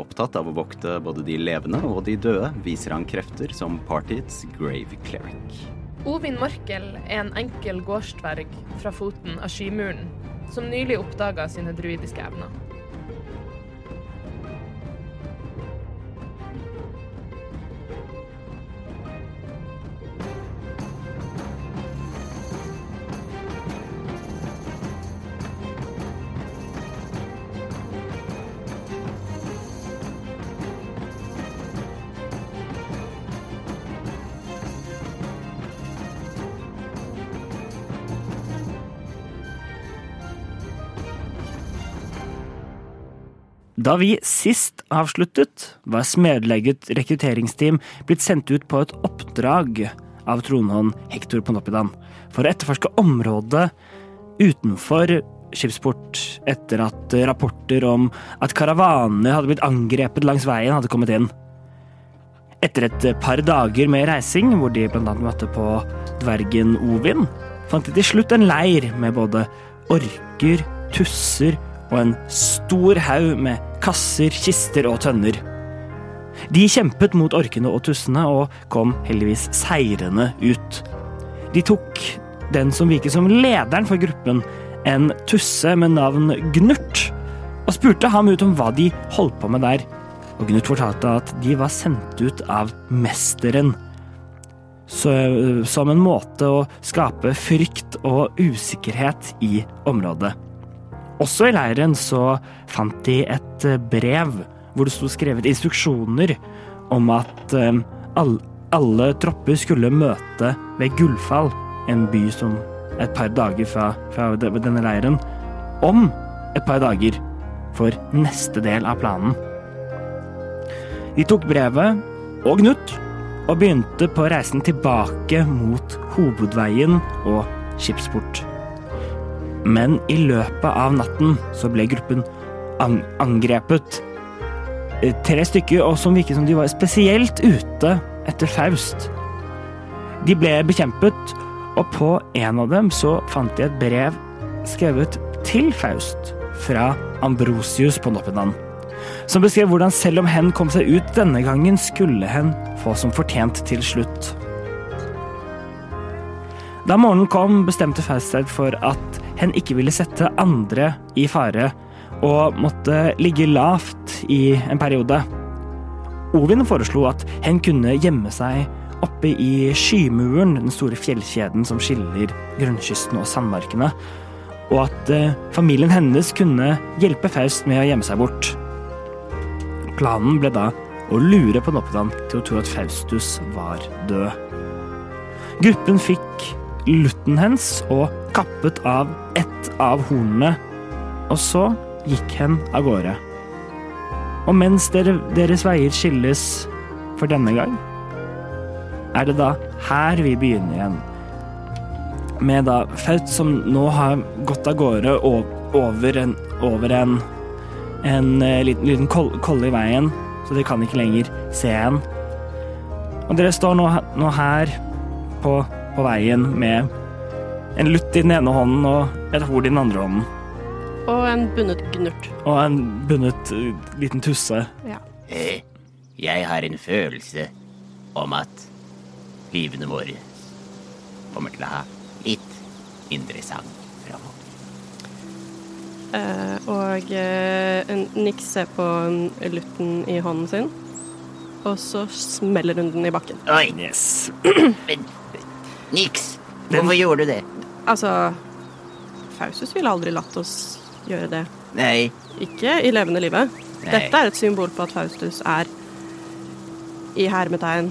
Opptatt av å vokte både de levende og de døde, viser han krefter som partiets grave cleric. Ovin Morkel er en enkel gårdsdverg fra foten av Skymuren, som nylig oppdaga sine druidiske evner. Da vi sist avsluttet, var Smedlegget rekrutteringsteam blitt sendt ut på et oppdrag av tronhånd Hector Ponopidan for å etterforske området utenfor skipsport etter at rapporter om at karavaner hadde blitt angrepet langs veien, hadde kommet inn. Etter et par dager med reising, hvor de annet møtte på dvergen Ovin, fant de til slutt en leir med både orker, tusser og en stor haug med kasser, kister og tønner. De kjempet mot orkene og tussene og kom heldigvis seirende ut. De tok den som virket som lederen for gruppen, en tusse med navn Gnurt, og spurte ham ut om hva de holdt på med der. Og Gnurt fortalte at de var sendt ut av Mesteren. Så, som en måte å skape frykt og usikkerhet i området. Også i leiren så fant de et brev hvor det sto skrevet instruksjoner om at um, alle tropper skulle møte ved Gullfall, en by som et par dager fra, fra denne leiren, om et par dager for neste del av planen. De tok brevet og Knut og begynte på reisen tilbake mot hovedveien og skipsport. Men i løpet av natten så ble gruppen an angrepet. Tre stykker, og som virket som de var spesielt ute etter Faust. De ble bekjempet, og på en av dem så fant de et brev skrevet til Faust fra Ambrosius på Noppedan, som beskrev hvordan selv om hen kom seg ut denne gangen, skulle hen få som fortjent til slutt. Da morgenen kom, bestemte Fausted for at hen ikke ville sette andre i fare, og måtte ligge lavt i en periode. Ovin foreslo at hen kunne gjemme seg oppe i Skymuren, den store fjellkjeden som skiller grunnkysten og sandmarkene, og at eh, familien hennes kunne hjelpe Faust med å gjemme seg bort. Planen ble da å lure på Noppedan til å tro at Faustus var død. Gruppen fikk lutten og kappet av ett av hornene, og så gikk hen av gårde. Og mens dere, deres veier skilles for denne gang, er det da her vi begynner igjen. Med da Faut som nå har gått av gårde over en, over en, en liten, liten kolle i veien, så de kan ikke lenger se en. Og dere står nå, nå her på, på, veien med en lutt i den ene hånden og et hord i den andre hånden. Og en bundet gnurt. Og en bundet uh, liten tusse. Ja. Eh, jeg har en følelse om at livene våre kommer til å ha litt mindre sang framover. Uh, og uh, Nick ser på lutten i hånden sin, og så smeller hun den i bakken. Oi, Yes. men niks! Hvorfor gjorde du det? Altså Faustus ville aldri latt oss gjøre det. Nei, Ikke i levende livet. Nei. Dette er et symbol på at Faustus er i hermetegn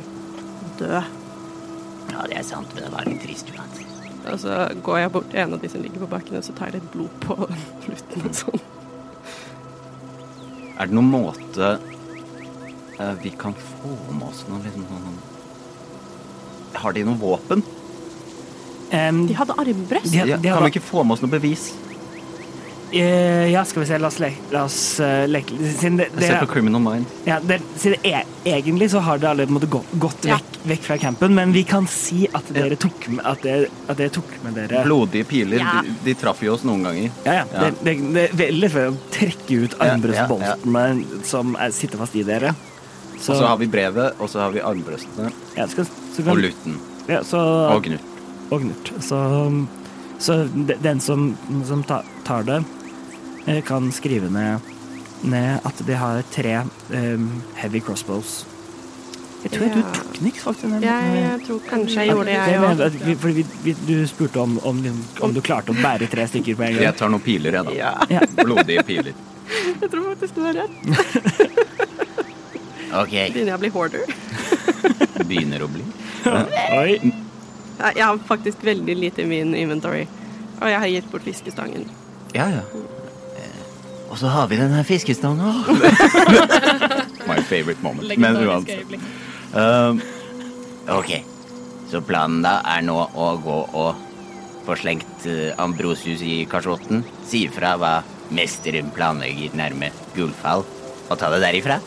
død. ja, det er sant, men det var litt trist uansett. Og så går jeg bort til en av de som ligger på bakken, og så tar jeg litt blod på fluten og sånn. Er det noen måte eh, vi kan få med oss noe liksom sånn Har de noe våpen? Em, De hadde armbrøst. De- de hadde, kan vi ikke få med oss noe bevis? Uh, ja, skal vi se, la oss leke, la oss, uh, leke Siden det, Se dere- på Criminal Mind. Ja, det, siden e egentlig så har det alle på en måte gått, gått Ja. vekk, vekk fra campen, men vi kan si at dere tok med, at dere, at dere tok med dere Blodige piler. Ja. De, de traff jo oss noen ganger. Ja, ja. Ja. Det, det, det er veldig før å trekke ut Ja, ja, armbrøstboltene som er, sitter fast i dere. Så, Og så har vi brevet, og så har vi armbrøstene ja, skal, så kan, og lutten. Ja, så, Og Knut. Og Knut. Så, så den som, som tar det, eh, kan skrive ned, ned at de har tre um, heavy crossbows. Jeg tror Ja. du tok den ikke, faktisk. den- Jeg, jeg tror kanskje jeg gjorde det, jeg òg. Fordi vi, vi, du spurte om, om, liksom- om du klarte å bære tre stykker på en gang. Jeg tar noen piler, jeg, da. Ja, Ja. Blodige piler. jeg tror faktisk du har rett. Ok, Begynner jeg å bli hoarder? Begynner å bli. Oi. Nei, Jeg har faktisk veldig lite i min inventory. Og jeg har gitt bort fiskestangen. Ja, ja. og så har vi den her fiskestangen. My favorite moment. Men uansett. Um, Ok, så planen da er nå å gå og få slengt eh, Ambrosius i kasjotten, si ifra hva mesteren planlegger nærme Gullfall, og ta det derifra.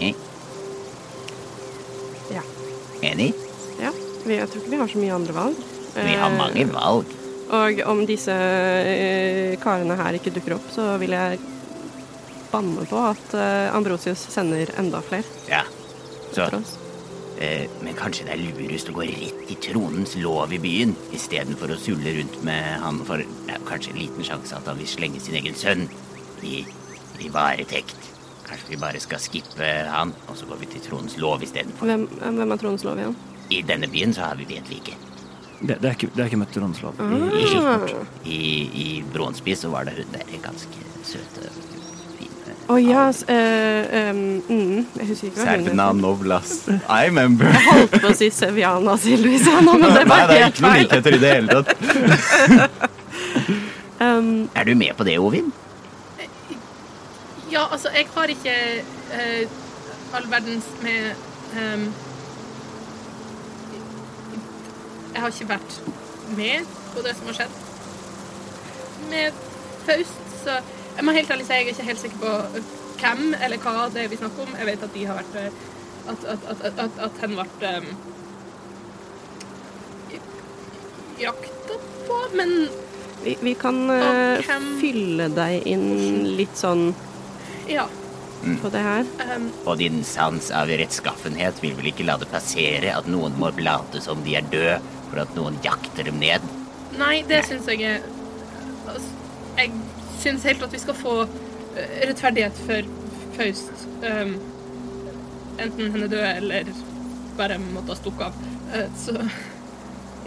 Eh, Ja. Enig? Jeg tror ikke vi har så mye andre valg. Vi har Eh, mange valg. Og om disse eh, karene her ikke dukker opp, så vil jeg banne på at eh, Ambrosius sender enda flere Ja. Så, eh, men kanskje det er lurest å gå rett i tronens lov i byen, istedenfor å sulle rundt med han, for det er kanskje en liten sjanse at han vil slenge sin egen sønn i, i varetekt. Kanskje vi bare skal skippe han, og så går vi til tronens lov istedenfor. Hvem, hvem er tronens lov igjen? I denne byen så har vi vet vi ikke. Det, det, er ikke, det er ikke møtt Ronslov. Ah. I, i Brånsby så var det hun der ganske søte, fine Å ja, yes, uh, um, mm, jeg husker ikke hva hun heter. Novlas. I remember. Jeg Holdt på å si Seviana Silvisa nå, men det Nei, var det er helt ikke noe feil. likheter i det hele tatt. Um, Er du med på det, Ovin? Ja, altså, jeg har ikke uh, all verdens med ehm, Jeg har ikke vært med på det som har skjedd med Faust, så jeg må helt ærlig si jeg er ikke helt sikker på hvem eller hva det er vi snakker om. Jeg vet at de har vært eh, At, at, at, at, at, at hen ble um, jakta på, men vi, vi kan uh, hvem- fylle deg inn litt sånn ja. på det her. Um, Og din sans av rettskaffenhet vil vel ikke la det passere at noen må late som de er døde for at noen jakter dem ned? Nei, det syns jeg er altså, Jeg syns helt at vi skal få eh, rettferdighet for Faust. Um, enten hun er død eller bare måtte ha stukket av. Uh, så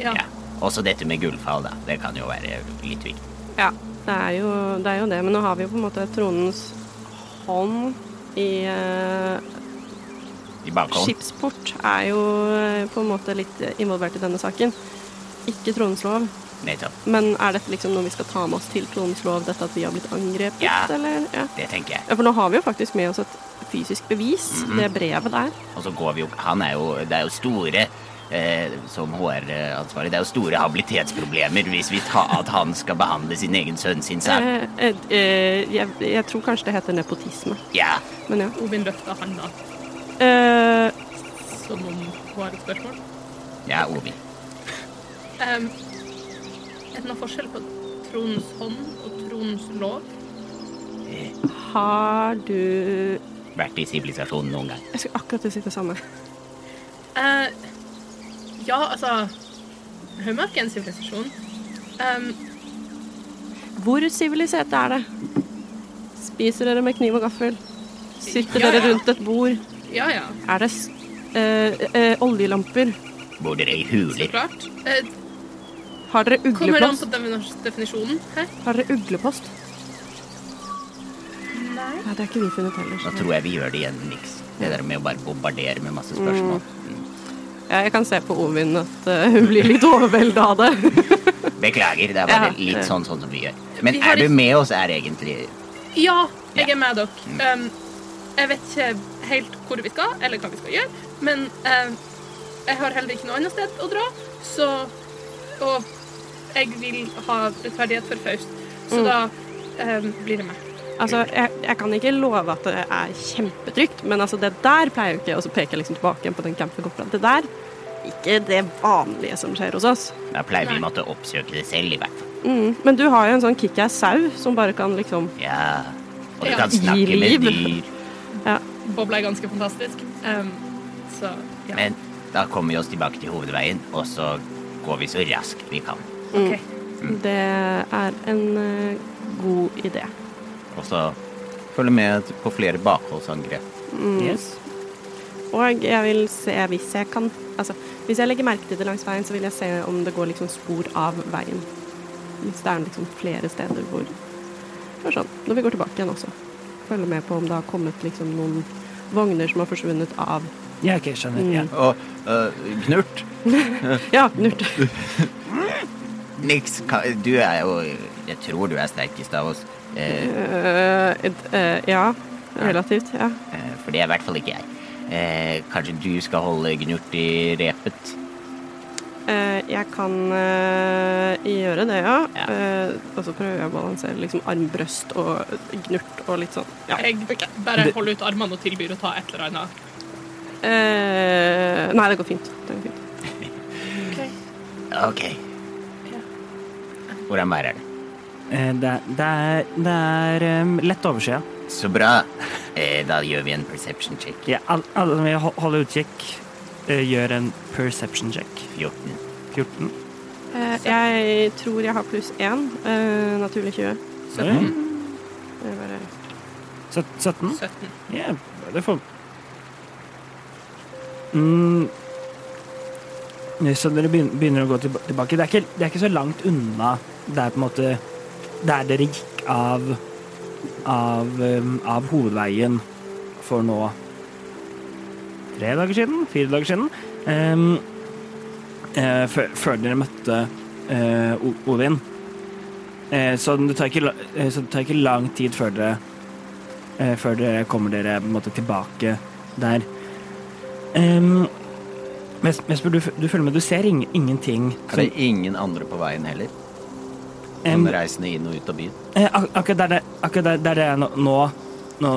ja. Ja. Også dette med gullfall, da. Det kan jo være litt viktig. Ja, det er, jo, det er jo det. Men nå har vi jo på en måte tronens hånd i eh, I bakhånd. Skipsport er jo eh, på en måte litt involvert i denne saken. Ikke tronens lov. Nettopp. Men er dette liksom noe vi skal ta med oss til tronens lov, dette at vi har blitt angrepet, Ja. eller? Ja. Det tenker jeg. ja, for nå har vi jo faktisk med oss et fysisk bevis, Mhm. det brevet der. Og så går vi jo Han er jo Det er jo store eh, som HR-ansvarlig, det er jo store habilitetsproblemer hvis vi tar at han skal behandle sin egen sønn sin sak. Eh, eh, eh, jeg, jeg tror kanskje det heter nepotisme, Ja. men ja. Ovin løfter handa Eh, som om hun har et spørsmål. Ja, Ovi. Um, er det noen forskjell på tronens hånd og tronens lov? har du Vært i sivilisasjonen noen gang. Jeg skulle akkurat si det samme. Uh, ja, altså Høymark er en sivilisasjon. Um, Hvor sivilisert er det? Spiser dere med kniv og gaffel? Sitter Ja, dere rundt et bord? Ja, ja, Er det eh, eh, oljelamper? Bor dere i så huler? klart. Eh, Har dere uglepost? kommer an på definisjonen. Hæ? Har dere uglepost? Nei. Nei, det har ikke vi funnet heller. Da tror jeg vi gjør det igjen, Nix. Det der med å bare bombardere med masse spørsmål. Mm. Ja, jeg kan se på Ovin at uh, hun blir litt overveldet av det. Beklager, det er bare Ja. litt sånn, sånn som vi gjør. Men Vi er du ikke- med oss, er egentlig Ja, jeg Ja. er med dere. Um, jeg vet ikke helt hvor vi skal, eller hva vi skal gjøre, men eh, jeg har heller ikke noe annet sted å dra, så Og jeg vil ha rettferdighet for Faust, så Mm. da eh, blir det meg. Altså, jeg, jeg kan ikke love at det er kjempetrygt, men altså, det der pleier jo ikke Og så peker jeg liksom tilbake på den campen går fra. Det der ikke det vanlige som skjer hos oss. Da pleier vi å måtte oppsøke det selv, i hvert fall. Mm. Men du har jo en sånn kickass sau som bare kan liksom Ja. Og du Ja. kan snakke med dyr. Bobla er ganske fantastisk. Um, så ja. Men da kommer vi oss tilbake til hovedveien, og så går vi så raskt vi kan. OK. Det er en uh, god idé. Og så følge med på flere bakholdsangrep. Yes. Og jeg vil se hvis jeg kan Altså, hvis jeg legger merke til det langs veien, så vil jeg se om det går liksom spor av veien. Hvis det er liksom flere steder hvor sånn, når vi går tilbake igjen også. Følge med på om det har kommet liksom noen vogner som har forsvunnet av Ja, ok, skjønner. Ja. Og uh, Knurt, Ja, Knurt. Nix, du er jo Jeg tror du er sterkest av oss. Uh, uh, eh, ja. Relativt. Ja. eh, for det er i hvert fall ikke jeg. Eh, kanskje du skal holde Gnurt i repet? Eh, jeg kan eh, gjøre det, ja. Ja. Eh, og så prøver jeg å balansere liksom armbrøst og gnurt og litt sånn. Ja. Jeg bare holder ut armene og tilbyr å ta et eller annet. Eh, nei, det går fint. Det går fint. Ok. Hvordan vær er det? Det, er- det er, det er um, lett overskya. Så bra. Eh, da gjør vi en perception check. Ja, alle, alle vil utkikk, gjør en perception check. 14. 14. Eh, jeg tror jeg har pluss én. Eh, naturlig 20. Oi. Jeg bare Søt- 17? 17. Ja, det får mm. Så dere begynner å gå tilbake. Det er, ikke, det er ikke så langt unna der på en måte Der dere gikk av av, av hovedveien for nå tre dager siden? Fire dager siden? Um, eh, før, dere møtte eh, Odin. Eh, så, det tar ikke, eh, så det tar ikke lang tid før dere eh, før dere kommer dere måte tilbake der. Um, Ves- du, du følger med. Du ser ing, ingenting. er det ingen andre på veien heller? Som um, reisende inn og ut av byen? eh, ak akkurat der det, er nå Nå,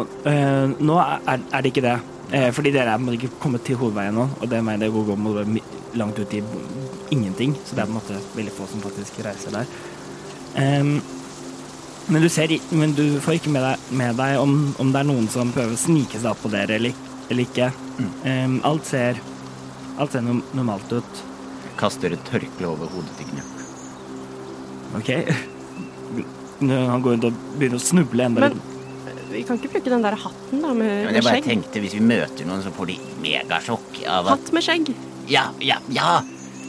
nå er, er det ikke det. Eh, fordi dere er på ikke kommet til hovedveien nå, og det mener jeg går om langt ut i ingenting. Så det er på en måte veldig få som faktisk reiser der. Um, men du ser Men du får ikke med deg, med deg om, om det er noen som prøver å snike seg opp på dere eller, eller ikke. Em, alt ser Alt ser normalt ut. Kaster et tørkle over hodet til Knurt. OK? Nå, Han går rundt og begynner å snuble enda Men litt. Vi kan ikke bruke den der hatten da, med, Ja, men med jeg bare skjegg. tenkte hvis vi møter noen, så får de megasjokk av at Hatt med skjegg. Ja, ja, ja!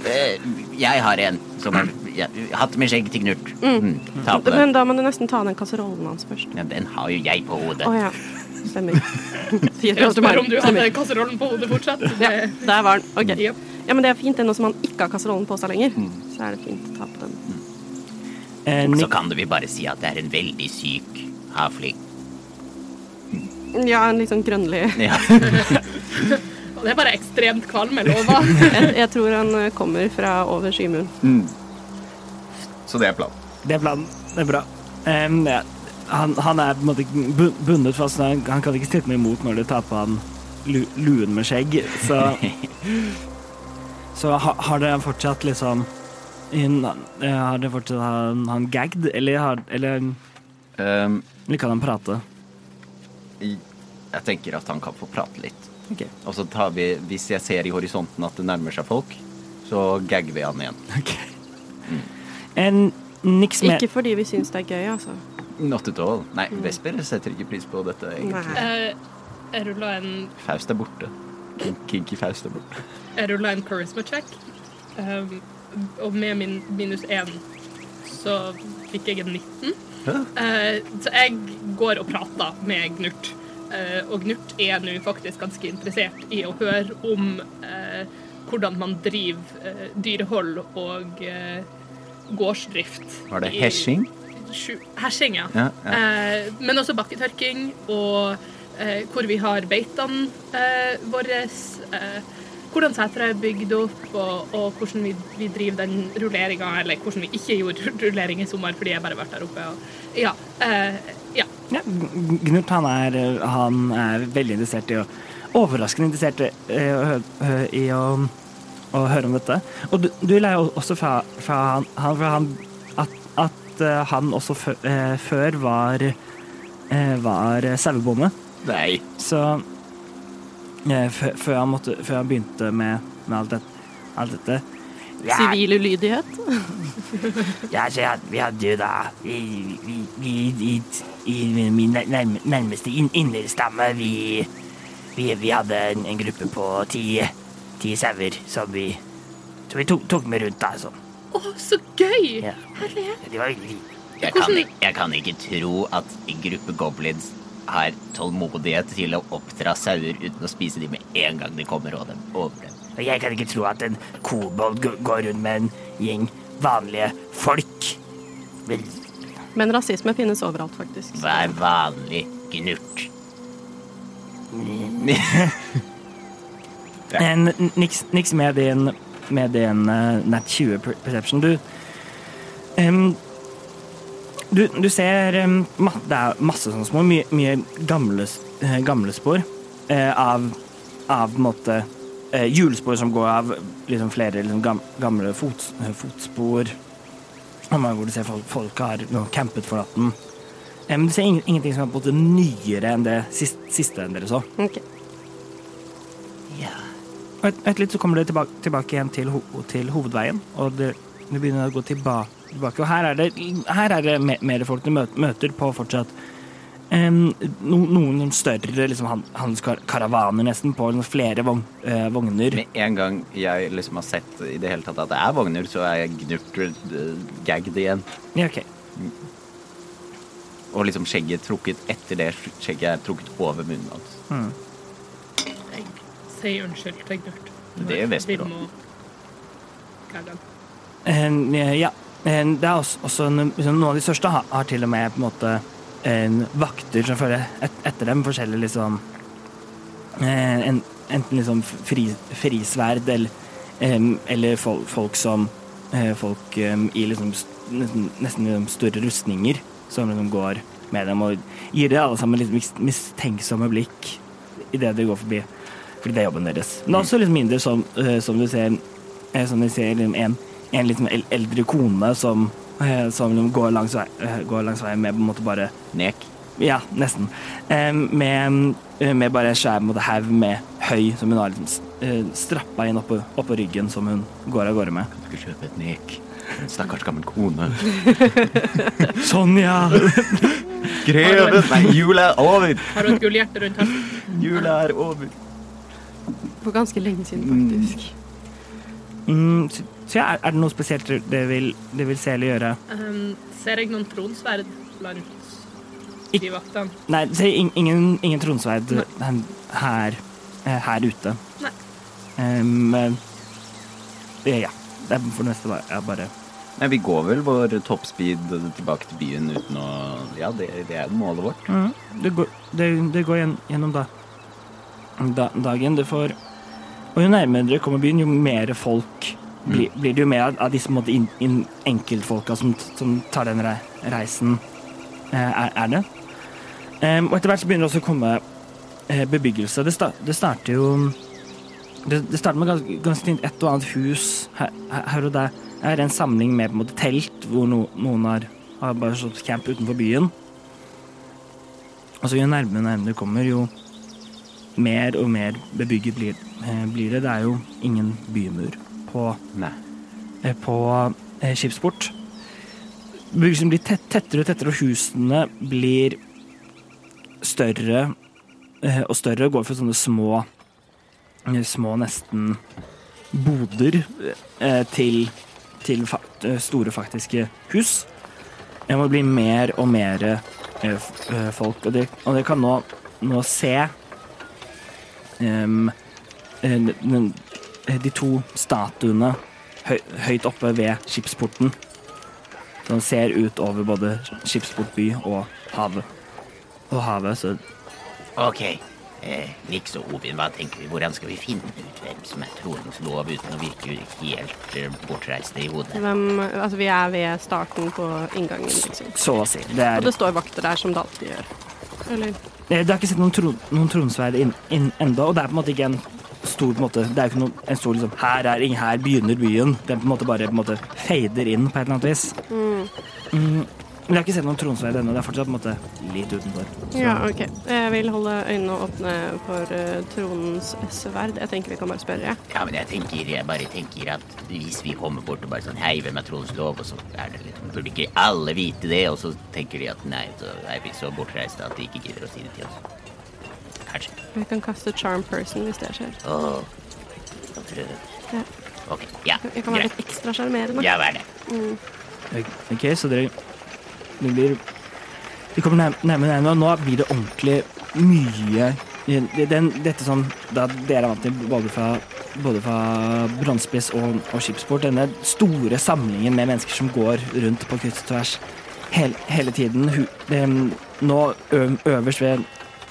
Eh, jeg har en som har ja, Hatt med skjegg til Knut. Mm. Ta på den. Men da må du nesten ta den kasserollen hans først. Ja, den har jo jeg på hodet. Oh, ja. Stemmer. Jeg spør om du hadde kasserollen på hodet fortsatt. Ja, der var den. Ok. Ja, men det er fint det nå som han ikke har kasserollen på seg lenger. Så er det fint å ta på den. Eh, Så kan du vel bare si at det er en veldig syk havfling. Ja, en litt sånn grønnlig Ja. Det er bare ekstremt kvalme lover. jeg, jeg tror han kommer fra over skymuren. Så det er planen. det er planen. Det er bra. Um, ja. han, han er på en måte bundet fast. Han, han kan ikke stritte noe imot når du tar på han lu, luen med skjegg. Så, så ha, har dere fortsatt liksom in, eh, Har dere fortsatt han, han gagged, eller, har, eller, Um, eller kan han prate? I- jeg tenker at han kan få prate litt. Okay. Og så tar vi, hvis jeg ser i horisonten at det nærmer seg folk, så gagger vi han igjen. ok. En, niks med Ikke fordi vi syns det er gøy, altså. Not at all. Nei, Vesper setter ikke pris på dette, egentlig. Eh, Jeg rulla en, Faust er borte. Kinky Faust er borte. jeg rullet en charisma check, um, og med min minus én så fikk jeg en 19. Eh, så jeg går og prater med Gnurt. Eh, og Gnurt er nå faktisk ganske interessert i å høre om eh, hvordan man driver eh, dyrehold og gårdsdrift. Var det hesjing? Hersing, ja. Ja, ja. Eh, men også bakketørking og eh, hvor vi har beitene eh, våre, hvordan seteret er bygd opp, og, og hvordan vi, vi driver den rulleringa, eller hvordan vi ikke gjorde rullering i sommer fordi jeg bare vært der oppe. Og, ja, eh, ja. Ja, Gnurt han er, han er veldig interessert i å Overraskende interessert i, i, å hø- hø- i å, å høre om dette. Og du, du lærer også fra, fra han, han, fra han at, at eh, han også før, eh, før var eh, var sauebonde. Nei. Så eh, før, jeg, måtte, før jeg, begynte med, med alt, det, alt dette Sivil ulydighet. Ja, så jeg, vi hadde jo da Vi, vi, vi i, i min nærme, nærmeste inn, innleierstamme vi, vi, vi hadde en, en gruppe på ti, ti sauer som vi, som vi tok, tok med rundt. da sånn. Å, så gøy! Ja. Herlighet. De var veldig Jeg kan, jeg kan ikke tro at gruppe goblins har tålmodighet til å oppdra sauer uten å spise dem med en gang de kommer over dem. Over dem. Og jeg kan ikke tro at en kobold går rundt med en gjeng vanlige folk. Men, Men rasisme finnes overalt, faktisk. Vær vanlig, gnurt. ja. niks, niks med din, med din uh, nat 20 perception. Du em, du, du ser Det er masse sånne små, Mye, mye gamle, eh, gamle spor eh, av, av på en måte eh, hjulspor som går av liksom flere liksom, gam, gamle fot, fotspor. Hvor du ser folk, folk har no, campet natten Men du ser ingen, ingenting som er på en måte nyere enn det siste, siste enn dere så. Okay. Ja. Og et, et litt så kommer dere tilbake, tilbake igjen til, ho, til hovedveien, og det, det begynner å gå tilba, tilbake. Og her er det, her er det mer folk du møter, på fortsatt um, no, noen større liksom, han- handelskaravaner, nesten, på liksom, flere vogn, uh, vogner. Med en gang jeg liksom har sett i det hele tatt at det er vogner, så er jeg gnurt uh, gagged igjen. Ja, ok. Og liksom skjegget trukket etter det skjegget er trukket over munnen hans. Mm. Jeg sier unnskyld til Gnurt. Det er Vesper òg. Eh, ja. En, det er også, også liksom, Noen av de største har, har til og med på en måte en vakter som følger et, etter dem. Forskjellige liksom eh, en, Enten liksom fri, frisverd eller, eller folk, folk som eh, Folk i liksom st- nesten, nesten liksom større rustninger som liksom går med dem og gir det alle sammen litt mistenksomme blikk idet de går forbi. Fordi det er jobben deres. Men det er også litt mindre som, eh, som du ser eh, Som du ser liksom en, en litt sånn eldre kone som, eh, som går, langs vei, eh, går langs veien med på en måte bare Nek. Ja, nesten. Med, eh, med bare en svær haug med høy som hun har liksom, strappa inn oppå, oppå ryggen, som hun går av gårde med. Kan Du ikke kjøpe et nek. En stakkars gammel kone. Sonja! Greve, Greven! Nei, jula er over! Har du et gullhjerte rundt halsen? Jula er over. For ganske lenge siden, faktisk. Mm, så ja, er, det noe spesielt det vil, det vil se eller gjøre? Um, ser jeg noen tronsverd blant de vaktene? Nei, se, in- ingen, ingen tronsverd her, eh, her ute. Nei. Um, ja. Det er for det meste bare, ja, bare Nei, vi går vel vår toppspeed tilbake til byen uten å Ja, det, det er målet vårt. Mm. det, går, det, det går gjen- gjennom da, da, dagen. Det får Og jo nærmere dere kommer byen, jo mer folk blir, blir det jo mer av, disse måte, in, in enkeltfolka som, som tar den rei, reisen, eh, er, er det. Um, og etter hvert så begynner det også å komme eh, bebyggelse. Det, sta, det starter jo det, det starter med ganske, ganske et og annet hus her, her og der. Det er en samling med på en måte telt, hvor no, noen har, har bare slått camp utenfor byen. Og så jo nærmere nærmere du kommer, jo mer og mer bebygget blir, eh, blir det. Det er jo ingen bymur på, eh, på eh, skipsport. Bebyggelsen blir tett, tettere og tettere, og husene blir større eh, og større. Går for sånne små, små nesten boder til, til store faktiske hus. Det må bli mer og mer folk, og det kan nå, nå se um, den- de to statuene høy, høyt oppe ved skipsporten. Som ser ut over både skipsport by og havet. Og havet, så Ok. Eh, Nix og Ovin, hva tenker vi? Hvordan skal vi finne ut hvem som er tronens lov uten å virke helt eh, bortreiste i hodet? Hvem, altså, vi er ved starten på inngangen, liksom. Så å si. Det er Og det står vakter der, som det alltid gjør. Eller Eh, Det har ikke sett noen, tron, noen tronsverd inn, inn enda, og det er på en måte ikke en stor på en måte, Det er jo ikke noe, en stor liksom Her er ingen, her begynner byen. Den på en måte bare på en måte fader inn på et eller annet vis. Mm. Men jeg har ikke sett noen tronsverd ennå. Det er fortsatt på en måte litt utenfor. Så- Ja, OK. Jeg vil holde øynene åpne for uh, tronens sverd. Jeg tenker vi kan bare spørre. Ja, men jeg tenker, jeg bare tenker at hvis vi kommer bort og bare sånn Hei, hvem er tronens lov? Og så er det litt Burde ikke alle vite det? Og så tenker de at nei, så er vi så bortreiste at de ikke gidder å si det til oss. Kanskje. Vi kan kaste charm person hvis det skjer. Prøve. Ja. Ok, ja. Jeg kan være Greit. litt ekstra sjarmerende. Ja, er det? Ok, så dere Det blir De kommer nærmere og nå blir det ordentlig mye den, Dette som da dere er vant til både fra, både fra Bronsespiss og, og Skipsport, denne store samlingen med mennesker som går rundt på kryss og tvers hele, hele tiden. Hu, det, nå øverst ved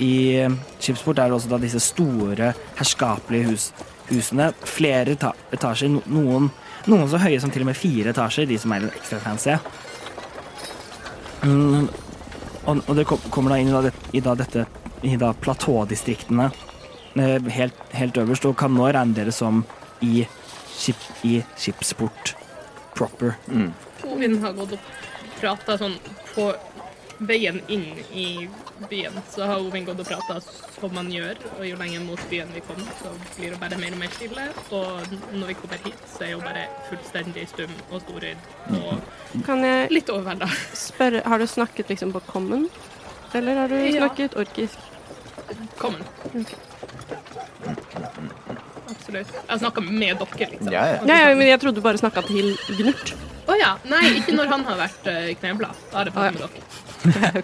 i Chipsport Skipsport er det også da disse store, herskapelige hus, husene. Flere eta etasjer, no- noen, noen så høye som til og med fire etasjer, de som er litt ekstra fancy. Mm, og, og det kom, kommer da inn i, da, i da dette i da platådistriktene eh, helt, helt øverst, og kan nå regne dere som i, skip, i skipsport proper. Ovin har gått og prata sånn på veien inn i byen. Så har Ovin gått og prata som man gjør, og jo lenger mot byen vi kommer, så blir hun bare mer og mer stille. Og når vi kommer hit, så er hun bare fullstendig stum og storøyd og Kan jeg litt overvelda. spørre Har du snakket liksom på common? Eller har du Ja. snakket orkisk? Kommen. Absolutt. Jeg snakka med dere, liksom. Ja, ja. Ja, ja, men jeg trodde du bare snakka til Gnurt. Å ja. Nei, ikke når han har vært uh, knebla. Da har jeg pratet med dere.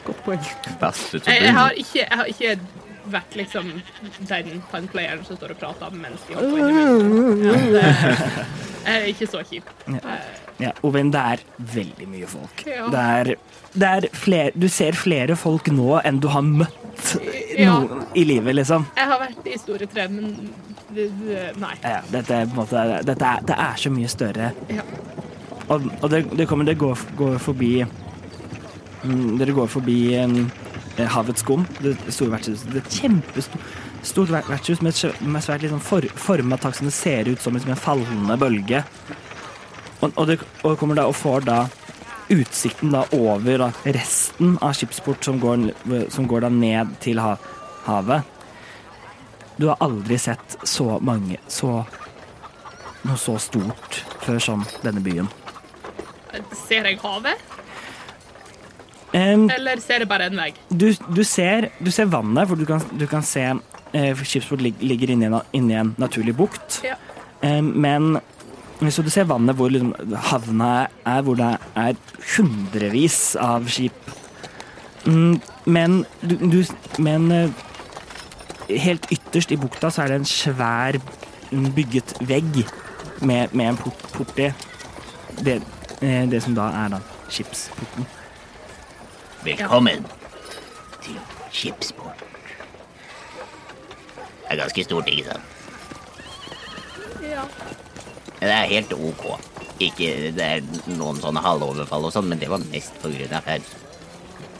Godt poeng. Jeg, jeg, har ikke, jeg har ikke vært liksom den punplayeren som står og prater mens de holder på inni ja, det, Jeg er ikke så kjip. Ja, Ovin, det er veldig mye folk. Ja. Det er, det er flere, du ser flere folk nå enn du har møtt Ja. noen i livet, liksom. Jeg har vært i Store Tre, men det, det, nei. Ja, dette, på en måte, dette er, det er så mye større. Ja. Og, og det, det kommer Det går, går forbi Dere går forbi um, Havets skum, det store vertshuset. Det et kjempestort vertshus med, et svært liksom for, forma tak som det ser ut som liksom en fallende bølge. Og, og, det, og kommer da og får da utsikten da over da, resten av skipsport som går, som går da ned til ha, havet. Du har aldri sett så mange så noe så stort før som denne byen. Ser jeg havet, Em, eller ser det bare en vegg? du, du, ser, du ser vannet, for du kan, du kan se uh, for Skipsport lig, ligger inni en, inni en naturlig bukt. Ja. Um, men så du ser vannet hvor liksom, havna er, hvor det er hundrevis av skip. Mm, men du, du Men uh, helt ytterst i bukta så er det en svær mm, bygget vegg med, med en port, port i. Det, eh, det som da er da skipsporten. Velkommen til skipsport. Det er ganske stort, ikke sant? Ja. Det er helt ok. Ikke, det er noen sånne halvoverfall og sånn, men det var mest på grunn av faus.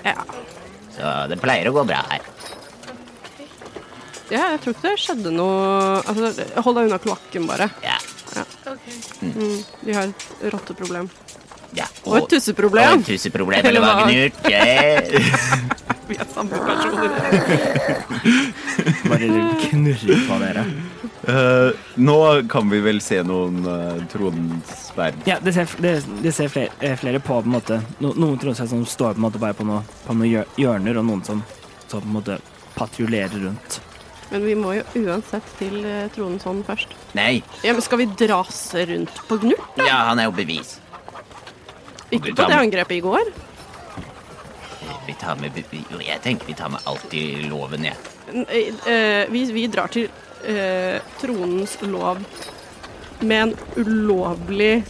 Ja. Så det pleier å gå bra her. ja, jeg tror ikke det skjedde noe Altså, hold deg unna kloakken, bare. Ja. OK. Mm, de har et rotteproblem. Ja. Og et tusseproblem. Og et tusseproblem, eller hva, Knut? Vi er samme personer. Bare knurrer på dere. Uh, nå kan vi vel se noen uh, tronsverd. Ja, det ser, det, det ser flere, eh, flere på på en måte no, Noen tronsverd som står på en måte bare på noen på noen hjørner, og noen som, som på en måte patruljerer rundt. Men vi må jo uansett til uh, tronens hånd først. Nei, Ja, men Skal vi drase rundt på Gnurt? ja, han er jo bevis. Ikke på det angrepet i går. Vi tar med, jeg tenker vi tar med alt i loven, jeg. Eh, vi, vi drar til eh, tronens lov med en ulovlig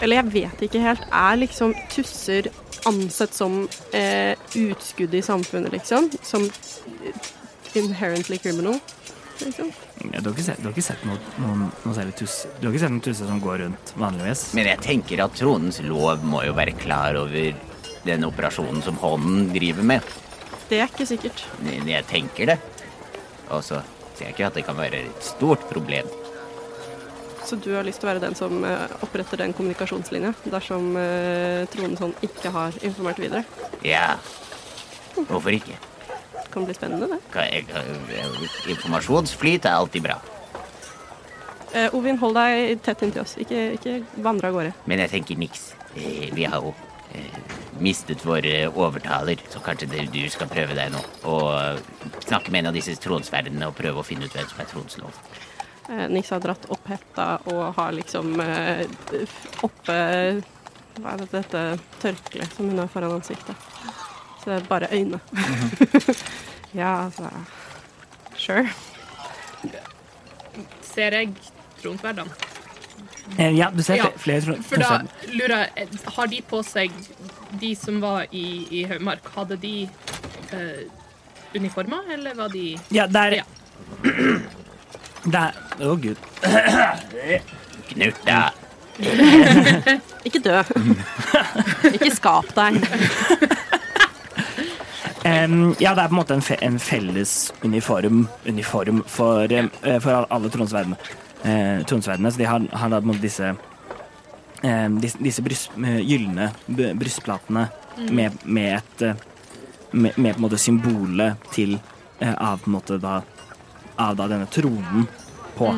Eller jeg vet ikke helt. Er liksom tusser ansett som eh, utskudd i samfunnet, liksom? Som inherently criminal. Liksom. Ja, du, har ikke sett, du har ikke sett noen, noen, noen særlig tusse Du har ikke sett noen tusse som går rundt vanligvis? Men jeg tenker at tronens lov må jo være klar over den operasjonen som hånden driver med. Det er ikke sikkert. Men Jeg tenker det. Og så ser jeg ikke at det kan være et stort problem. Så du har lyst til å være den som eh, oppretter den kommunikasjonslinja dersom tronen sånn ikke har informert videre? Ja, hvorfor ikke? Kan bli spennende, det. Informasjonsflyt er alltid bra. Eh, Ovin, hold deg tett inntil oss. Ikke, ikke vandre av gårde. Men jeg tenker niks. Eh, Vi har jo eh, mistet vår eh, overtaler, så kanskje det, du skal prøve deg nå. Og eh, snakke med en av disse tronsverdene og prøve å finne ut hvem som er tronslov. Eh, Nix har dratt opp hetta og har liksom oppe Hva er det dette tørkleet som hun har foran ansiktet? Så det er bare øyne. ja, altså Sure. Ser jeg tronsverdene? Eh, ja, du ser Ja, flere tron- For da lurer jeg Har de på seg De som var i, i Haugmark, hadde de eh, uniformer, eller var de Ja, der Ja. Der Å, gud. Knut, da. Ikke dø. ikke skap deg. Em, ja, det er på en måte en, fe en felles uniform, uniform for, eh, for alle tronsverdene. Uh, tronsverdene. Så de har, har da på en måte disse em, disse, disse bryst, eh, gylne brystplatene brystplatene med, med et med, med på en måte symbolet til av på en måte da av da denne tronen på.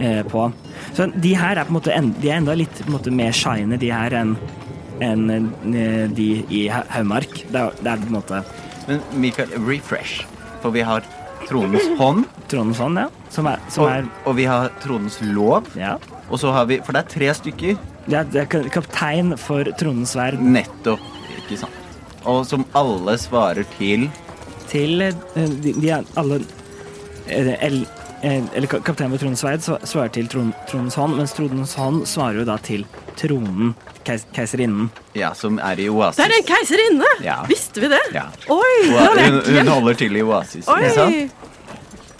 Eh, på. Så de her er på en måte en, de er enda litt på en måte mer shiny, de her, enn eh, de i Haumark. Det er, det er på en måte Men Mikael, refresh. For vi har tronens hånd, Tronens hånd, ja. Som er, som og, er og vi har tronens lov. ja. Og så har vi For det er tre stykker. Er, det er kaptein for tronens sverd Nettopp. Ikke sant. Og som alle svarer til til eh, de, de er alle eh, el, Eller ka- kaptein for tronens sverd svarer til tron, tronens hånd, mens tronens hånd svarer jo da til tronen, keis, keiserinnen. Ja, som er i Oasis. Det er en keiserinne! Ja. Visste vi det? Ja. Oi! Hun, hun holder til i Oasis. Ikke sant?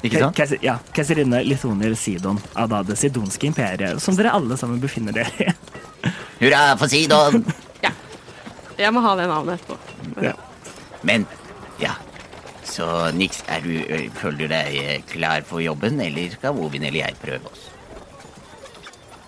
Ikke sant? Keiser, ja, keiserinne Lithonier Sidon av da det sidonske imperiet, som dere alle sammen befinner dere i. Hurra for Sidon! ja. Jeg må ha det navnet etterpå. Ja. Men. Så Nix, er du, føler du deg klar for jobben, eller skal Ovin eller jeg prøve oss?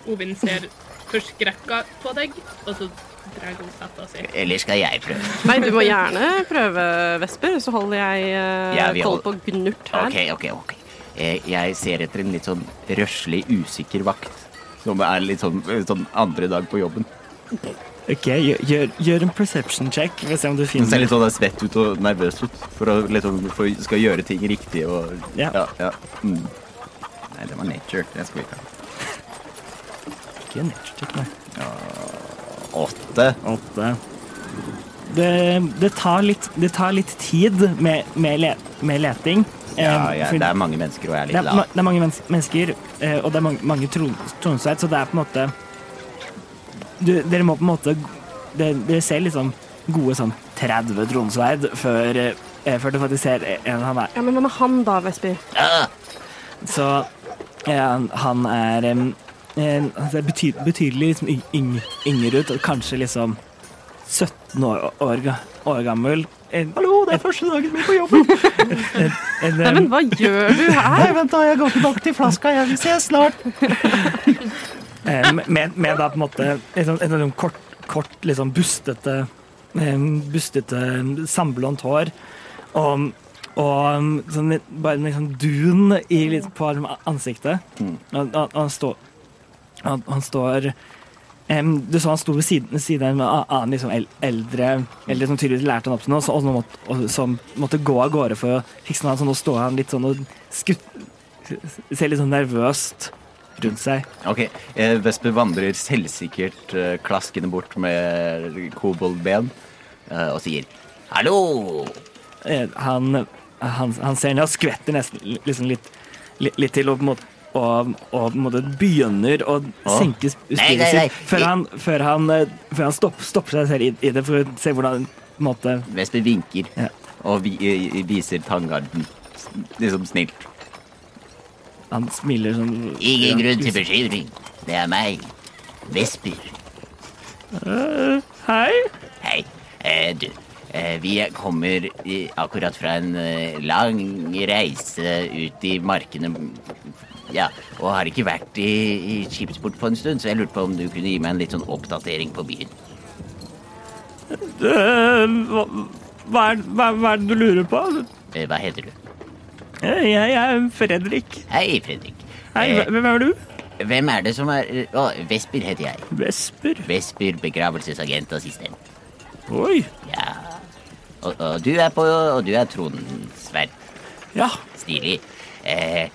Ovin ser forskrekka på deg, og så drar hun setta si. Eller skal jeg prøve? Nei, du må gjerne prøve, Vesper, så holder jeg uh, Ja, vi koll på Gnurt her. Ok, ok, ok. Eh, Jeg ser etter en litt sånn røslig, usikker vakt. Som er litt sånn, sånn andre dag på jobben. Ok, gjør, gjør, gjør en perception check. Vi se om du Hun ser litt sånn svett ut og nervøs ut. For å liksom, for skal gjøre ting riktig og Ja. ja, ja. Mm. Nei, det var nature. Det skal vi ikke ha. Ikke nature check, nei. Åtte. Åtte. Det, det, tar litt, det tar litt tid med, med, le, med leting. Ja, Eh, ja, det er mange mennesker, og jeg er litt lav. det er mange mennesker, eh, og det er mange, mange tron, så det er på en måte du, Dere må på en måte Dere, Dere ser liksom gode sånn 30 tronsverd før, eh, før du faktisk ser en han er. Ja, Men hva med han da, Vesper? Ah, Så eh, han er eh, Han ser bety, betydelig liksom, yng, yng, yngre ut, kanskje liksom 17 år, år, år gammel. En, Hallo, det er første dagen min på jobben! en, en, Nei, men hva gjør du her? Nei, vent da, jeg går tilbake til flaska, jeg vil se snart. Eh, med, med da på en måte en en sånn kort, kort liksom bustete, eh, bustete sandblondt hår. Og, og sånn, bare en sånn dun i, litt på ansiktet. Mm. Og, og, han står han, står Um, Du så han sto ved siden, siden av en annen liksom, eldre Eldre som tydeligvis lærte han opp til noe, så, og, som måtte, og, som måtte gå av gårde for å fikse noe. Så nå står han litt sånn og skutt, ser litt sånn nervøst rundt seg. Ok, eh, Vesper vandrer selvsikkert eh, klaskende bort med koboldben eh, og sier Hallo! Han, han, han ser ned og skvetter nesten liksom litt, litt, litt til og på en måte og, og på en måte begynner å senke spillet sitt før han, før han, før han stopp, stopper seg selv i, i det for å se hvordan måte Vesper vinker Ja. og vi, viser tanngarden liksom snilt. Han smiler sånn Ingen grunn til bekymring. Det er meg. Vesper. Uh, Hei. Hei. Uh, du, uh, vi kommer i, akkurat fra en lang reise ut i markene. Ja, og har ikke vært i, i skipsport på en stund, så jeg lurte på om du kunne gi meg en litt sånn oppdatering på byen. Hva, hva, hva, er det du lurer på? Hva heter du? Eh, Jeg er Fredrik. Hei, Fredrik. Hei, Eh, hvem er du? hvem er det som er Å, Vesper heter jeg. Vesper. Vesper, begravelsesagentassistent. Oi. Ja. Og, og du er på Og du er Trondensverd. Ja. Stilig. Eh,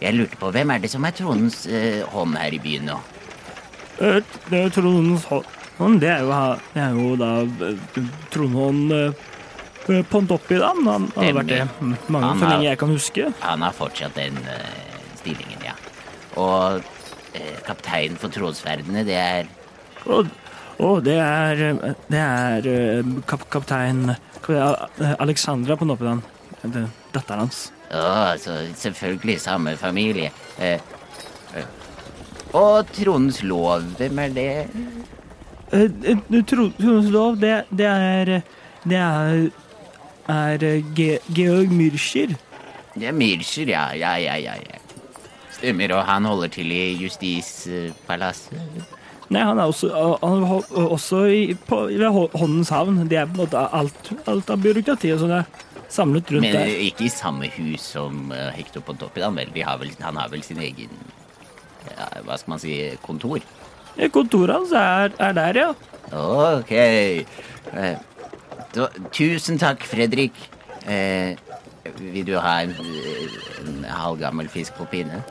jeg lurte på, hvem er det som er tronens eh, hånd her i byen nå? eh, Det Trondens hånd. Det er jo, det er jo da eh, Trondhånd da. Pontoppidan. Han har vært det mange så lenge jeg kan huske. Han har fortsatt den uh, stillingen, ja. Og uh, kapteinen for Trådsverdene, det er Å, oh, oh, det er eh, Det er uh, kap, kaptein eh, Alexandra Pontoppidan. Er Datteren hans. Å, så selvfølgelig samme familie. Eh, eh. Og Trondens lov, hvem er det? Eh, eh, Trondens lov, det, det er Det er er eh, Ge Georg Myrskir. Det er Myrscher, ja. Ja, ja, ja. ja. Stemmer, og han holder til i Justispalasset. Nei, han er også, han er også i, på, ved Håndens havn. Det er på en måte alt, alt av byråkrati og sånn er samlet rundt Men der. Men ikke i samme hus som eh, Hector Han, vel? Har vel, han har vel sin egen ja, Hva skal man si kontor? Eh, Kontoret hans er, er der, ja. Ok. Eh, tusen takk, Fredrik. Eh, vil du ha en, en halvgammel fisk på pinne?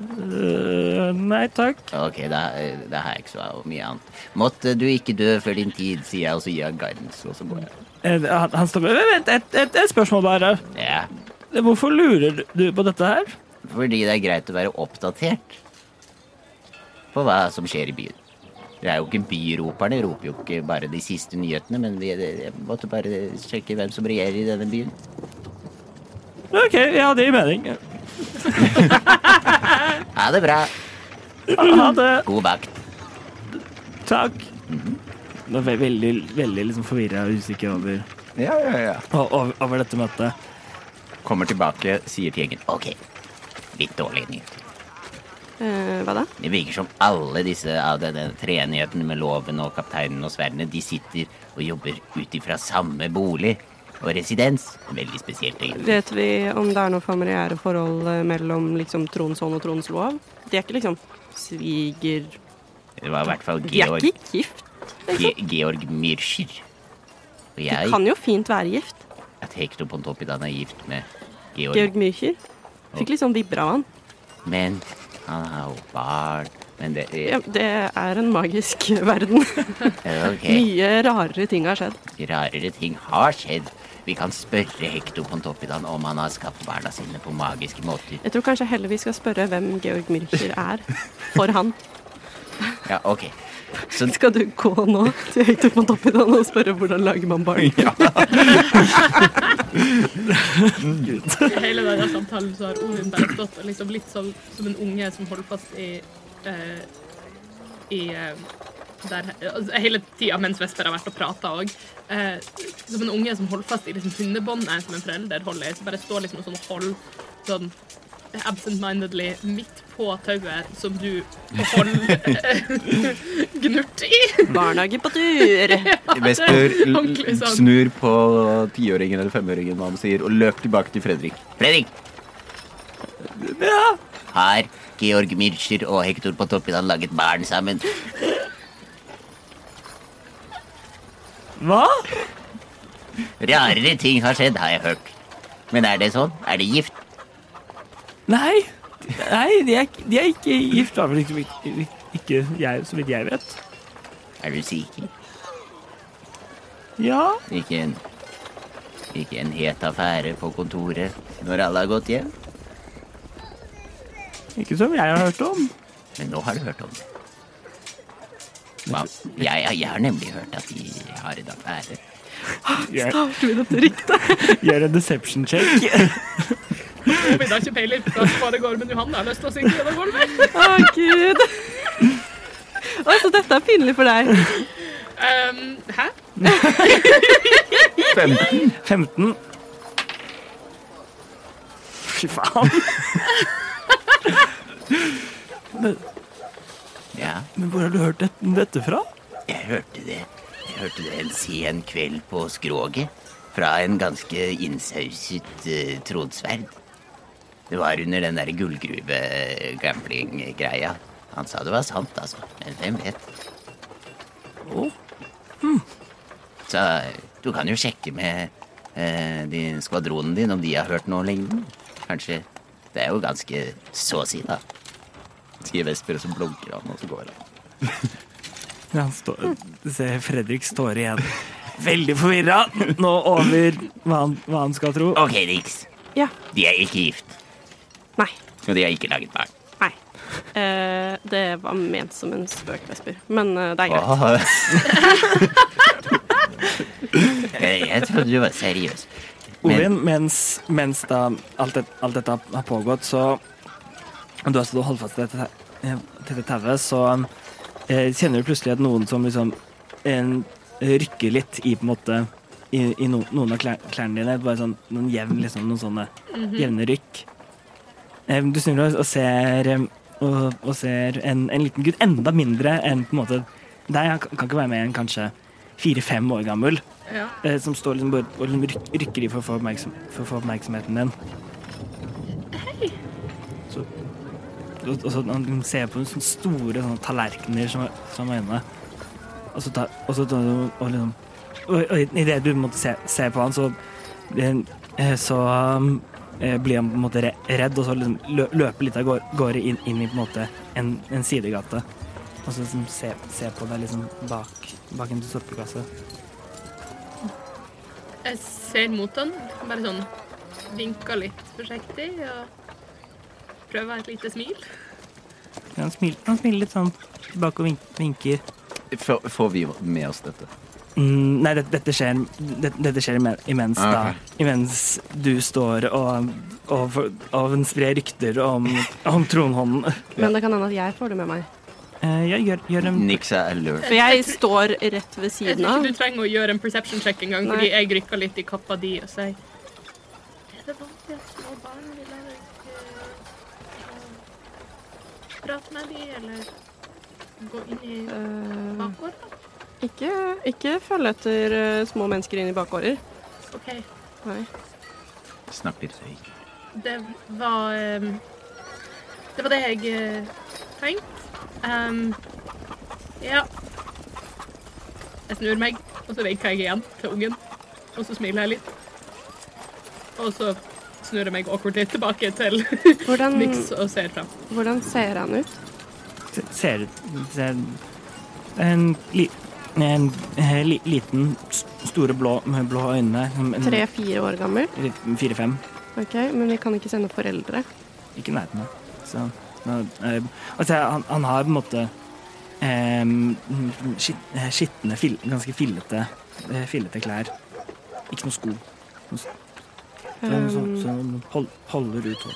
Uh, nei takk. Ok, da, eh, da har jeg ikke så mye annet. Måtte du ikke dø før din tid, sier jeg, og så gir jeg guidance, og så går jeg. Eh, han, han står Vent, et, et, et spørsmål bare. Ja, Hvorfor lurer du på dette her? fordi det er greit å være oppdatert på hva som skjer i byen. Det er jo ikke byroperne, roper jo ikke bare de siste nyhetene, men vi, jeg måtte bare sjekke hvem som regjerer i denne byen. OK, ja, det gir mening. Ha det bra. Ha det. God vakt. Takk. Nå er jeg veldig, veldig liksom forvirra og usikker over, Ja, ja, ja. over, over dette møtet. Kommer tilbake, sier til gjengen. Ok, litt dårlig nyhet. Eh, hva da? Det virker som alle disse av denne treenigheten med loven og kapteinen og sverdene, de sitter og jobber ut ifra samme bolig og residens. Veldig spesielt, egentlig. Vet vi om det er noe familiære forhold eh, mellom liksom tronsson og Tronslov? De er ikke liksom sviger... Det var i hvert fall Georg De er ikke gift. Ge Georg Myrscher. Og De kan jo fint være gift. at dag Pontoppidan er gift med Georg. Georg Myrscher. Fikk litt sånn vibber av han. Men jo barn. Men det Ja, det er en magisk verden. okay. Mye rarere ting har skjedd. rarere ting har skjedd. Vi kan spørre Hector Pontoppidan om han har skapt barna sine på magiske måter. Jeg tror kanskje heller vi skal spørre hvem Georg Myrkjer er for han. Ja, ok. Så Skal du gå nå til høyte på toppen og spørre hvordan lager man barn? I hele denne samtalen så har Odin bare stått liksom litt som, som en unge som holder fast i eh, i eh, der, altså, hele tida mens Vesper har vært og prata òg. Eh, som en unge som holder fast i liksom, hundebåndet som en forelder holder i. Så bare står liksom og sånn holder sånn absent-mindedly midt på tauet som du holder gnurt i. Barnehage på tur! Vesper ja, snur på tiåringen eller femåringen, hva han sier, og løper tilbake til Fredrik. Fredrik, Ja. har Georg Mircher og Hector han laget barn sammen? Hva? Rarere ting har skjedd, har jeg hørt. Men er det sånn? Er det gift? Nei. Nei, de er, de er ikke gift. Da, vel ikke, ikke, ikke jeg, så vidt jeg vet. Er du sikker? Ja. Ikke en Ikke en het affære på kontoret når alle har gått hjem? Ikke som jeg har hørt om. Men nå har du hørt om det. Hva? Jeg, jeg har nemlig hørt at de har en affære. Starter vi dette riktig? gjør en deception check. Ovid har ikke peiling på hva det foregår, Johan Johanne har lyst til å synge gjennom gulvet. Å, gud. Å, så dette er pinlig for deg. Um, hæ? 15. 15. Fy faen. Ja, Men hvor har du hørt dette, dette fra? jeg hørte det. Jeg hørte det en sen kveld på skroget. Fra en ganske innsauset uh, trodsverd. Det var under den der gullgruve-gambling-greia. Han sa det var sant, altså. Men hvem vet? Så du kan jo sjekke med eh, din skvadronen din om de har hørt noe lignende. Kanskje. Det er jo ganske så å si, da. Sier Vesper, og så blunker han, og så går han. Ja, han står, ser Fredrik står igjen veldig forvirra nå over hva han, hva han skal tro. Ok, Rix. Ja. De er ikke gift, Nei. og de er ikke laget barn. Nei. Eh, det var ment som en spøk, Vesper. Men eh, det er greit. Jeg, trodde du var seriøs. Men Ovin, mens, mens da alt, det, alt dette har pågått, så Du har stått og holdt fast til dette, til dette så eh, kjenner du plutselig at noen som liksom en, rykker litt i på en måte i, i no, noen av klær, klærne dine. Bare sånn noen jevn, liksom, noen sånne jevne rykk. Du snur deg og ser, og, og ser en, en liten gutt enda mindre enn på en måte deg. Han kan ikke være med en kanskje fire-fem år gammel. Ja. Eh, som står liksom bare og liksom rykker i for å få, oppmerksom, for å få oppmerksomheten din. Så, og, og så han ser på sånne store sånne tallerkener som, som inne. Og så tar og så tar du og liksom Og, og idet du måtte se, se på han, så eh, så um, blir han på en måte redd, og så liksom løper litt av gårde, inn, inn i på en måte en, en sidegate. Og så liksom se, se på deg liksom bak, bak en søppelkasse. Jeg ser mot han, bare sånn vinker litt forsiktig og prøver et lite smil. Han smiler, han smiler litt sånn tilbake og vinker. Får, får vi med oss dette? Mm, nei, dette, dette skjer, dette, dette skjer imens, okay. da, imens du står og, og, og sprer rykter om, om tronhånden. Men det kan hende at jeg får det med meg. Uh, jeg gjør, gjør en Niks er lurt. For jeg står rett ved Jeg siden tror av. ikke du trenger å gjøre en perception check engang, fordi jeg rykker litt i kappa di og sier Er det vanlig at små barn vil lære å prate med de, eller gå inn i Eh, bakgården? Ikke, ikke følge etter eh, små mennesker inn i bakgårder. OK. Nei. Snakk litt høyt. Det var ehm, Det var det jeg uh, tenkte. Um, ja. Jeg snur meg, og så vinker jeg igjen til ungen. Og så smiler jeg litt. Og så snur jeg meg awkward litt tilbake til Hvordan, Mix og ser fram. hvordan ser han ut? ser, ser en, li, en eh, li, liten, store blå, med blå øyne. Tre-fire år gammel? Fire-fem. Ok, Men vi kan ikke sende foreldre. Ikke i nærheten av. Så, eh, altså, han, han har på en måte eh, eh, skitne, fil, ganske fillete, eh, fillete klær. Ikke noe sko. Så, så, så, han hold, holder ut,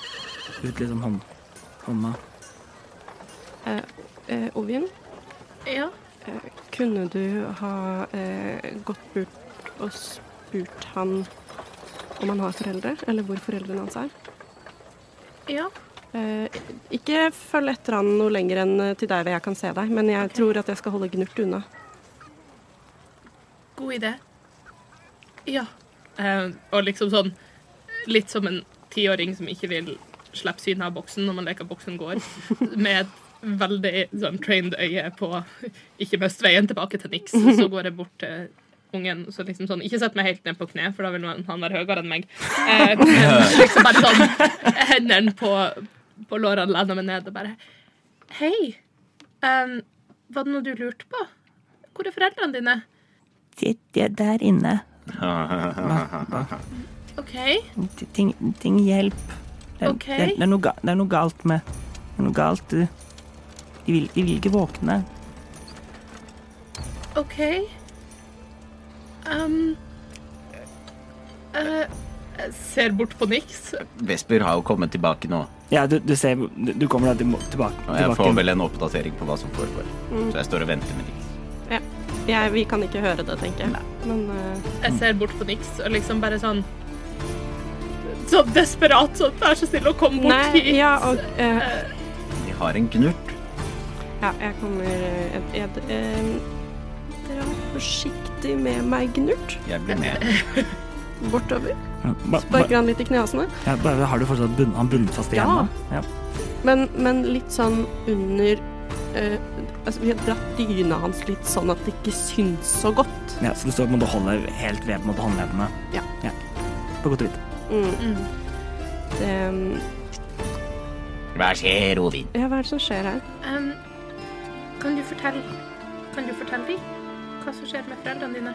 ut liksom hånd, hånda. eh, Ovin, Ja. Eh, kunne du ha eh, gått bort og spurt han om han har foreldre, eller hvor foreldrene hans er? Ja. Eh, ikke følg etter han noe lenger enn til der jeg kan se deg, men jeg okay. tror at jeg skal holde Gnurt unna. God idé. Ja. Eh, og liksom sånn Litt som en tiåring som ikke vil slippe synet av boksen når man leker boksen går, med et veldig sånn trained øye på ikke miste veien tilbake til niks. Så går jeg bort til ungen så liksom sånn Ikke sett meg helt ned på kne, for da vil han han være høyere enn meg. Eh, men liksom bare sånn hendene på, på lårene lener meg ned og bare Hei. um, var det noe du lurte på? Hvor er foreldrene dine? De, de er der inne. OK. Ting, ting hjelp. Det, okay. det, det, er noe, det er noe galt med Det er noe galt. De vil, de vil ikke våkne. OK. Um, uh, ser bort på Nix. Vesper har jo kommet tilbake nå, Ja, du, du ser Du, du kommer da tilbake, tilbake. og jeg får vel en oppdatering på hva som foregår. Så jeg står og venter med Nix. Jeg, vi kan ikke høre det, tenker jeg. Men uh... Jeg ser bort på Nix og liksom bare sånn Sånn desperat sånn Vær så snill å komme bort Nei, hit. ja, og uh... Vi har en gnurt. Ja, jeg kommer jeg, jeg, jeg, eh, Dere er forsiktig med meg, Gnurt. Jeg blir med. Bortover. Ba, ba, Sparker han litt i knehasene. ja, bare, har du fortsatt bunn, han bundet fast igjen? Ja. Ja. Men, men litt sånn under uh, Altså, vi har dratt dyna hans litt sånn at det ikke syns så godt. ja. Så det står på en måte holde helt ved på en håndleddene. Ja. På godt og vidt. Mm. Mm. Det, um, Hva skjer, Ovin? ja, hva er det som skjer her? Em, kan du fortelle Kan du fortelle dem hva som skjer med foreldrene dine?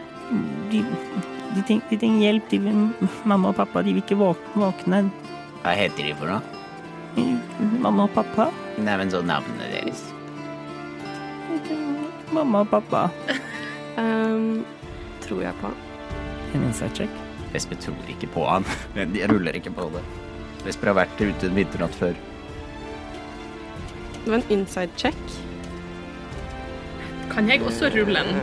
De, de, treng, de trenger hjelp. De, vil- mamma og pappa de vil ikke våkne. Hva heter de for noe? Mamma og pappa. Nei, men så navnene deres. Mamma og pappa. Um, tror jeg på. En inside check. Espe tror ikke på han, men jeg ruller ikke på det. Vesper har vært ute en vinternatt før. Det var en inside check. Kan jeg også rulle en?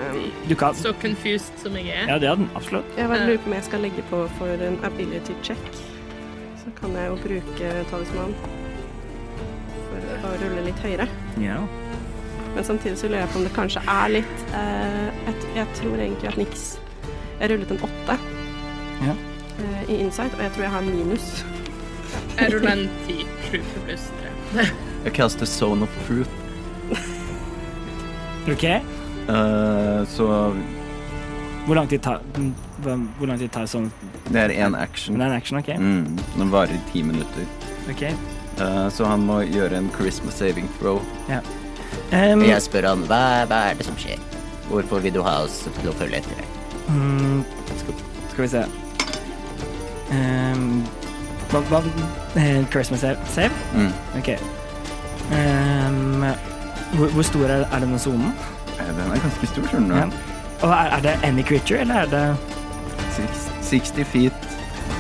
Du kan Så confused som jeg er. Ja, det hadde den absolutt. Jeg bare lurer på om jeg skal legge på for en ability check. Så kan jeg jo bruke talisman for å rulle litt høyere. Ja. Men samtidig så lurer jeg på om det kanskje er litt eh, jeg, jeg tror egentlig at niks Jeg rullet en åtte Ja. eh, i insight, og jeg tror jeg har minus. Jeg ruller en ti. Sju pluss tre. Jeg kaster Zone of Truth. OK. Eh, så Hvor lang tid tar mm, Hvor lang tid tar sånn det er én action. Det er en action, OK? Mm, den varer i ti minutter. Ok. Eh, så han må gjøre en Christmas saving throw. Um, Jeg spør han hva, hva er det som skjer? Hvorfor vil du ha oss til å følge etter deg? mm, skal, skal vi se um, Hva, hva eh, Christmas save? save? Mm. OK. Um, hvor, hvor stor er, er denne sonen? Eh, Den er ganske stor, skjønner du. Ja. Og er, er det any creature, eller er det Six- 60 feet.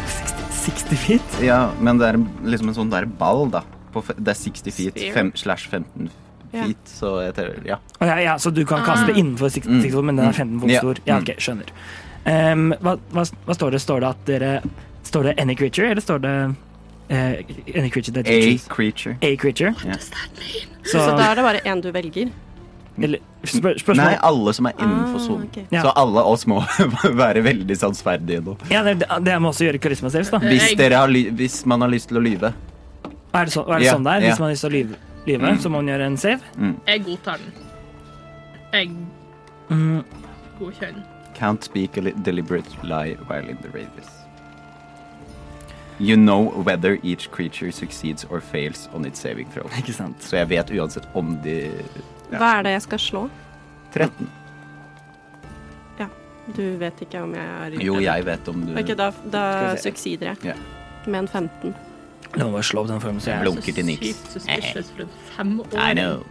60, 60 feet? Ja, men det er liksom en sånn der ball, da. På, det er 60 feet fem, slash 15 Ja. feet, så jeg teller Ja. Ja, ja, så du kan kaste Ah. innenfor 60 Mm. fot, men den er 15 fot Ja. stor? Ja, Mm. ok, skjønner. Um, hva, hva, hva står det? Står det at dere Står det any creature, eller står det eh, any creature that you A choose? creature. A creature. Ja. Så, Så da er det bare én du velger. eller, spør, spørsmål Nei, alle som er innenfor Ah, sonen. ok. Ja. Så alle oss må være veldig sannsferdige nå. Ja, det, det må også gjøre karisma saves, da. Hvis, dere har ly hvis man har lyst til å lyve. Er det, så, er det Ja, sånn der? ja. Hvis man har lyst til å lyve, lyve Mm. så må man gjøre en save? Jeg godtar den. Jeg Mm, godkjenner. Can't speak a deliberate lie while in the radius. You know whether each creature succeeds or fails on its saving throw. ikke sant. Så jeg vet uansett om de Ja. Hva er det jeg skal slå? 13. Ja. Du vet ikke om jeg er Jo, jeg vet om du Ok, da, da succeeder jeg. Ja. Med en 15. La meg bare slå opp den formen, så Jeg jeg blunker til niks. Sykt suspicious for en femåring. I know.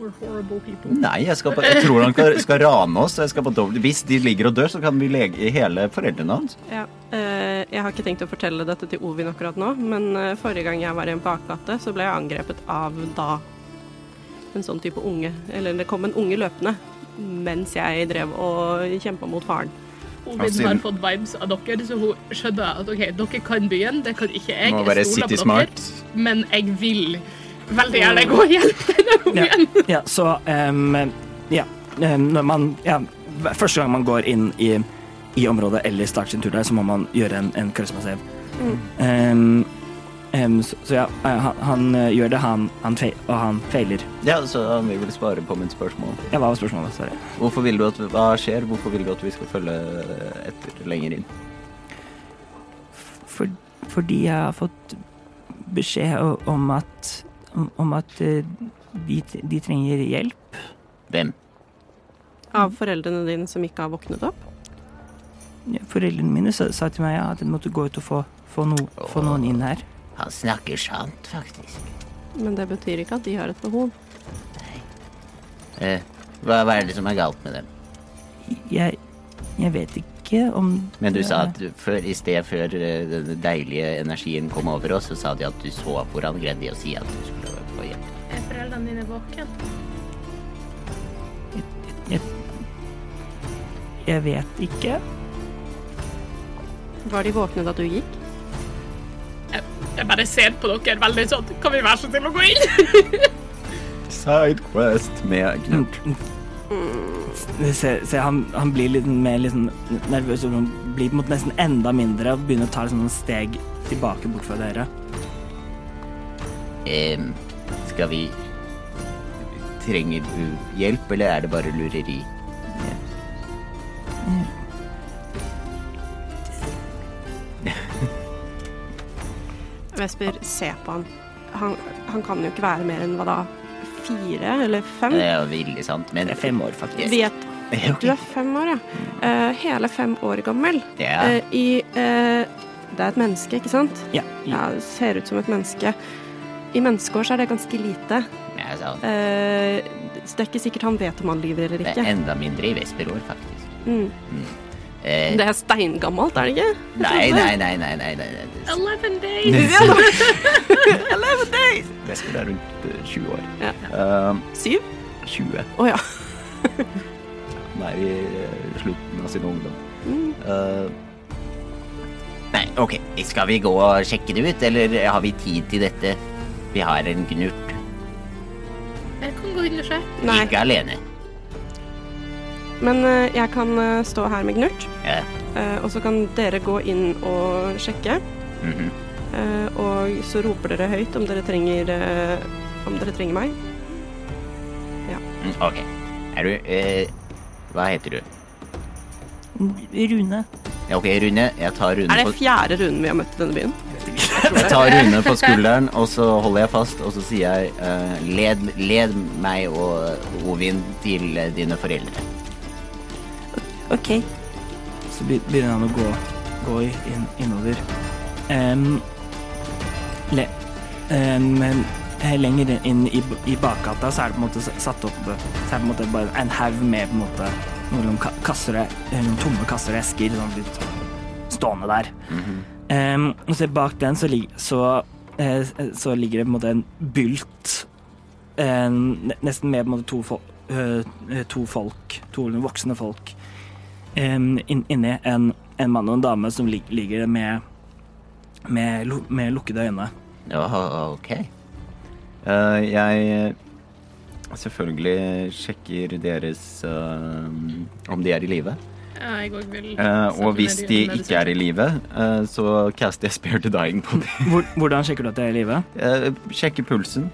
We're horrible people. Nei, jeg, skal bare, jeg tror han skal, skal rane oss. Jeg skal på. Hvis de ligger og dør, så kan vi lege hele foreldrene hans. Ja. eh, jeg har ikke tenkt å fortelle dette til Ovin akkurat nå, men eh, forrige gang jeg var i en bakgate, så ble jeg angrepet av da en sånn type unge. Eller det kom en unge løpende mens jeg drev og kjempa mot faren. Ovin har fått vibes av dere, så hun skjønner at ok, dere kan byen, det kan ikke jeg. Må Jeg være stoler på dere, men jeg vil veldig gjerne gå og hjelpe denne ungen. ja så um, Ja. når man Ja, første gang man går inn i, i området eller starter sin tur der, så må man gjøre en, en charisma Mm. Um, um, så, så ja, eh, han, han eh, gjør det, han, han feil, og han feiler. Ja, så han vil vel svare på mitt spørsmål. Ja, hva var spørsmålet? Sorry. Hvorfor vil du at, Hva skjer? Hvorfor vil du at vi skal følge etter lenger inn? For, fordi jeg har fått beskjed om at om, om at eh, de, de trenger hjelp. Hvem? Av foreldrene dine som ikke har våknet opp. Ja, Foreldrene mine sa, sa til meg ja, at jeg måtte gå ut og få, få, no, få noen inn her. Han snakker sant, faktisk. Men det betyr ikke at de har et behov. Eh, hva, hva er det som er galt med dem? Jeg, jeg vet ikke om Men du det sa at før, i sted før eh, den deilige energien kom over oss, så sa de at du så hvordan greide de å si at du skulle foreldrene dine våken? Jeg vet ikke. Var de våkne da du gikk? Jeg bare ser på dere veldig sånn Kan vi være så snill å gå inn? Sidequest med Knut. Se, se han, han blir litt mer litt sånn nervøs og han blir på en måte nesten enda mindre og begynner å ta noen steg tilbake bort fra dere. Um, skal vi Trenger du hjelp, eller er det bare lureri? Vesper, se på han. han. Han kan jo ikke være mer enn hva da? Fire eller fem? Det er jo veldig sant, men Det er fem år, faktisk. Vet Du er fem år, ja. Eh, hele fem år gammel. Ja. Eh, I eh, Det er et menneske, ikke sant? Ja, ja. Ja, ser ut som et menneske. I menneskeår så er det ganske lite. Sant. Eh, så det er ikke sikkert han vet om han lyver eller ikke. Det er enda mindre i Vesperår, faktisk. Mm. Eh, Det er steingammelt, er det ikke? Nei, nei, nei, nei, nei, nei, nei. Eleven days! Eleven days! Vesper er rundt eh, 20 år. Ja. Um, Syv? 20. Å ja. Han er i eh, slutten av sin ungdom. Mm. Uh, Nei, ok. Skal vi gå og sjekke det ut, eller har vi tid til dette? Vi har en gnurt. Kan gå inn og se. Nei. Ikke alene. Men eh, jeg kan eh, stå her med Gnurt, Ja. eh, og så kan dere gå inn og sjekke. mhm. eh, og så roper dere høyt om dere trenger eh, Om dere trenger meg. Mm, ok. Er du eh, Hva heter du? Rune. Ja, Ok, Rune. Jeg tar Rune Er det på fjerde runden vi har møtt i denne byen? Jeg tar Rune på skulderen, og så holder jeg fast, og så sier jeg uh, led, led meg og Ovin til eh, dine foreldre. OK. Så begynner han å gå, gå inn, innover. Um, le, um, men eh, lenger inn i, i bakgata så er det på en måte satt opp Så er det på en måte bare en haug med på en måte noen kasser, eh, noen tomme kasser og esker sånn litt stående der. Em, og så bak den så, så, eh, så ligger det på en måte en bylt eh, Nesten med på en måte to, fol eh, to folk, to voksne folk, em, inn, inni en, en mann og en dame som lig, ligger med, med, lu- med lukkede øyne. Ja, ok. Uh, jeg selvfølgelig sjekker deres uh, om de er i live. Ja, jeg òg vil Eh, og hvis de ikke er i live, eh, så caster jeg Spare to Dying på dem. Hvordan sjekker du at de er i live? Uh, sjekker pulsen.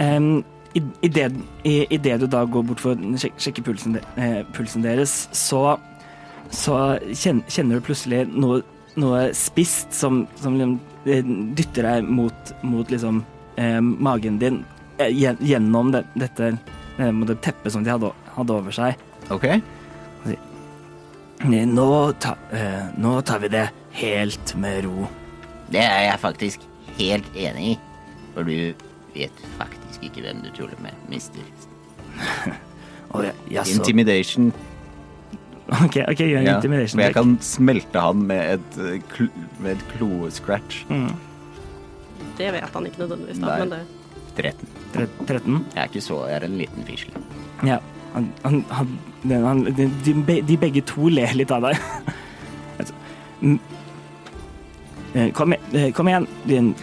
Um, i, i, det, i, I det du da går bort for å sjek, sjekke pulsen, de, eh, pulsen deres, så, så kjen, kjenner du plutselig noe, noe spist som, som liksom, eh, dytter deg mot, mot liksom, eh, magen din eh, gjennom det, dette eh, det teppet som de hadde, hadde over seg. OK? Eh, Nå, ta, eh, nå tar vi det helt med ro. Det er jeg faktisk helt enig i. For du vet faktisk ikke hvem du tuller med, mister. Og jeg, jeg så, Intimidation. ok, ok, gjør en Ja, intimidation jeg kan smelte han med et, klo, kl med et kloescratch. Mm, Det vet han ikke nødvendigvis, da, Nei. men det 13. tre- 13. Jeg er ikke så Jeg er en liten fisle. Ja, han, han, han, den, han de, de, de begge to ler litt av deg. Altså, mm. Eh, Kom, eh, kom igjen, din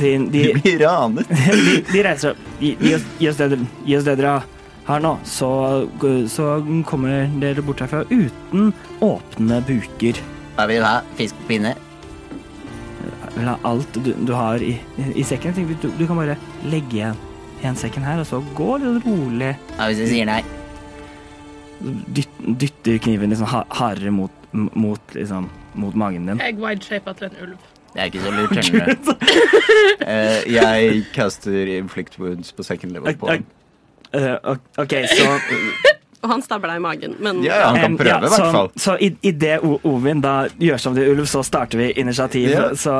din- Vi de, blir ranet. de, de reiser opp. Gi, oss, oss det, dere- har nå, så, så kommer dere bort herfra uten åpne buker. Hva vil du ha? Fisk på pinne? La alt du, du har i, i sekken. Du, du kan bare legge igjen igjen sekken her, og så gå litt rolig. Hva hvis jeg sier nei? Dyt, dytter kniven liksom ha- hardere mot, mot, liksom, mot magen din. Jeg wide-shapa til en ulv. Det er ikke så lurt, skjønner du. Eh, jeg caster inflict wounds på second level på Ok, han. Eh, ok- så Og han stabber deg i magen, men Ja, ja, han kan prøve, i så, hvert fall. Så i, i det Ovin da gjør som til ulv, så starter vi initiativ. Ja. Så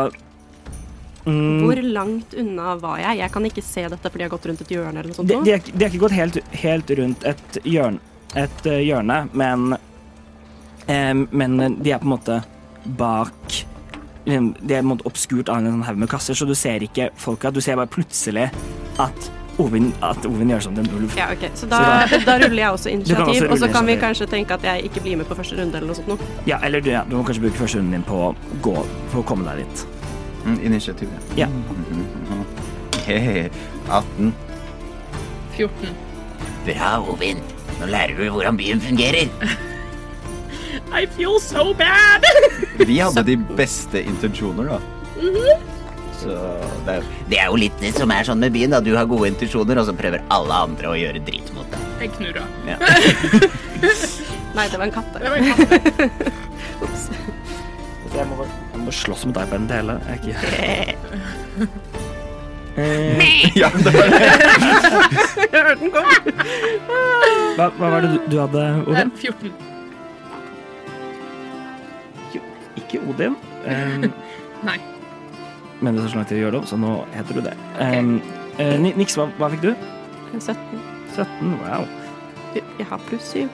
mm, hvor langt unna var jeg? Jeg kan ikke se dette fordi jeg har gått rundt et hjørne eller noe sånt. de, de, er, de er ikke gått helt, helt rundt et hjørne, et eh, hjørne, men eh, men de er på en måte bak em, De er på en måte obskurt av en sånn haug med kasser, så du ser ikke folka. Du ser bare plutselig at Ovin, at Ovin gjør som en ulv. Ja, okay. Så da, da ruller jeg også initiativ, også og så kan vi kanskje tenke at jeg ikke blir med på første runde eller noe sånt noe. Ja, eller du, ja, du må kanskje bruke første runden din på å gå på å komme deg dit. Mm, initiativ, Ja. Hehe. 18. 14. Bra, Ovin. Nå lærer du hvordan byen fungerer. I feel so bad! Vi hadde de beste intensjoner, da. Så det er Det er jo litt det som er sånn med byen. da Du har gode intensjoner, og så prøver alle andre å gjøre dritt mot deg. Jeg knurra. ja. Nei, det var en katt. Det var en katt. Ops. Jeg må, jeg må slåss mot deg, til hele. Jeg er ikke Eh, ja, det var det. Jeg hørte den komme. hva, hva var det du, du hadde, Odin? 14. Ikke Odin. Um, Nei. men det tar så lang tid å gjøre det om, så nå heter du det. Um, uh, Niks, hva, hva fikk du? 17. 17? Wow. Jeg har pluss 7.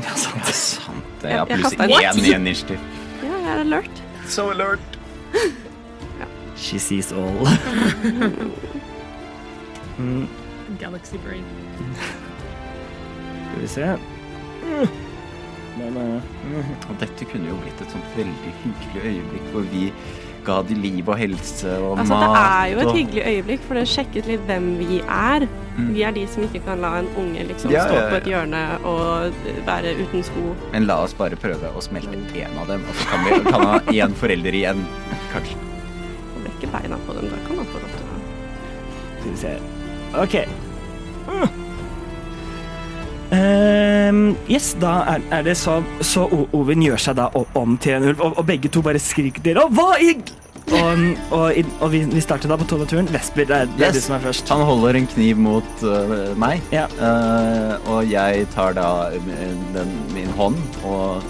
Ja, sant. Det er sant. Det Jeg- har pluss kastet en- i initiativ. Ja, jeg er alert. So alert. She sees all. Mm, Galaxy brain. skal vi se. Men, uh, Og dette kunne jo blitt et sånt veldig hyggelig øyeblikk hvor vi ga de liv og helse og Altså, mat. det er jo et og... hyggelig øyeblikk, for det sjekket litt hvem vi er. Mm. Vi er de som ikke kan la en unge liksom Ja, stå ja, på et hjørne og være uten sko. Men la oss bare prøve å smelte én av dem, og så kan vi kan ha én forelder igjen. Kanskje. Og brekke beina på dem. Da kan man få lov til å skal vi se. OK. Mm. Ehm, yes, da er, er det så Så O- Ovin gjør seg da om til en ulv, og, og begge to bare skriker til Og hva i Og, og, og vi, vi starter da på tolvte. Vesper, det er, det er Yes. du som er først. Han holder en kniv mot uh, meg, Ja. uh, og jeg tar da den, min hånd og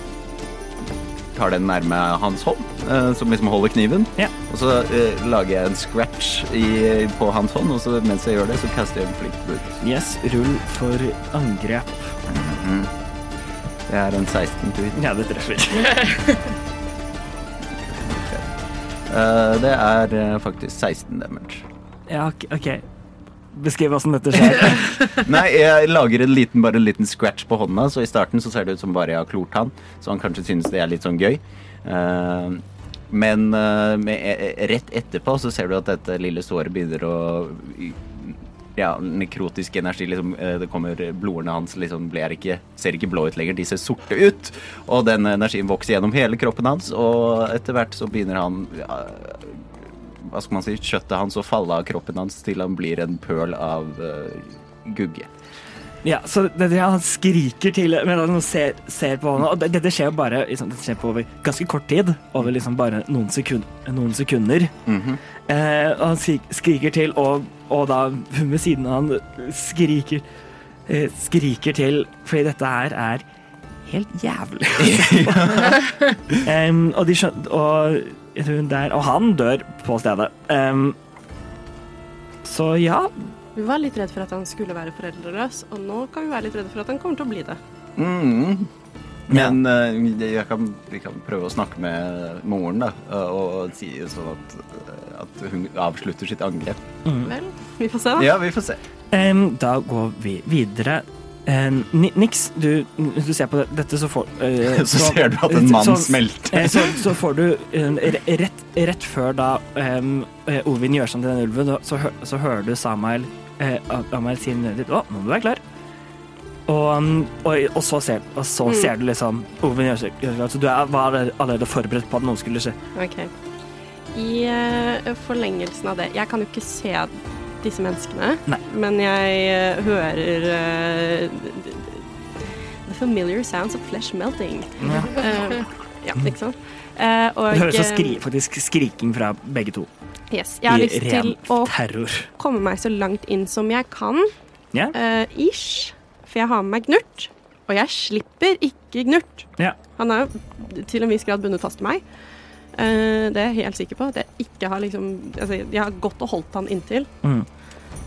tar den nærme hans hånd, øh, som liksom holder kniven. Ja. Og så øh, lager jeg en scratch i, på hans hånd, og så mens jeg gjør det, så kaster jeg en flink bud. Yes, rull for angrep. Mhm. Det er en 16 tur. Ja, det treffer. Eh, det er eh, faktisk 16 damage. Ja, ok. Beskriv åssen dette skjer. Nei, jeg lager en liten, bare en liten scratch på hånda, så i starten så ser det ut som bare jeg har klort han, så han kanskje synes det er litt sånn gøy. Uh, men uh, med, eh, rett etterpå så ser du at dette lille såret begynner å ja, nekrotisk energi liksom, eh, Det kommer Blodårene hans liksom blir ikke, ser ikke blå ut lenger, de ser sorte ut. Og den energien vokser gjennom hele kroppen hans, og etter hvert så begynner han hva skal man si, kjøttet hans og falle av kroppen hans til han blir en pøl av uh, gugge. Ja, så det, det, han skriker til Men han ser, ser på henne, og det, dette skjer jo bare liksom, skjer på over ganske kort tid. Over liksom bare noen, sekund, noen sekunder. Mhm. eh, og han skriker til, og, og da hun ved siden av han skriker eh, Skriker til, fordi dette her er helt jævlig. um, og de skjønner Og jeg hun der Og han dør på stedet. Um, så ja. Vi var litt redd for at han skulle være foreldreløs, og nå kan vi være litt redde for at han kommer til å bli det. Mm. Men eh, jeg kan, vi kan prøve å snakke med moren da, og, og si sånn at, at hun avslutter sitt angrep. Vel, vi får se, da. Ja, vi får se. Um, da går vi videre. Em, niks. Nix, du, hvis du ser på dette, så får uh, Så ser du at en mann så- smelter. eh, Så, så får du uh, rett, rett før da um, eh, Ovin gjør sånn til den ulven, så, så hører du Samael eh, Amael si nødig Å, nå må du være klar. Og, og, og så, ser, og så Mm. ser du liksom Ovin gjør seg klar. Så du er, var allerede- forberedt på at noe skulle skje. Okay. I eh, forlengelsen av det Jeg kan jo ikke se disse menneskene, Nei. men jeg eh, hører uh, The familiar sounds of flesh melting. Ja. Uh, ja, ikke sant? Uh, og Det høres så skri, faktisk skriking fra begge to. yes, jeg har I lyst til å terror. komme meg så langt inn som jeg kan. Yeah. Uh, ish. For jeg har med meg Gnurt, og jeg slipper ikke Gnurt. Yeah. Han er jo til en viss grad bundet fast til meg. Eh, det er jeg helt sikker på. At jeg ikke har liksom Altså, jeg har gått og holdt han inntil. Mm.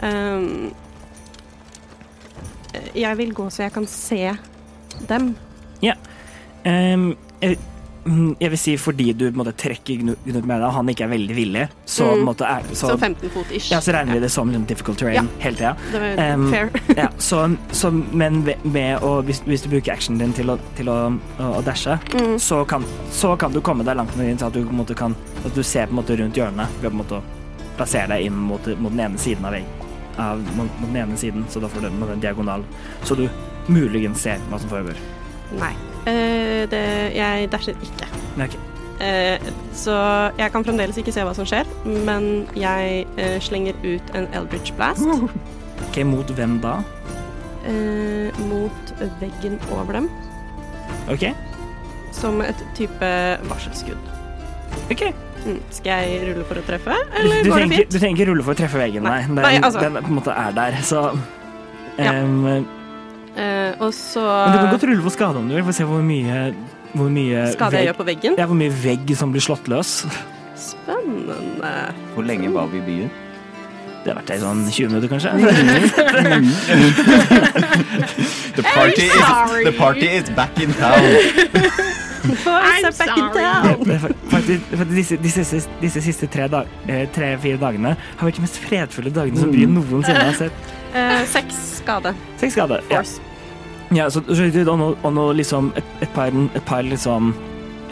Um, jeg vil gå så jeg kan se dem. Em, jeg, mm, jeg vil si fordi du måtte trekke Gnut med deg, og han ikke er veldig villig, så, Mm. måtte, er, så, Så 15 fot ish. ja, så regner vi det som liksom, difficult terrain Ja. hele tida. Fair. Ja, så, så, men med å, hvis, hvis du bruker actionen din til å, til å, å, dashe, Mm. så, kan, så kan du komme deg langt nok inn til at du, måte, kan, at du ser på en måte rundt hjørnet ved på en måte å plassere deg inn mot, mot den ene siden av veggen. Av, mot, mot den ene siden, så da får du den, den diagonal. Så du muligens ser hva som foregår. Nei. Eh, det, jeg dasher ikke. Okay. ok. Eh, så jeg kan fremdeles ikke se hva som skjer, men jeg uh, slenger ut en Eldridge Blast Ok, mot hvem da? eh, mot veggen over dem, Ok, som et type varselskudd. ok. Mm. Skal jeg rulle for å treffe, eller du, går det trenger, fint? du trenger ikke rulle for å treffe veggen, nei. Nei. Den, Nei, altså. den på en måte er der, så Ja. Eh, og så Men du kan godt rulle på skade om du vil, for å se hvor mye, hvor mye Skade jeg gjør på veggen. Ja, hvor mye vegg som blir slått løs. Spennende. Hvor lenge var vi i byen? Det har vært ei sånn 20 minutter, kanskje. The party, is, sorry. the party is back in town. I'm are back in sorry. town. Det fa- faktisk, disse, disse, disse siste tre dag- eh, tre-fire dagene har vært de mest fredfulle dagene som byen noensinne har sett. Eh, seks skade. Seks skade, Ja. Ja, så, så, og nå, og nå liksom et, et par, et par liksom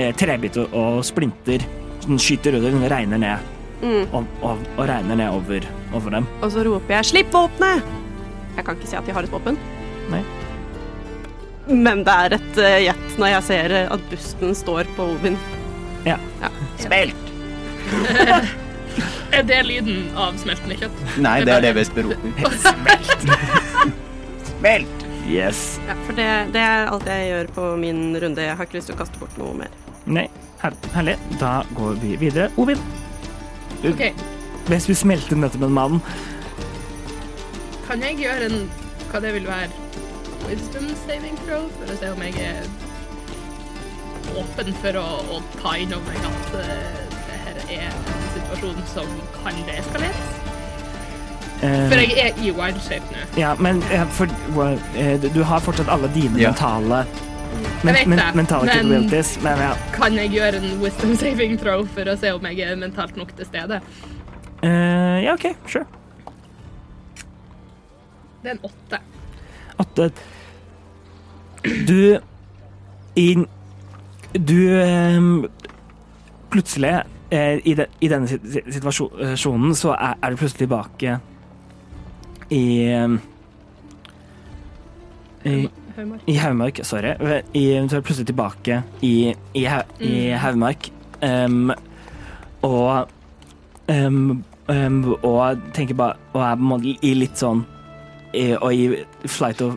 eh, trebiter og splinter den skyter ut og den regner ned. Mm. Og, og, og regner ned over, over dem. Og så roper jeg 'slipp våpenet'! Jeg kan ikke si at de har et våpen. Nei. Men det er et uh, gjett når jeg ser eh, at busten står på Ovin. Smelt! Er det lyden av smeltende kjøtt? Nei, det er det Vesper roper. Smelt! Yes. Ja, for det, det er alt jeg gjør på min runde. Jeg har ikke lyst til å kaste bort noe mer. Nei, her, herlig. Da går vi videre. Ovin, Okay. hvis vi smelter nettopp en mann Kan jeg gjøre en hva det vil være wisdom saving throw for å se om jeg er åpen for å, å ta inn over meg at uh, det her er situasjon som kan deeskaleres? eh, For jeg er i wild shape nå. Ja, men for, eh, du- du har fortsatt alle dine Ja. mentale men, vet det, mentale men- capabilities, men ja. Kan jeg gjøre en wisdom saving throw for å se om jeg er mentalt nok til stede? Eh, ja, OK, sure. Det er en åtte. Eh, du i Du um, Plutselig, i, de, i denne sit- sit- situasjonen, så er, er du plutselig tilbake i eh, i, Haumark. I sorry. I, så er du plutselig tilbake i, i, i Mm. Haugmark. em, og um, um, Og tenker bare Og er på en måte i litt sånn i, Og i flight or,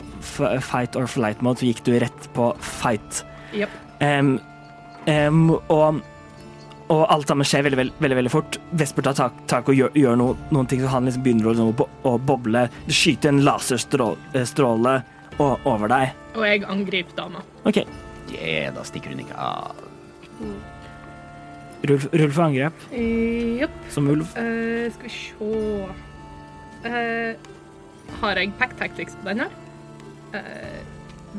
fight or flight mode så gikk du rett på fight. Yep. Og og alt sammen skjer veldig veldig, veldig, veldig fort. Vesper tar tak, tak og gjør, gjør noe, noen ting, så han liksom begynner å, liksom, å, bo- å boble. Det skyter en laserstråle o- over deg. Og jeg angriper dama. OK, Yeah, da stikker hun ikke av. rull, Rulf, for angrep Japp. som ulv. Uh, skal vi se uh, Har jeg pack tactics på den her? Eh,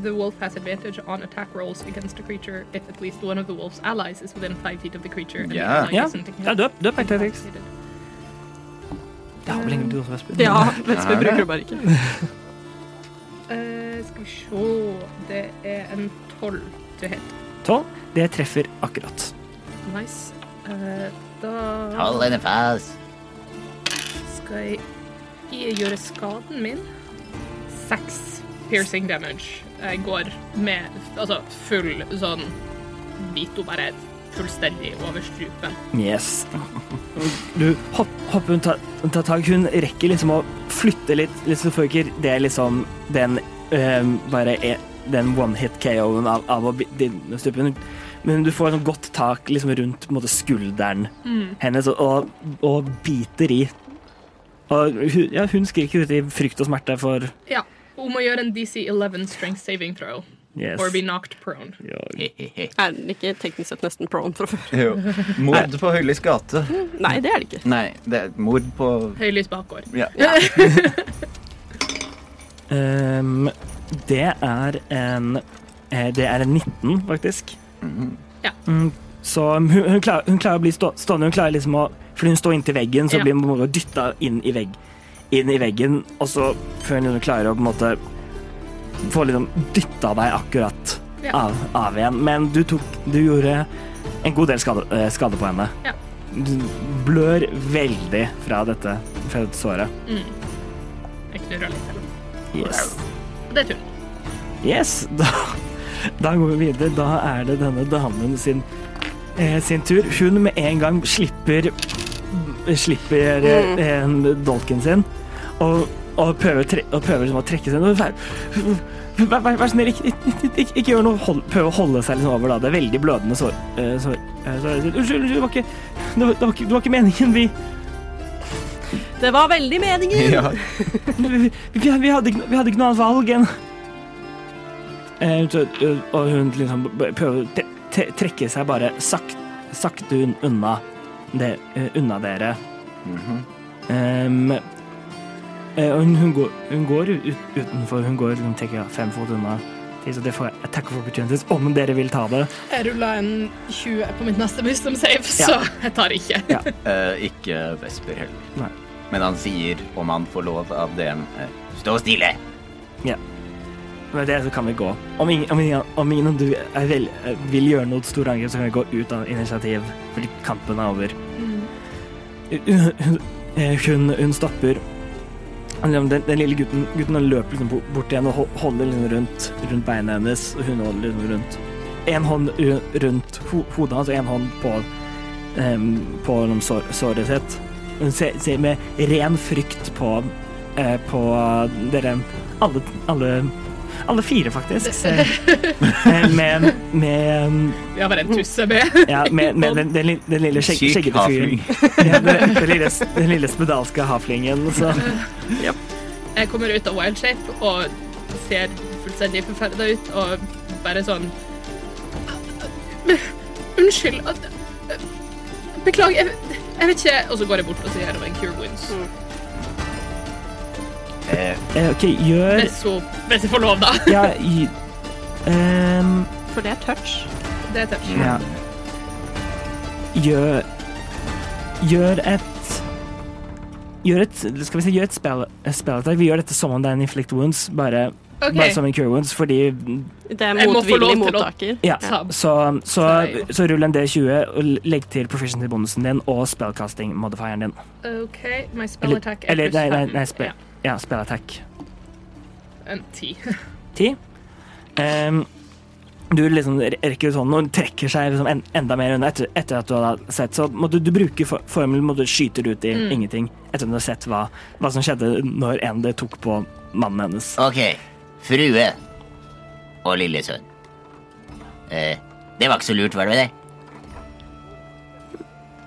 the wolf has advantage on attack rolls against a creature if at least one of the wolf's allies is within five feet of the creature. and the Ja. ally Ja, døp, døp du Det du. Ja, hvor lenge du også Vesper? Ja, Vesper ja, bruker det bare ikke. uh, skal vi se Det er en tolv til hit. Tolv. Det treffer akkurat. Nice. Uh, da Hold henne fast. skal jeg gjøre skaden min. Seks piercing damage. Jeg går med altså full sånn Vito bare fullstendig over strupen. Yes. Du hopp, hopper, hun tar, ta tak. Hun rekker liksom å flytte litt, litt så ikke det er liksom den øh, bare er, den one-hit KO-en av, av å bi- din stupen. Men du får et godt tak liksom rundt måte, skulderen hennes og, og, og biter i. Og hun, ja, hun skriker ut i frykt og smerte for Ja. Hun må gjøre en DC 11 strength saving throw yes. or be knocked prone. Ja. Er den ikke teknisk sett nesten prone fra før? Jo. Mord på Høylys gate. Nei, det er det ikke. Nei, det er mord på Høylys bakgård. Ja. um, det er en eh, Det er en 19, faktisk. Mm, Så hun, hun, klarer, hun klarer å bli stå, stående, hun klarer liksom å Fordi hun står inntil veggen, så Ja. blir hun dytta inn i vegg inn i veggen, og så før hun klarer å på en måte få liksom dytta deg akkurat Ja. av, av igjen. Men du tok Du gjorde en god del skade, eh, skade på henne. Ja. Du blør veldig fra dette, fra dette såret. Mm. Jeg knurrer litt. Eller. Yes. Det er tull. Yes, da, da går vi videre. Da er det denne damen sin, eh, sin tur. Hun med en gang slipper slipper mm. en dolken sin og, og prøver, tre, og prøver liksom å trekke seg Vær, vær, vær, vær snill, ikke, ikke, ikke, ikke gjør noe. Hold, prøv å holde seg liksom over da. Det er veldig blødende sår. eh, sår, eh, sår. Unnskyld, unnskyld, det var ikke det var, det var ikke, det var ikke meningen. Vi, Det var veldig meningen! Ja. vi, vi, vi, vi, hadde, vi hadde ikke noe annet valg enn eh, så, Og hun liksom prøver å tre- tre- trekke seg bare sakte, sakte unna, det, uh, unna dere. Mm -hmm. um, uh, hun, hun, går, hun går ut, utenfor. Hun går hun tenker fem fot unna. Så det får jeg attack of opportunities om dere vil ta det. Jeg rulla en 20 på mitt neste wisdom save, så jeg tar ikke. Ja. uh, ikke Vesper heller. Nei. Men han sier, om han får lov av DM eh, Stå stille. Med det så kan vi gå. Om ingen, om ingen, om ingen av du er eh, vil gjøre noe stort angrep, så kan vi gå ut av initiativ, fordi kampen er over. Hun, eh, hun, hun stopper. Den, den lille gutten, gutten løper liksom bort- igjen og holder liksom rundt, rundt beina hennes, og hun holder liksom rundt En hånd rundt ho hodet hans og en hånd på, um, på liksom sår, såret sitt. Hun ser, ser med ren frykt på, uh, på dere alle, alle alle fire, faktisk. Ser, eh, med, med, Vi har bare en tusse med. ja, med, med den, den, den lille skjegg, skjeggete fyren. Ja, den, den, lille, den lille spedalske haflingen. Så. Jeg kommer ut av wild shape og ser fullstendig forferda ut og bare sånn Unnskyld. at- Beklager. Jeg, jeg vet ikke Og så går jeg bort og sier det var en cure wounds. Eh, Eh, OK, gjør Hvis, jeg får lov, da. Ja, gi, um, For det er touch. Det er touch. ja. Gjør Gjør et Gjør et Skal vi si, gjør et spell, attack. Vi gjør dette som om det er en inflict wounds, bare, okay. bare som en cure wounds, fordi Det er motvillig mottaker. Ja, Tab. så, så, Nei. så rull en D20 og legg til proficiency-bonusen din og spellcasting-modifieren din. OK, my spell attack er eller pluss nei, nei, fem. nei spe, ja, spill attack. En ti. ti? Um, du liksom rekker ut hånden og trekker seg liksom en, enda mer unna etter, etter at du har sett. Så må du, du bruker for, formelen må du skyter ut i Mm. ingenting etter at du har sett hva, hva som skjedde når en det tok på mannen hennes. ok, frue og lille sønn. Eh, det var ikke så lurt, var det det?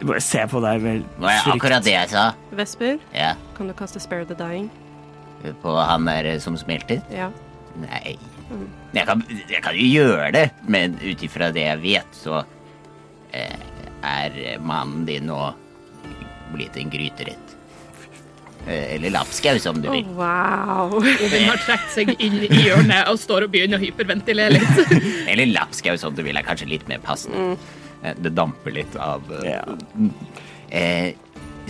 Du bare ser på deg vel Det var akkurat det jeg sa. Vesper, Ja, kan du kaste Spare the Dying? på han der eh, som smelter? Ja. Nei. Jeg kan, jeg kan jo gjøre det, men ut ifra det jeg vet, så eh, er mannen din nå blitt en gryterett. Eh, eller lapskau, som du Å, vil. wow. Odin har trukket seg inn i hjørnet og står og begynner å hyperventilere litt. Eller lapskau, som du vil, er kanskje litt mer passende. Eh, Det damper litt av eh, Ja. Eh,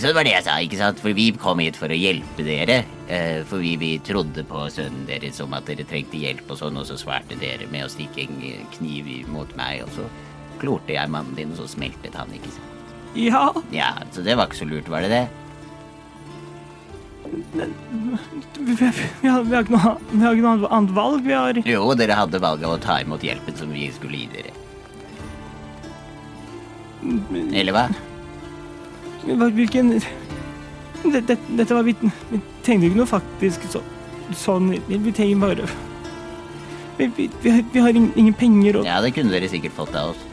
så det var det jeg sa, ikke sant? For vi kom hit for å hjelpe dere. Eh, for vi, vi trodde på sønnen deres om at dere trengte hjelp og sånn, og så svarte dere med å stikke en eh, kniv mot meg, og så klorte jeg mannen din, og så smeltet han, ikke sant? Ja, Ja, så det var ikke så lurt, var det det? vi, vi, vi, har, vi, har ikke noe, vi har ikke noe annet valg. Vi har Jo, dere hadde valget å ta imot hjelpen som vi skulle gi dere. Eller hva? Hva- Hvilken det, det, Dette var Vi, vi trengte ikke noe faktisk så, sånn Vi, vi trenger bare Vi, vi, vi, har, vi har ingen, ingen penger og Ja, det kunne dere sikkert fått av oss.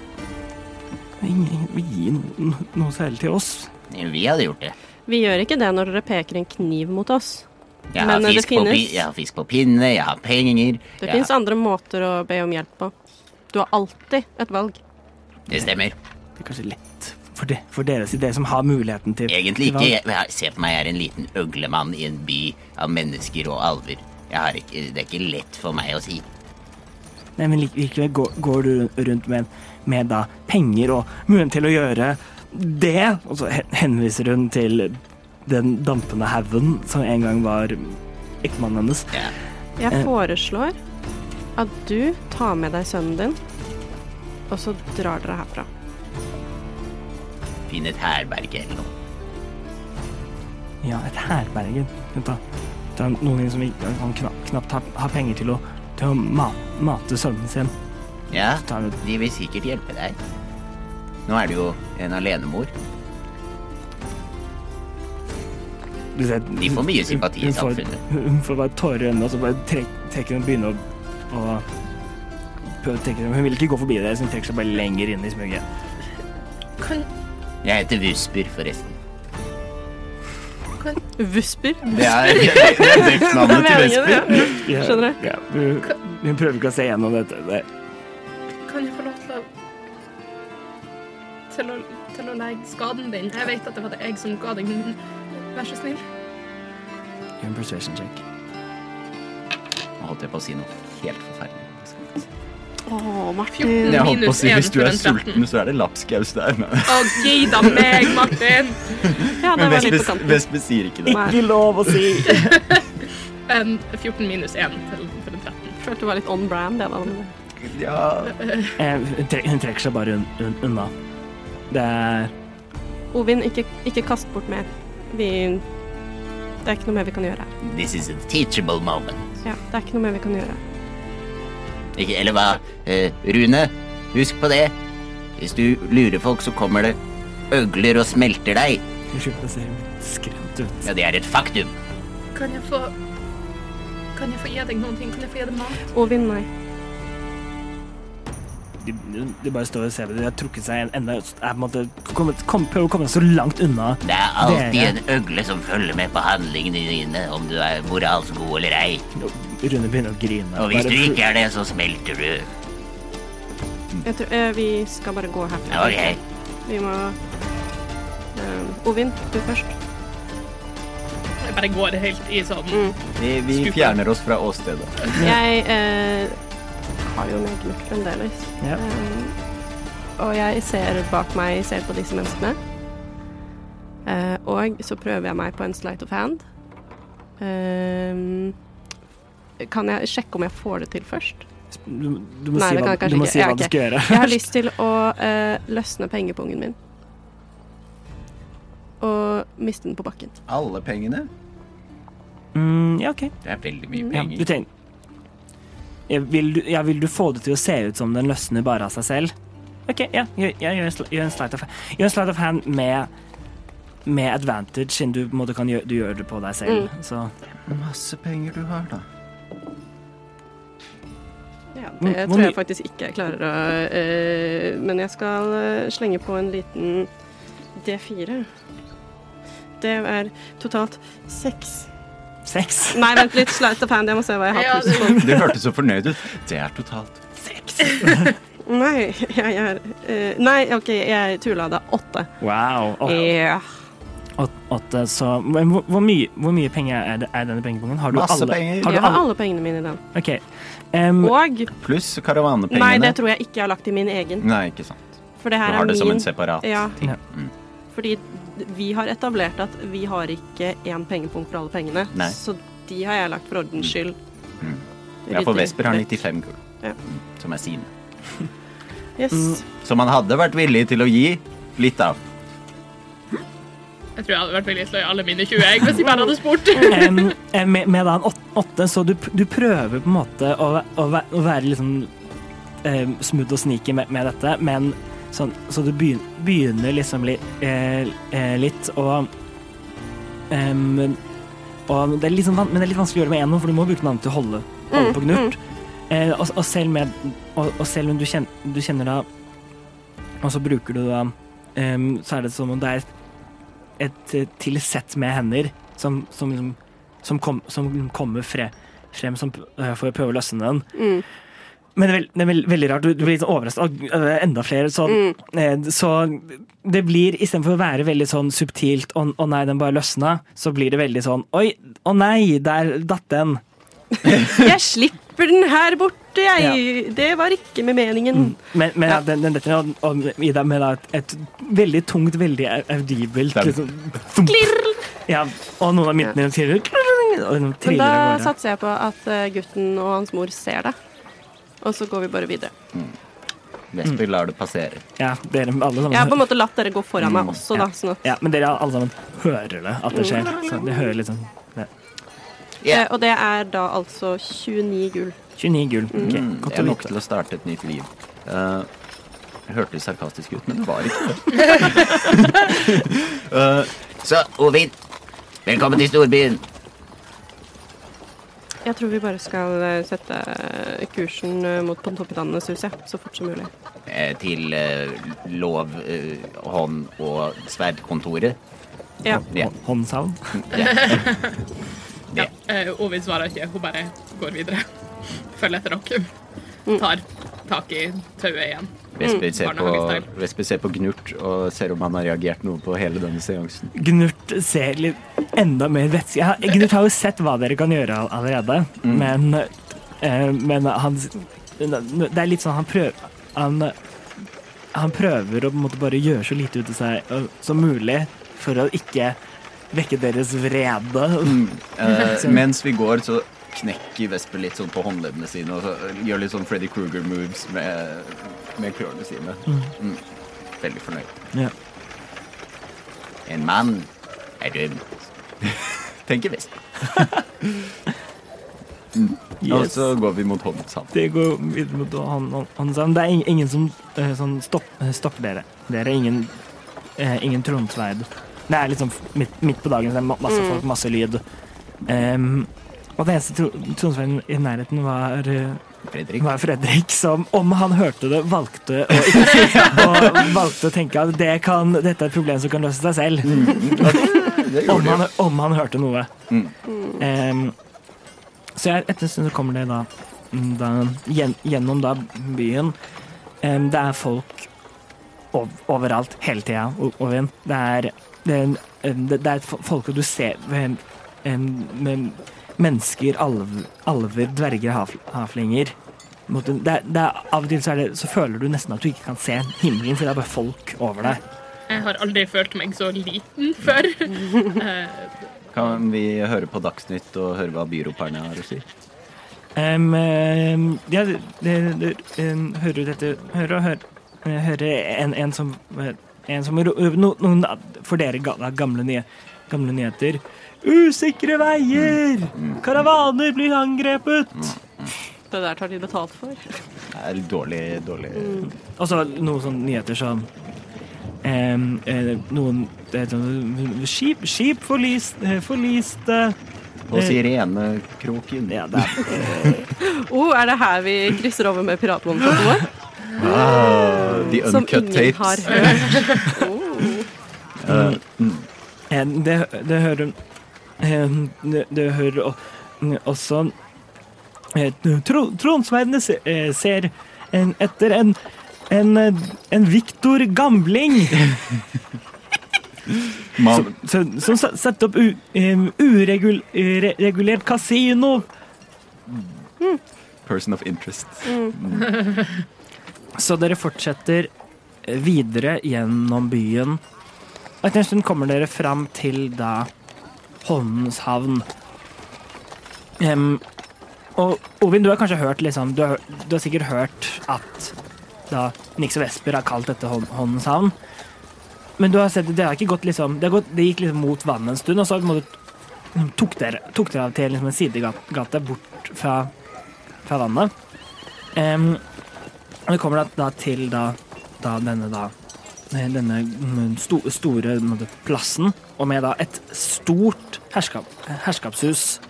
ingen, ingen vil gi noe, noe, særlig til oss. Vi hadde gjort det. Vi gjør ikke det når dere peker en kniv mot oss. Jeg har, Men, fisk, det fisk på, jeg har fisk på pinne, jeg har penger. Det fins har- andre måter å be om hjelp på. Du har alltid et valg. Det stemmer. Det er kanskje lett for, de, for deres idé, som har muligheten til Egentlig ikke. Jeg, se på meg, jeg er en liten øglemann i en by av mennesker og alver. Jeg har ikke, det er ikke lett for meg å si. Nei, men lik- likevel går, går du rundt med, med da penger og muligheten til å gjøre det. Og så henviser hun til den dampende haugen som en gang var ektemannen hennes. Ja. Jeg Eh. foreslår at du tar med deg sønnen din, og så drar dere herfra. Finn et herberge eller noe. Ja, et herberge. Vent, da. Det er noen som ikke kan knapt, knapt ha, ha penger til å, til å ma, mate sønnen sin. Ja, de vil sikkert hjelpe deg. Nå er du jo en alenemor. du ser, De får mye sympati i samfunnet. Hun får bare tårer i øynene, og så bare trek, trekker hun og begynner å å trekke- Hun vil ikke gå forbi det, så hun trekker seg bare lenger inn i smuget. Kan, Jeg heter Vusper, forresten. Vusper. Det er, det er dekknavnet til Vesper. Ja, Skjønner du? Ja, du, hun prøver ikke å se gjennom dette. Det, kan jeg få lov til å til å, til å legge skaden din? Jeg vet at det var det jeg som ga deg den. Vær så snill. Gjør en persuasion check. Nå holdt jeg på å si noe helt forferdelig. Å, Martin. Jeg holdt på å si hvis du er sulten, så er det lapskaus der. Men, Å, gi da meg, Martin! Ja, det men var litt på kanten. Vespe sier ikke det. Ikke lov å si! En 14 minus 1 til, for en 13. følte det var litt on brand, det da. Ja, Eh, Hun hun trekker seg bare un, un, unna. Det er Ovin, ikke, ikke kast bort mer. Vi Det er ikke noe mer vi kan gjøre. this is a teachable moment. Ja, det er ikke noe mer vi kan gjøre. Ikke, eller hva? Eh, Rune, husk på det. Hvis du lurer folk, så kommer det øgler og smelter deg. Unnskyld, det ser skremt ut. Ja, det er et faktum. Kan jeg få Kan jeg få gi deg noen ting? Kan jeg få gi deg mat? Ovin, nei. De, de bare står og ser på det. De har trukket seg en- enda Jeg måtte komme, kom, prøve å komme så langt unna. Det er alltid Dere. en øgle som følger med på handlingene dine, om du er moralsk god eller ei. Rune begynner å grine. Og hvis Bare du ikke er det, så smelter du. Jeg tror, eh, vi skal bare gå herfra. Ok. Vi må eh, Ovin, du først. Jeg bare går helt i sånn Mm. Vi, vi fjerner oss fra åstedet. Jeg eh, har jo nøkler fremdeles. Ja. Eh, og jeg ser bak meg, ser på disse menneskene. Eh, og så prøver jeg meg på en sleight of hand. Eh, kan jeg sjekke om jeg får det til først? Du, du må Nei, si hva, jeg du må si Ja, hva du skal gjøre. Jeg har lyst til å uh, løsne pengepungen min. Og miste den på bakken. Alle pengene? Mm, ja, OK. Det er veldig mye Ja, du penger. ja, vil, du, vil du få det til å se ut som den løsner bare av seg selv? OK, ja. Gjør, gjør, en, sli- gjør en sleight of, of hand med med advantage, siden du, på kan gjøre, du gjør det på deg selv. Mm. Så Masse penger du har, da. Ja, det hvor tror jeg faktisk ikke jeg klarer å uh, Men jeg skal eh, slenge på en liten D4. Det er totalt seks. seks. Nei, vent litt. Slight of hand. Jeg må se hva jeg Ja, har pluss på. Du hørtes så fornøyd ut. Det er totalt seks. Nei, jeg er uh, Nei, OK, jeg tulla. Det er åtte. Wow. Oh. Ja. Åt- Åtte, så hvor, hvor, mye, hvor mye penger er, det, er denne pengepungen? Har du Masse alle? penger. Har du Jeg har alle? alle pengene mine i den. Okay. Um, Og Pluss karavanepengene. Nei, det tror jeg ikke jeg har lagt i min egen. Nei, ikke sant. For det Du har er det som en separat Ja. ting. Ja. Mm. Fordi vi har etablert at vi har ikke én pengepunkt for alle pengene. Nei. Så de har jeg lagt for ordens skyld. Mm. Ja, for Vesper har 95 gull, Ja. Mm, som er sine. Yes. Mm. Som han hadde vært villig til å gi litt av. Jeg tror jeg hadde vært veldig til i alle mine 20 jeg, hvis jeg bare hadde spurt. em, med, med da en åtte, så du, du prøver på en måte å, å, å være litt sånn em, smooth og sneaky med, med dette, men sånn, så du begyn, begynner liksom li, eh, eh, litt og um, og det er sånn, Men det er litt vanskelig å gjøre med én, for du må bruke den andre til å holde, holde på Mm, gnurt. Eh, og, og, selv med, og, og selv om du kjenner, du kjenner da Og så bruker du da Så er det som om det er et, eh, tilsett med hender som, som, liksom- som, kom, som kommer fre, frem som, eh, for å prøve å løsne den. Mm. Men det er, veld, det er veld, veldig rart. Du, blir litt overrasket. av Enda flere. Så, Mm. eh, så det blir istedenfor å være veldig sånn subtilt 'å å nei, den bare løsna', så blir det veldig sånn 'oi, å nei, der datt den'. Jeg slipper den her borte! Hørte jeg! Det var ikke med meningen. Men, men ja. den, den dette og, Ida med da et, et veldig tungt, veldig audibelt liksom. Ja, og noen av myntene triller Men da satser jeg på at eh, gutten og hans mor ser det. Og så går vi bare videre. Vesper lar det passere. Ja, dere alle sammen Jeg har på en måte latt dere gå foran meg også, da. Sånn at, Ja, men dere alle sammen hører det, at det skjer. Så de hører liksom det. Ja. eh, og det er da altså 29 gull. 29 gull. Ok, Mm, godt det er nok til å starte et nytt liv. Uh, jeg hørtes sarkastisk ut, men det var ikke det. uh, Så, Ovin, velkommen til storbyen. Jeg tror vi bare skal eh, sette eh, kursen eh, mot Pontoppidanenes hus. Så fort som mulig. Eh, til uh, lov, uh, hånd og sverdkontoret. Ja. Ja. Håndsavn. Ja, eh, Ovid svarer ikke, hun bare går videre. Følger etter dere. Mm. Tar tak i tauet igjen. Vesper, ser på, Vesper ser på Gnurt og ser om han har reagert noe på hele denne seansen. Gnurt ser litt enda mer vætske ja, Gnurt har jo sett hva dere kan gjøre allerede, allerede, men, eh, men han Det er litt sånn han prøver Han, han prøver å på en måte bare gjøre så lite ut av seg eh, som mulig for å ikke vekke deres vrede. Eh, mens vi går, så knekker Vesper litt sånn på håndleddene sine og så gjør litt sånn Freddy Kruger-moves med, med klørne sine. Mm. Veldig fornøyd. Ja. En mann er dømt. Tenker Vesper. Og Yes. så går vi mot Håndshavn. Det går videre mot hånden han, han Det er ingen som eh, sånn stopp, eh, stopper dere. Dere er ingen, eh, ingen tronsverd. Det er liksom midt, midt på dagen, så det er masse folk, masse lyd. Um, og det eneste tronsvenn i nærheten var, eh, Fredrik. var Fredrik, som om han hørte det, valgte å, og valgte å tenke at det kan, dette er et problem som kan løse seg selv. Mm. Om han, om han hørte noe. Mm. Um, så jeg, etter en stund så kommer det da, da gjennom da byen. Um, det er folk ov, overalt hele tida, Ovin. Det er det, er et em, det, det er fo- folk du ser Mennesker, alv, alver, dverger, havflinger. haflinger. Det, er- det er, av og til så, er det, så føler du nesten at du ikke kan se himmelen, for det er bare folk over deg. Jeg har aldri følt meg så liten før. Eh, Kan vi høre på Dagsnytt og høre hva byroperne har å si? Um, ja, det, det, det, hører du dette Hører og hører, hører en, en som, en som no, Noen for dere ga- gamle, nye, gamle nyheter. Usikre veier! Karavaner blir angrepet! Det der tar de betalt for. Det er dårlig, dårlig Og så noen sånne nyheter som eh, Noen det sånn, Skip, skip forlist, eh, forliste og Sirenekroken. Ja, det er Oh, er det her vi krysser over med piratmonopolaet? Ah, the Som ingen har hørt. Oh. Eh, mm. Eh, Det, det hører eh, Det, det hører også eh, Tronsverdene eh, ser en, etter en en, en Viktor Gambling Man, som, som setter opp uregulert kasino. person of interest. Så dere fortsetter videre gjennom byen. Og etter en stund kommer dere fram til da Holmens havn. Um, og Ovin, du har kanskje hørt liksom, du har, du har sikkert hørt at da Nix og Vesper har kalt dette Holmens havn. Men du har sett, det har ikke gått liksom, det, gått, det gikk liksom mot vannet en stund, og så tok dere, tok dere til liksom en sidegate bort fra, fra vannet. Em, og vi kommer da, da til da, da denne da eh, denne mm, sto, store plassen, og med da et stort herskap, herskapshus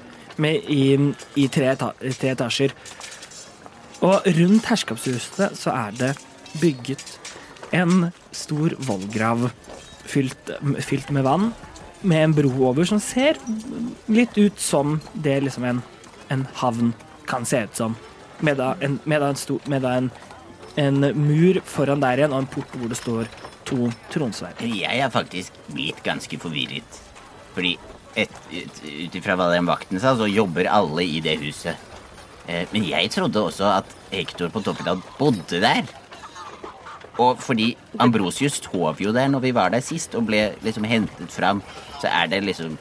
med i, i tre, eta, tre etasjer. Og rundt herskapshuset så er det bygget en stor vollgrav fylt, fylt med vann, med en bro over som ser litt ut som det liksom en, en havn kan se ut som. Med da en, med da en, sto, med da en, en mur foran der igjen, og en port hvor det står to tronsverd. Jeg er faktisk blitt ganske forvirret. Fordi ut ifra hva den vakten sa, så jobber alle i det huset. Eh, Men jeg trodde også at Hector på Toppedal bodde der. Og fordi Ambrosius sov jo der når vi var der sist, og ble liksom hentet fram, så er det liksom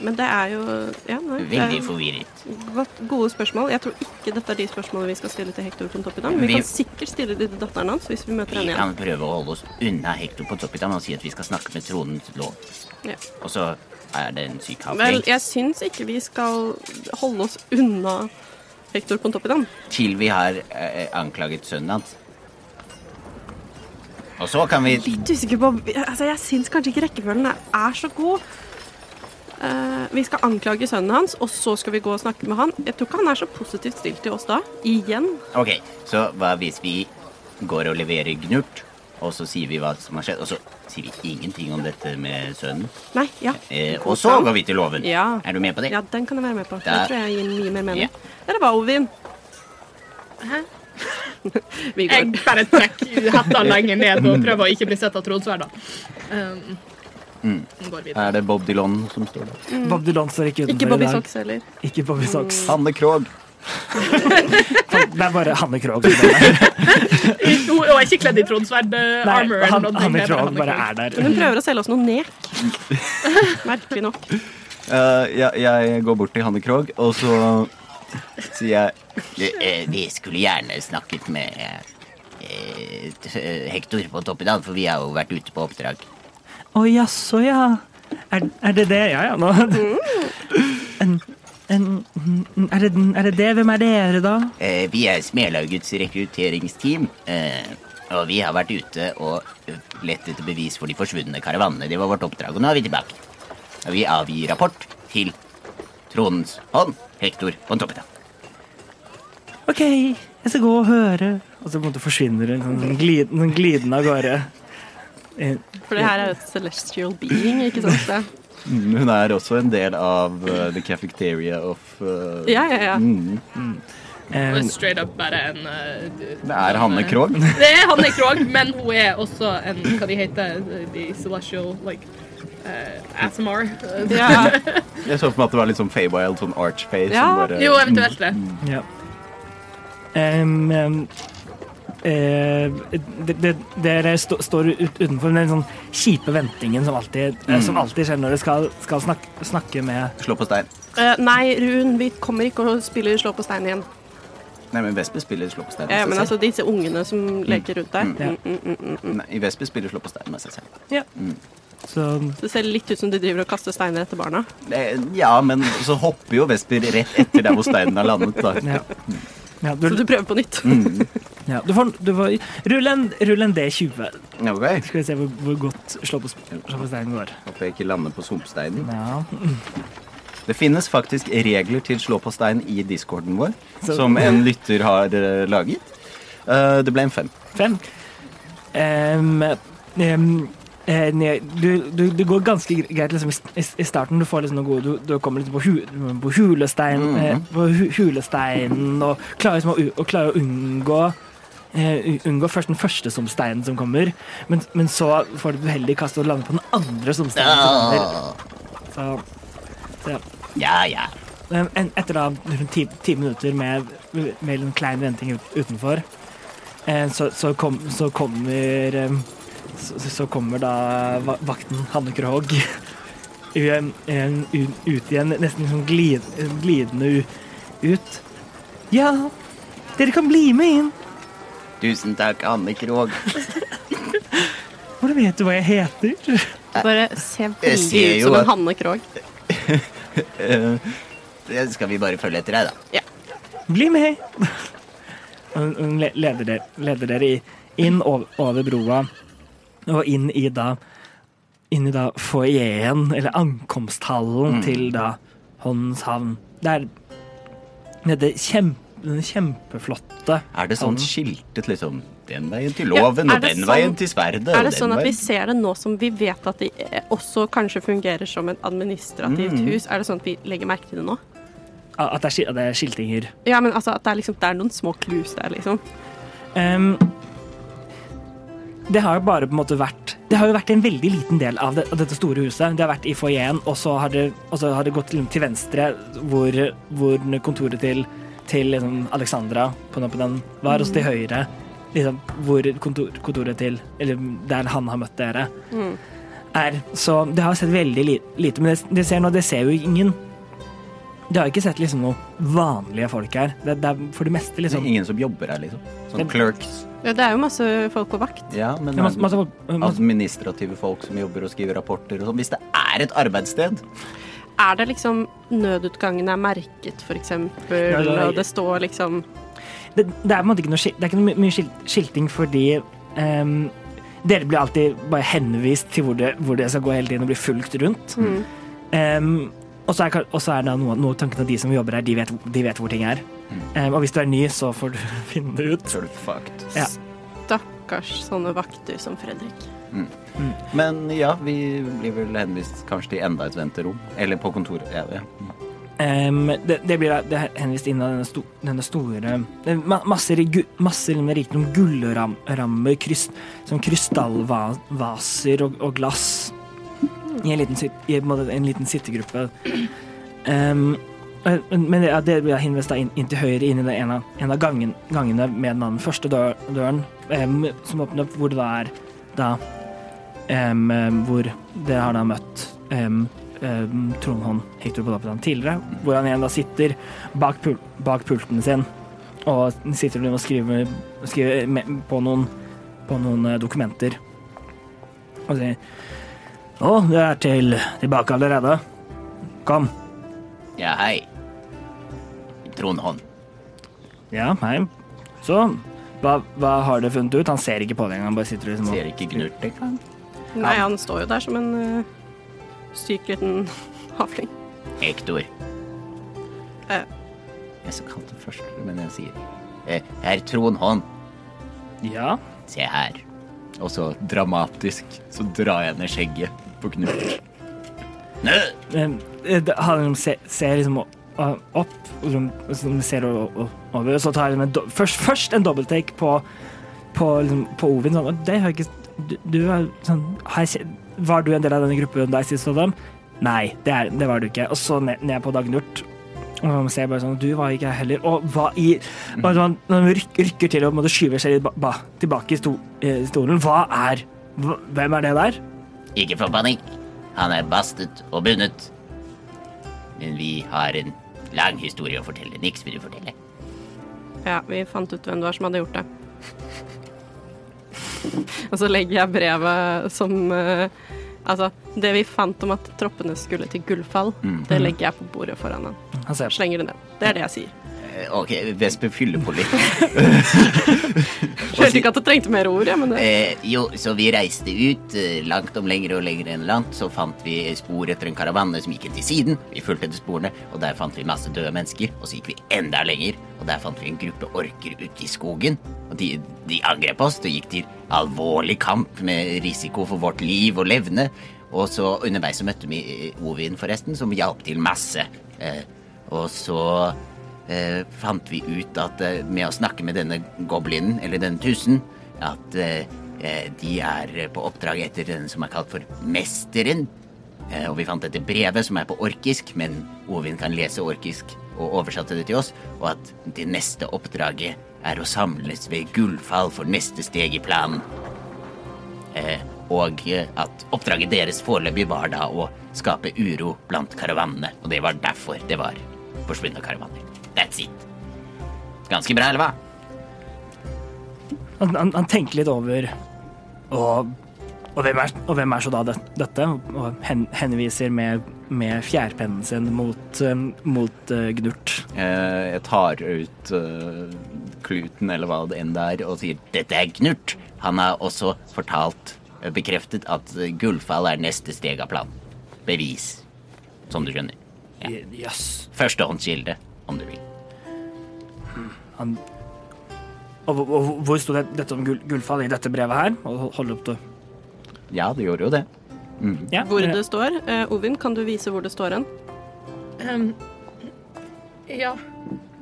Men det er jo ja, nei, veldig forvirret. godt, gode spørsmål. Jeg tror ikke dette er de spørsmålene vi skal stille til Hector Pontoppidan. Vi Vi- kan sikkert stille de til datteren hans hvis vi møter Vi henne igjen. Vi kan prøve å holde oss unna Hector på Toppedal og si at vi skal snakke med tronens lov. Ja. Og så er det en syk Vel, jeg syns ikke vi skal holde oss unna Hector Pontoppidan. til vi har eh, anklaget sønnen hans. Og så kan vi Litt usikker på altså Jeg syns kanskje ikke rekkefølgen er så god. Eh, vi skal anklage sønnen hans, og så skal vi gå og snakke med han. Jeg tror ikke han er så positivt stilt til oss da. Igjen. Ok, så hva hvis vi går og leverer gnurt, og så sier vi hva som har skjedd, og så sier vi ingenting om dette med sønnen? Nei, ja. Eh, og så går vi til loven. Ja. Er du med på det? Ja, den kan jeg være med på. Da- Det tror jeg gir mye mer mening. Ja. Der var Ovin. Hæ? Vi Jeg bare trekker hetta lenger ned og prøver å ikke bli sett av tronsverda. Um, Mm. Er det Bob Dylan som står der? Bob Dylan står ikke utenfor Ikke Bobby i dag. Socks heller. Ikke Bobby Socks. Hanne Krogh. Det er bare Hanne Krogh. som er der. Hun er ikke kledd i tronsverd-armor. Nei, han, Hanne Krogh bare er der. Hun prøver å selge oss noe nek. Merkelig nok. Uh, ja, jeg går bort til Hanne Krogh, og så sier jeg Eh, Vi skulle gjerne snakket med eh, Hector på Toppedal, for vi har jo vært ute på oppdrag. Å jaså, ja. Er, er det det? Ja ja, nå en, en, er, det, er det det? Hvem er dere, da? Eh, Vi er Smelaugets rekrutteringsteam, eh, og vi har vært ute og lett etter bevis for de forsvunne karavanene. Det var vårt oppdrag, og nå er vi tilbake. Og vi avgir rapport til tronens hånd, Hector von Toppeta. OK, jeg skal gå og høre. Og så på en måte forsvinner hun sånn sånn glidende av gårde. Eh, For det her er jo et celestial being, ikke sant? Mm, Hun er også en del av uh, the cafeteria of uh, Ja, ja, ja. mm, mm. Er straight up bare en uh, Det er Hanne Krogh. Det er Hanne Krogh, men hun er også en Hva de heter de celestial like uh, ASMR. Ja. Jeg så for meg at det var litt sånn Faywild, sånn archface. Ja. bare, Jo, eventuelt det. Ja. Um, em, eh, det, det, dere stå, står ut, utenfor den sånn kjipe ventingen som alltid, eh, som alltid skjer når dere skal, skal snakke, snakke med Slå på stein. Uh, nei, Run, vi kommer ikke og spiller Slå på stein igjen. Nei, men Vesper spiller slå på stein Ja, med men seg altså disse ungene som leker rundt der. Ja. Mm, mm, mm, mm. Nei, I Vesper spiller slå på stein med seg selv. Ja. Så Det ser litt ut som de driver og kaster steiner etter barna. Eh, Ja, men så hopper jo Vesper rett etter der hvor steinen har landet. Da. ja. Ja, du, Så du prøver på nytt. ja, du får, du får rull en, rull en D20. Okay. Skal vi se hvor, hvor godt slå på, slå på steinen går. Håper jeg ikke lander på sumpsteinen. Ja. Det finnes faktisk regler til slå på stein i discorden vår, Så- som en lytter har eh, laget. Uh, det ble en fem. Fem. Um, em, eh, ned du, du, det går ganske greit liksom, i, i starten. Du får liksom noe gode Du, du kommer liksom på, hu, på hulestein eh, På hu, hulesteinen og klarer, liksom å, og klarer å unngå Uh, Unngå først den første somsteinen som kommer, men, men så får du et uheldig kast og lander på den andre somsteinen som kommer. Så, så ja. Ja, ja. En- Etter da rundt ti, ti minutter med, med en klein venting utenfor, uh, så, så, kom, så kommer eh, så, så kommer da vakten Hanne Krogh ut igjen, nesten sånn glid, glidende ut. Ja, dere kan bli med inn. Tusen takk, Anne Krogh. Hvordan vet du hva jeg heter? Bare se veldig ut som en Hanne Krogh. Eh, Det skal vi bare følge etter deg, da. Bli med! Hun hun leder dere, leder dere inn over, over broa og inn i da inn i da foajeen, eller ankomsthallen til da Håndens havn. Det er nede kjempe, den kjempeflotte Er det sånn skiltet, liksom? Den veien til loven, ja, og den sånn- veien til sverdet. Er det sånn at vi ser det nå som vi vet at de eh, også kanskje fungerer som et administrativt Mm. hus? Er det sånn at vi legger merke til det nå? At det er, at det er skiltinger. Ja, men altså at det er, liksom, det er noen små clues der, liksom. Em, det har jo bare på en måte vært det har jo vært en veldig liten del av, det, av dette store huset. Det har vært i foajeen, og så har det, og så har det gått til, til venstre, hvor, hvor kontoret til, til liksom Alexandra på den var, og så til høyre, liksom, hvor kontor, kontoret til Eller der han har møtt dere, er. Så det har sett veldig li, lite. Men det, det ser nå, det ser jo ingen Det har ikke sett liksom noen vanlige folk her. Det, det er for det meste liksom Det liksom er ingen som jobber her, liksom. Sånn clerks. Ja, det er jo masse folk på vakt. Ja, men ja, masse, masse, folk- masse, administrative folk som jobber og skriver rapporter og sånn. Hvis det er et arbeidssted. Er det liksom nødutgangen er merket, for eksempel, Ja, og det står liksom det, det er på en måte ikke noe, det er ikke noe mye skil, skilting fordi um, dere blir alltid bare henvist til hvor det, hvor det skal gå hele tiden og bli fulgt rundt. Ehm, og så er, ka- og så er det noe, noe tanken at de som jobber her, de vet, de vet hvor ting er. Ehm, og hvis du er ny, så får du finne det ut. Ja. Stakkars sånne vakter som Fredrik. Men ja, vi blir vel henvist kanskje til enda et venterom. Eller på kontoret. Ja, ja. Um, det, det blir det henvist inn av denne, sto, denne store ma Masser, masser med rikdom gullrammer, kryst, som krystallvaser og, og glass. I en liten, i en, måte en liten sittegruppe. Ehm, eh, men ja, det blir henvist inn, inn til høyre, inn i det ene, en av gangen, gangene med den første dør, døren, um, som åpner opp, hvor det er da ehm, Hvor dere har da møtt um, Trondhånd Hector Podapidan tidligere, hvor han igjen da sitter bak, pul bak pulten sin og sitter og skriver, skriver på noen, på noen eh, dokumenter. Og sier Å, du er til, tilbake allerede. Kom. Ja, hei. Trondhånd. Ja, hei. Så, hva, hva har dere funnet ut? Han ser ikke på det engang, han bare sitter liksom og Ser ikke Knut engang. Nei, han står jo der som en uh, syk liten havling. Hektor. Eh, Jeg skal kalle det først, men jeg sier Eh, Herr Trondhånd, Ja. se her. Og så dramatisk så drar jeg ned skjegget på Gnurt. Nå! Eh, Han ser, ser liksom opp, og liksom- så ser o- o- over, og så tar han en do, først, først en dobbelttake på, på, liksom, på Ovin. Sånn, det har jeg ikke Du, du er sånn jeg, Var du en del av denne gruppen der sist så dem? Nei, det, er, det var du ikke. Og så ned, ned på Dagnurt. Og man ser bare sånn Du var ikke her heller. Og hva i og man, man rykker, rykker til og måtte skyve seg litt ba, ba, tilbake i sto, eh, stolen. Hva er Hvem er det der? Ikke få panikk. Han er bastet og bundet. Men vi har en lang historie å fortelle. Niks vil du fortelle. ja, vi fant ut hvem det var som hadde gjort det. Og så legger jeg brevet som uh, Altså, det vi fant om at troppene skulle til Gullfall, det legger jeg på bordet foran han. Han. Slenger det ned. Det er det jeg sier. Eh, Ok, Vesper fyller på litt. Følte ikke at du trengte mer ord, jeg, men det Eh, jo, så vi reiste ut eh, langt om lengre og lengre enn langt. Så fant vi spor etter en karavanne som gikk inn til siden. Vi fulgte etter sporene, og der fant vi masse døde mennesker. Og så gikk vi enda lenger, og der fant vi en gruppe orker ute i skogen. Og de, de angrep oss. Det gikk til alvorlig kamp med risiko for vårt liv og levne. Og så underveis så møtte vi eh, Ovin, forresten, som hjalp til masse. Eh, og så eh, fant vi ut at eh, med å snakke med denne goblinen, eller denne tusen, at eh, eh, de er på oppdrag etter den som er kalt for Mesteren. Eh, og vi fant dette brevet som er på orkisk, men Ovin kan lese orkisk og oversatte det til oss, og at det neste oppdraget er å samles ved Gullfall for neste steg i planen. Eh, og at oppdraget deres foreløpig var da å skape uro blant karavannene. Og det var derfor det var forsvunne karavaner. That's it. Ganske bra, eller hva? Han, han, han tenker litt over og, og, hvem er, og hvem er så da det, dette? Og hen, henviser med, med fjærpennen sin mot, um, mot uh, Gnurt. Eh, Jeg tar ut uh, kluten, eller hva det enn det er, og sier Dette er Gnurt'. Han har også fortalt, eh, bekreftet, at eh, Gullfall er neste steg av planen. Bevis, som du skjønner. Jøss. Førstehåndskilde, om du vil. Han og, og, og hvor sto det, dette om gull, gullfall i dette brevet her? Og hold opp det. Ja, det gjorde jo det. Ja, Hvor eh, det står. Uh, Ovin, kan du vise hvor det står hen? Um, ja.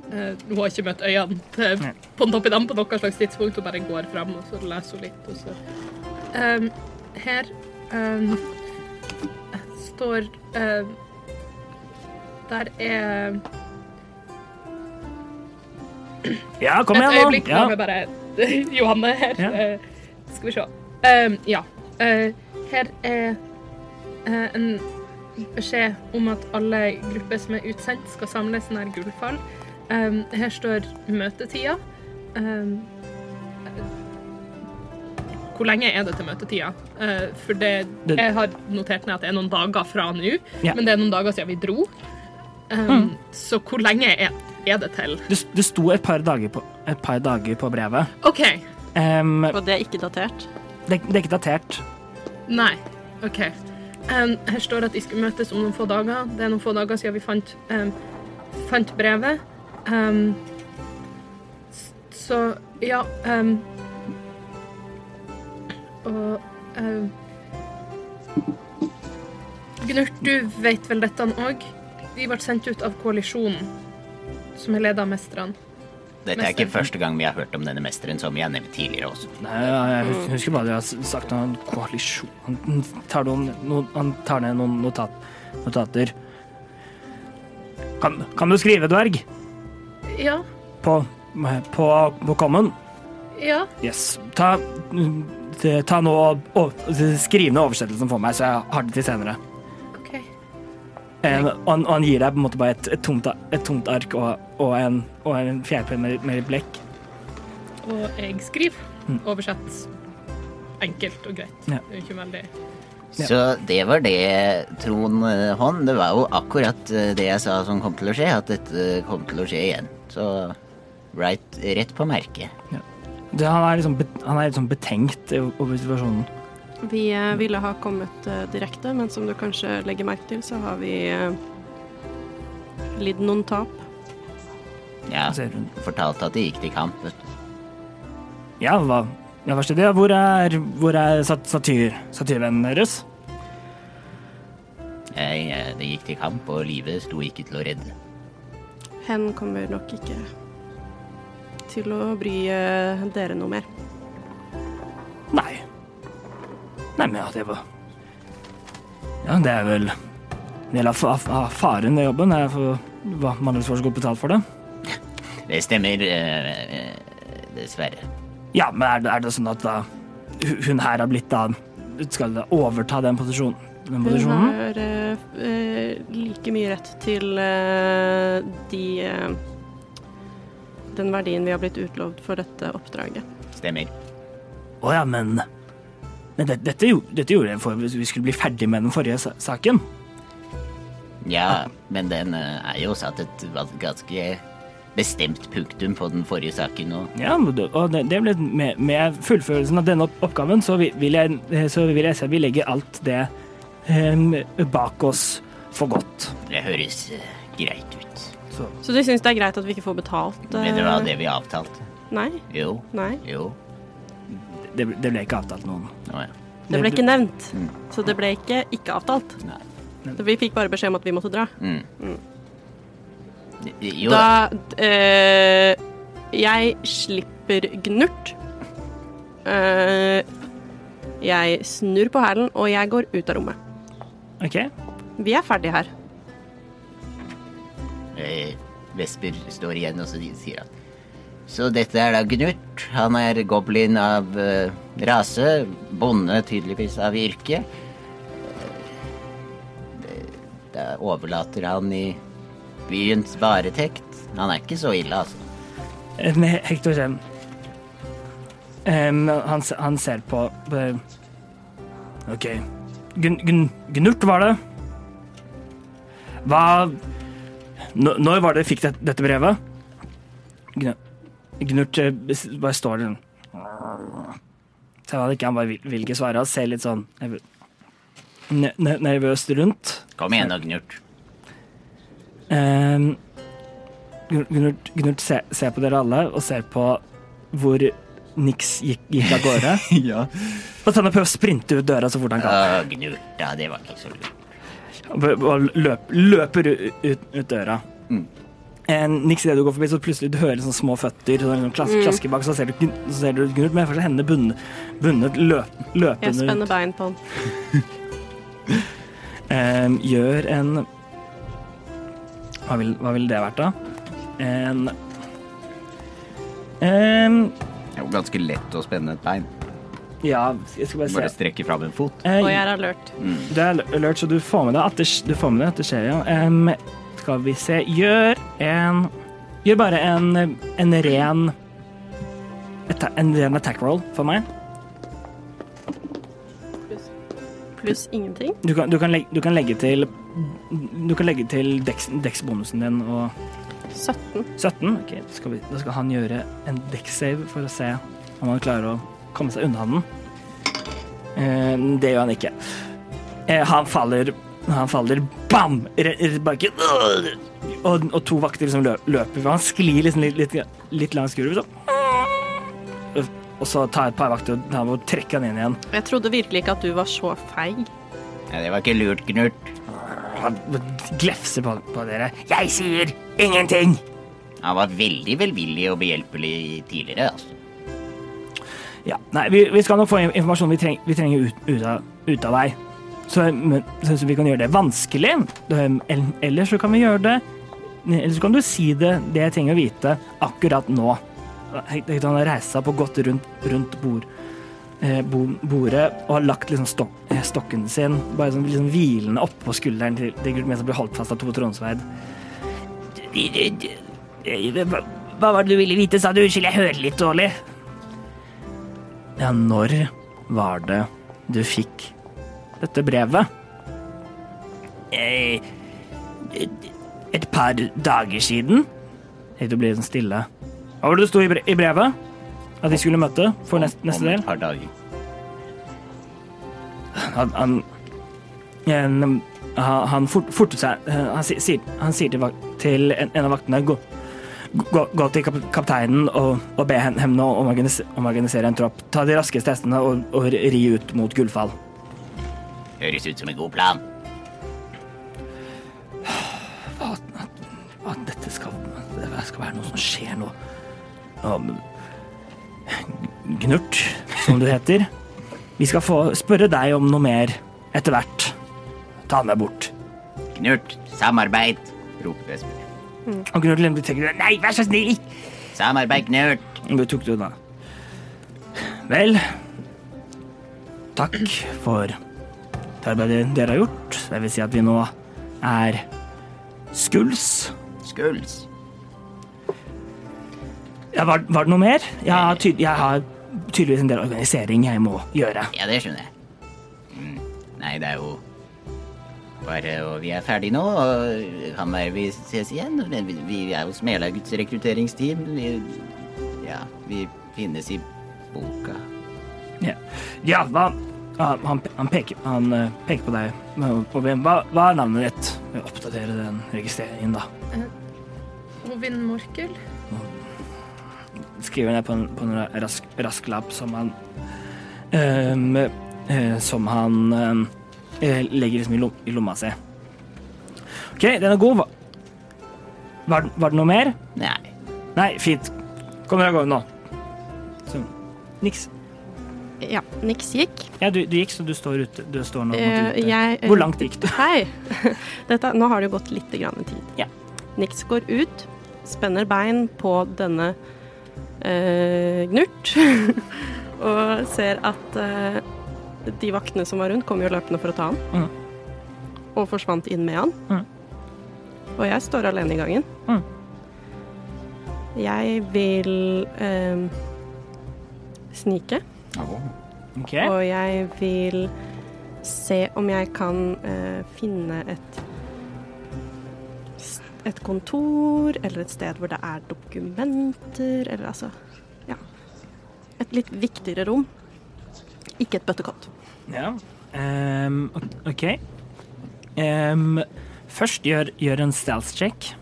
Uh, hun har ikke møtt øynene til Pontoppidan på noe slags tidspunkt. Hun bare går fram og så leser hun litt. Og så. um, her um, står uh, Der er Ja, kom Et igjen, øyeblikk, nå. Ja. vi bare Johanne her. Ja. Uh, skal vi se. Um, ja. Uh, her er uh, en beskjed om at alle grupper som er utsendt, skal samles nær Gullfall. Um, her står møtetida. Um, hvor lenge er det til møtetida? Uh, for det, Det- jeg har notert ned at det er noen dager fra nå, Ja. men det er noen dager siden vi dro. Um, Så hvor lenge er, er det til? Det, det sto et par, dager på, et par dager på brevet. OK. Um, Og det er ikke datert. det, det er ikke datert. Nei. OK. Um, her står det at de skulle møtes om noen få dager. Det er noen få dager siden vi fant, um, fant brevet. Um, så ja um, Og um, Gnurt, du vet vel dette òg? Vi ble sendt ut av koalisjonen, som er leda av mesterne. Dette er ikke første gang vi har hørt om denne mesteren, som vi har nevnt tidligere også. Nei, jeg husker bare du har sagt om koalisjon Han tar, noen, noen, han tar ned noen notat, notater. Kan, kan du skrive, dverg? Ja. På, på, på common? Ja. Yes. Ta, ta nå og, og skriv ned oversettelsen for meg, så jeg har det til senere. OK. Eh, og, han, og han gir deg på en måte bare et, et, tomt, et tomt ark og, og en, og en fjærpenn med, med litt blekk. Og jeg skriver. Oversett enkelt og greit. Ja. Det er ikke veldig Ja. Så det var det, Trond eh, Hånd. Det var jo akkurat eh, det jeg sa som kom til å skje, at dette kom til å skje igjen. Så right, rett på merket. Ja. han er liksom, han er sånn betenkt over situasjonen. Vi eh, ville ha kommet eh, direkte, men som du kanskje legger merke til, så har vi eh, lidd noen tap. Ja, hun fortalte at de gikk til kamp. vet du. Ja, hva, ja, hva skjedde? Hvor er, hvor er sat satyr, satyrvennen deres? Jeg, det gikk til kamp, og livet sto ikke til å redde. Hen kommer nok ikke til å bry dere noe mer. Nei. Nei, men ja, det var Ja, det er vel en del av fa av faren ved jobben. Er for hva man ellers får så godt betalt for det. Det stemmer, eh, eh, dessverre. Ja, men er det, er det sånn at da hun her har blitt da Skal da overta den posisjonen? Den Hun har eh, eh, like mye rett til eh, de eh, Den verdien vi har blitt utlovd for dette oppdraget. Stemmer. Å ja, men Men det, dette, dette gjorde jeg for at vi skulle bli ferdig med den forrige saken. Ja, men den eh, er jo satt et ganske bestemt punktum på den forrige saken nå. Ja, og det, det ble med, med fullførelsen av denne oppgaven, så vil, jeg, så vil jeg si at vi legger alt det um, bak oss for godt. Det høres eh, greit ut. Så Så du syns det er greit at vi ikke får betalt? Uh... Men det var det vi avtalte. Nei? Jo, Nei. jo. Det, det ble ikke avtalt noen. Oh, ja. Det ble ikke nevnt. Mm. Så det ble ikke ikke avtalt. Nei. Vi fikk bare beskjed om at vi måtte dra. Mm. Jo da. Da eh, Jeg slipper Gnurt. Eh, jeg snur på hælen, og jeg går ut av rommet. OK? Vi er ferdige her. Eh, Vesper står igjen og så sier han Så dette er da Gnurt. Han er goblin av uh, rase. Bonde tydeligvis av yrke. Eh, Da overlater han i byens varetekt. Han er ikke så ille, altså. En Hector sier em, han, han ser på eh, OK. Gn, gn, Gnurt var det. Hva Når var det du fikk det, dette brevet? Gnu- Gnurt eh, bare står der sånn Ser han ikke, han bare vil, vil ikke svare. Han ser litt sånn nerv- ne- ne- nervøst rundt. Kom igjen nå, Gnurt. Um, Gnurt, Gnurt ser, ser på dere alle og ser på hvor Nix gikk, gikk av gårde. ja. Og han prøver å sprinte ut døra så fort han kan. Å, Gnurt, ja, det var ikke så lurt. Og løp, løper ut, ut, ut døra. Mm. En, Niks idet du går forbi, så plutselig du hører sånne små føtter sånn, sånn klas, klaske bak, så ser du, så ser du Gunnar med fortsatt hendene bundet, bundet løp, Jeg løpende spenner bein på den. um, gjør en hva vil, hva vil det vært, da? En um, Det er jo ganske lett å spenne et bein. Ja, jeg skal bare Bare se. strekke fram en fot. Eh, Og jeg er alert. Du er alert, så du får med deg at det, du får med deg at det skjer, ja. Um, skal vi se Gjør en Gjør bare en, en ren En ren attack roll for meg. Pluss ingenting. Du kan, du kan, legge, du kan legge til Du kan legge til dex- dex-bonusen din og 17. 17. Ok, skal, vi, da skal han gjøre en dex-save for å se om han klarer å komme seg unna den. Eh, det gjør han ikke. Eh, han faller Han faller bam! Rett rett i bakken. Øh! Og, og to vakter liksom lø- løper. For han sklir liksom litt, litt, litt langs gulvet. Så. Og så tar jeg et par vakter og, og trekker han inn igjen. Jeg trodde virkelig ikke at du var så feig. Ja, det var ikke lurt, Knut. Han glefser på, på dere. Jeg sier ingenting! Han var veldig velvillig og behjelpelig tidligere, altså. Ja, nei, vi, vi skal nok få informasjonen informasjon vi, treng, vi trenger ut, ut, av, ut av deg. Så, men, så, så vi kan gjøre det vanskelig. Eller så kan vi gjøre det Eller så kan du si det, det jeg trenger å vite akkurat nå. Han har reist seg opp og gått rundt, rundt bord, eh, bo, bordet og har lagt liksom stok, eh, stokken sin bare sånn liksom hvilende oppå skulderen til, til Gulmet som blir holdt fast av to tronsverd. Hva, hva var det du ville vite, sa du? Unnskyld, jeg hører litt dårlig. Ja, når var det du fikk dette brevet? Eh, et par dager siden. Det blir sånn stille. Hva var det det sto i brevet? At de skulle møte for neste, neste Om del? et par dager. Han, han, han, han fort, fortet seg eh, Han, si- sier, han sier til, til en, en av vaktene gå, gå, gå til kap, kapteinen og, og be henne om om å organisere en tropp. Ta de raskeste hestene og, og ri ut mot Gullfall. Høres ut som en god plan. At dette skal, det skal være noe som skjer nå. Ja, Gnurt, som du heter. Vi skal få spørre deg om noe mer etter hvert. Ta meg bort. Gnurt, samarbeid, roper Vesper. Og Gnurt Lemby tenker nei, vær så snill! Samarbeid, Gnurt. Du tok det unna. Vel, takk for det arbeidet dere har gjort. Det vil si at vi nå er skuls. Skuls. Ja, var, var det noe mer? Jeg har, tyd jeg har tydeligvis en del organisering jeg må gjøre. Ja, det skjønner jeg. Mm. Nei, det er jo bare Og vi er ferdige nå, og kan være vi ses igjen. Vi vi er jo Smelaguts rekrutteringsteam. Vi, ja, vi finnes i boka. Ja, ja hva ja, han, han, peker, han eh, peker på deg. Hva, hva er navnet ditt? Oppdatere den registreringen, da. Ovin Morkel. skriver ned på en, på en rask, rask lapp som han ehm, eh, Som han eh, legger liksom i, lom, i lomma si. OK, den er god. Var, var det noe mer? Nei. Nei, fint. Kom dere av gårde nå. Så, niks. Ja, niks gikk. Ja, du, du gikk, så du står ute. Du står nå Eh, måte ute. jeg, Hvor langt gikk du? Hei! Dette, nå har det jo gått litt grann tid. Ja. Nix går ut, spenner bein på denne uh, Gnurt, og ser at uh, de vaktene som var rundt, kom jo løpende for å ta han. Mm. Og forsvant inn med han. Mm. Og jeg står alene i gangen. Mm. Jeg vil eh, snike. OK. Og jeg vil se om jeg kan uh, finne et et kontor, eller et sted hvor det er dokumenter, eller altså Ja. Et litt viktigere rom. Ikke et bøttekott. Ja. Um, OK. Um, først gjør, gjør en stealth check.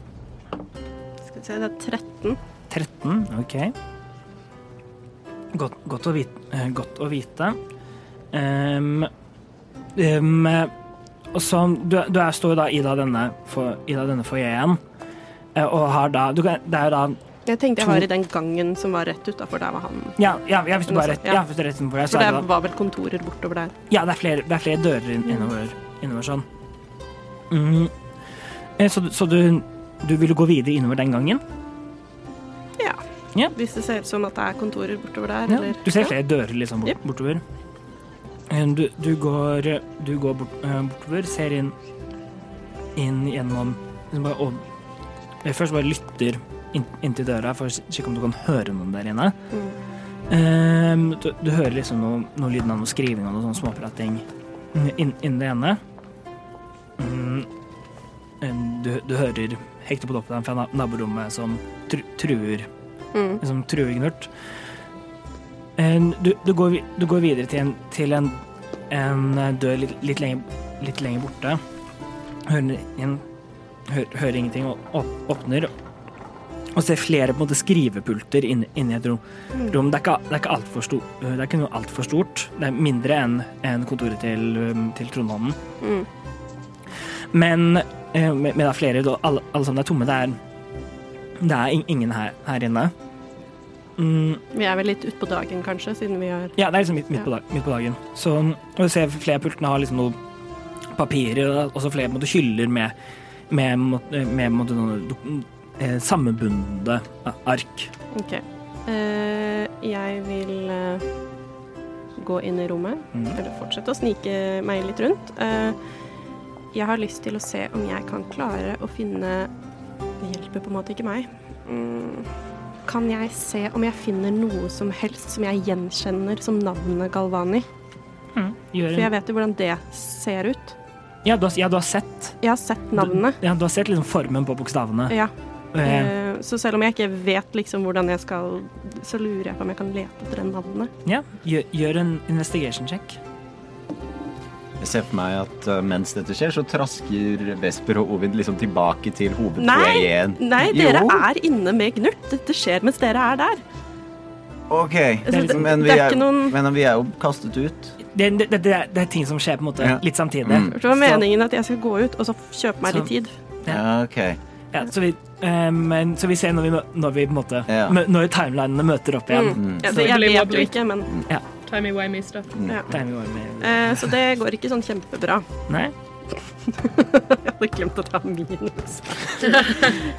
Skal vi se, det er 13. 13, OK. Godt, godt, å, vite, eh, godt å vite. Um, um, og så, du, du er, står da i da denne, for, i da denne foajeen. eh, og har da du Det er jo da Jeg tenkte jeg var i den gangen som var rett utafor der var han. Ja, ja, ja hvis du bare rett, Ja. ja, hvis du rett utenfor der, så For er det det da var vel kontorer bortover der. Ja, det er flere, det er flere dører inn, innover, innover sånn. Mm. Så, så du, du ville gå videre innover den gangen? Ja. Hvis det ser ut som at det er kontorer bortover der, Ja. eller Du ser flere dører liksom bort, yep. bortover. Du, du går, du går bort, eh, bortover, ser inn, inn gjennom liksom bare, og, Først bare lytter inn, inntil døra for å sjekke om du kan høre noen der inne. Mm. Eh, du, du hører liksom noe, noe lyden av noe skriving og noe sånn småprating inn, inn det ene. Mm, du, du hører Hekte på toppen na- naborommet som tr truer Mm. liksom truer Gnurt. Eh, Du, du, går, du går videre til en, til en, en eh, dør litt, litt, lenger, litt lenger borte. Hører, inn, hører, hører ingenting og åp- åpner. Og ser flere på en måte skrivepulter inni inn et rom. rom. Det er ikke, det er ikke altfor stort. Det er ikke noe altfor stort. Det er mindre enn en kontoret til, um, til Trondhånden. Mm. Men eh, med, det er flere, alle, alle sammen er tomme. Det er, det er ingen her, her inne. Mm, Vi er vel litt utpå dagen, kanskje, siden vi har Ja, det er liksom midt, midt, Ja. på, dag, midt på dagen. Så, du ser flere av pultene har liksom noe papirer, og så flere måte, hyller med, med, med, måte, noen eh, sammenbundne ark. OK. Eh, jeg vil eh, gå inn i rommet, Mm. eller fortsette å snike meg litt rundt. Eh, jeg har lyst til å se om jeg kan klare å finne Det hjelper på en måte ikke meg. Mm. Kan jeg se om jeg finner noe som helst som jeg gjenkjenner som navnet Galvani? Gjør For jeg vet jo hvordan det ser ut. ja, du har, ja, du har sett Jeg har sett navnet. Du, ja, du har sett liksom formen på bokstavene. Ja. Eh, Eh, Så selv om jeg ikke vet liksom hvordan jeg skal Så lurer jeg på om jeg kan lete etter det navnet. ja, gjør, gjør en investigation check. Jeg ser for meg at uh, mens dette skjer, så trasker Vesper og Ovid liksom tilbake til hovedfoajeen. nei, dere Jo. er inne med Gnurt. Dette skjer mens dere er der. OK, det- men, vi er noen- men vi er jo kastet ut. Det, det, det, det, er, er ting som skjer på en måte Ja. litt samtidig. Mm. Det var meningen at jeg skal gå ut og så kjøpe meg Så- litt tid. Ja. Ja, OK. Ja, så, vi, um, så vi ser når vi, når vi på en måte Ja. Når timelinene møter opp igjen. Mm. Ja, Så- jeg vet jo ikke, men Timey wimey stuff. ja. Timey. Eh, Så det går ikke sånn kjempebra. Nei? Jeg hadde glemt å ta minus.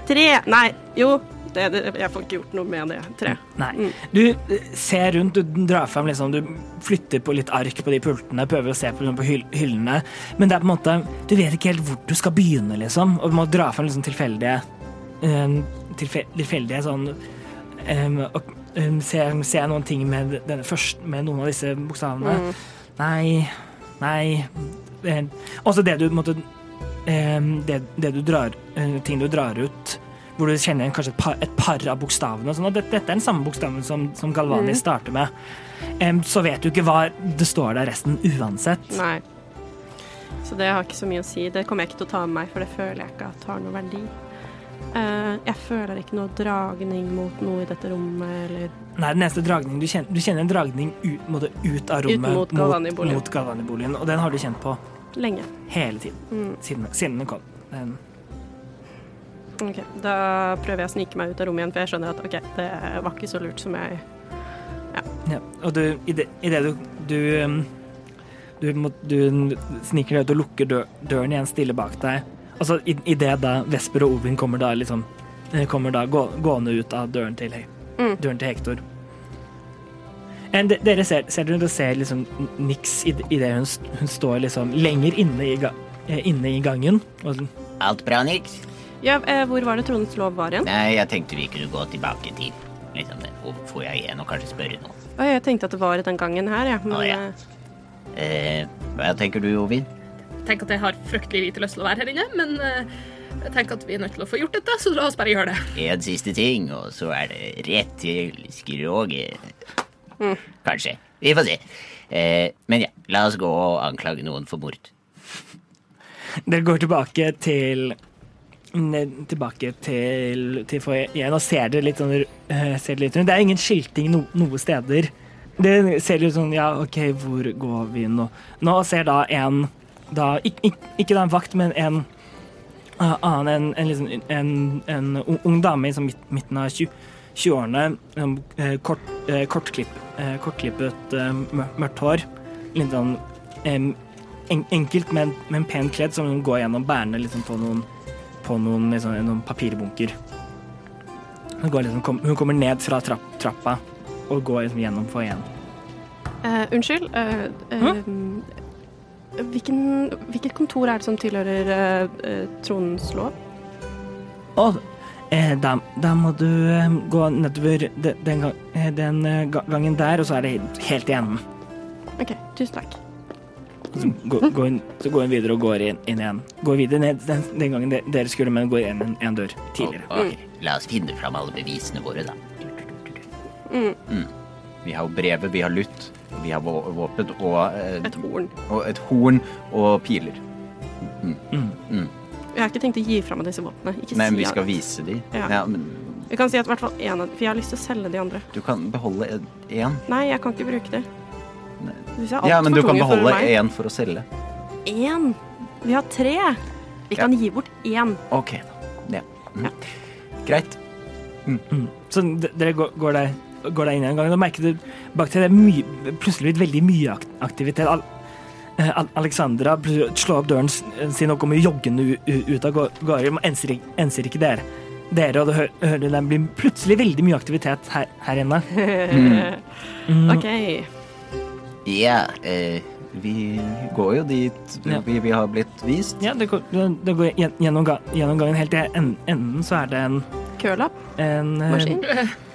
Tre! Nei, jo. Det, det, jeg får ikke gjort noe med det. Tre. Nei. Mm. Du eh, ser rundt, du drar frem liksom, du flytter på litt ark på de pultene, prøver å se på, på hyll, hyllene, men det er på en måte Du vet ikke helt hvor du skal begynne, liksom, og du må dra frem liksom tilfeldige um, Tilfeldige sånn um, og, um, ser, ser jeg noen ting med første Med noen av disse bokstavene? Mm. Nei. Nei. Eh, Også det du måtte eh, det, det du drar eh, Ting du drar ut hvor du kjenner kanskje et par, et par av bokstavene. Sånn, og dette, dette er den samme bokstaven som, som Galvani mm. starter med. Um, så vet du ikke hva det står der resten uansett. Nei. Så det har ikke så mye å si. Det kommer jeg ikke til å ta med meg, for det føler jeg ikke at har noe verdi. Eh, jeg føler ikke noe dragning mot noe i dette rommet, eller Nei, den eneste dragningen du kjenner, du kjenner en dragning ut, måte, ut av Ut rommet mot Galvani-boligen. mot Galvani-boligen, og den har du kjent på lenge. hele tiden Mm. siden, siden den kom. Den, Ok, Da prøver jeg å snike meg ut av rommet igjen, for jeg skjønner at ok, det var ikke så lurt som jeg ja. Og du, i det, i det du du, du, må, du sniker deg ut og lukker dør, døren igjen stille bak deg. Altså, i, i det da Vesper og Ovin kommer da liksom eh, Kommer da gå, gående ut av døren til, Mm. døren til Hektor. En, de, dere ser, ser dere ser liksom niks i, i det hun, hun står liksom lenger inne i, ga, eh, inne i gangen. Og, Alt bra, Nix? Ja, eh, hvor var det Trondens lov var igjen? Nei, jeg tenkte vi kunne gå tilbake til liksom, får jeg igjen og kanskje spørre noe. Å, jeg tenkte at det var i den gangen her, ja. Men Å, ja. eh, Eh, hva tenker du, Ovin? Tenker at jeg har fryktelig lite lyst til å være her inne, men eh, jeg tenker at vi er nødt til å få gjort dette, så la oss bare gjøre det. En siste ting, og så er det rett til skroget. Kanskje. Vi får se. Eh, men ja, la oss gå og anklage noen for mord. dere går tilbake til ned, tilbake til, til foajeen og ser det litt, sånn, eh, ser det litt rundt. Det er ingen skilting no, noe steder. Det ser litt sånn Ja, OK, hvor går vi nå? Nå ser da en da, ikke, ik, Ikke da en vakt, men en uh, annen En, en, liksom, en, en ung, dame i liksom, midten av 20 20-årene. sånn, uh, kort, uh, kortklipp, eh, kortklippet eh, mørkt hår. Litt sånn um, en, enkelt, men, men pent kledd, som hun går gjennom bærende liksom, på noen, på noen, liksom, noen papirbunker. Hun, går, liksom, kom, hun kommer ned fra trapp, trappa og går liksom, gjennom foajeen. Uh, unnskyld. eh, eh, hvilken, hvilket kontor er det som tilhører eh, eh, tronens lov? Å, eh, da, da må du eh, gå nedover de, den, gang- eh, den eh, gangen der, og så er det helt i enden. OK, tusen takk. Så går, går inn, så går hun videre og går inn, inn igjen. Går videre ned den, den gangen de- dere skulle, men går inn en, en dør tidligere. Ok, La oss finne fram alle bevisene våre, da. Vi har jo brevet, vi har lytt, vi har våpen og, eh, Et horn. og et horn og piler. Jeg har ikke tenkt å gi fra meg disse våpnene. Ikke Men si vi skal skal vise de. Ja. Ja, men Vi kan si at i hvert fall én av For jeg har lyst til å selge de andre. du kan beholde én. Nei, jeg kan ikke bruke det. Nei. Ja, men du kan beholde én for å selge. Én! Vi har tre. Vi kan gi bort én. OK. Ja. Mhm. Greit. Så dere går, går, der, går deg inn en gang, og merker du bak til det er plutselig blitt veldig mye aktivitet. Al eh, Al Alexandra slår opp døren s- sin og kommer joggende ut av gå- gården, men enser, ikke- enser ikke dere. Dere og du hø hører det blir plutselig veldig mye aktivitet her, her inne. OK. Ja, eh, Vi går jo dit Ja. vi, vi har blitt vist. Ja, det går, det det går gjennom, gjennom gangen helt til enden, så er det en, Kølapp. en eh, Maskin.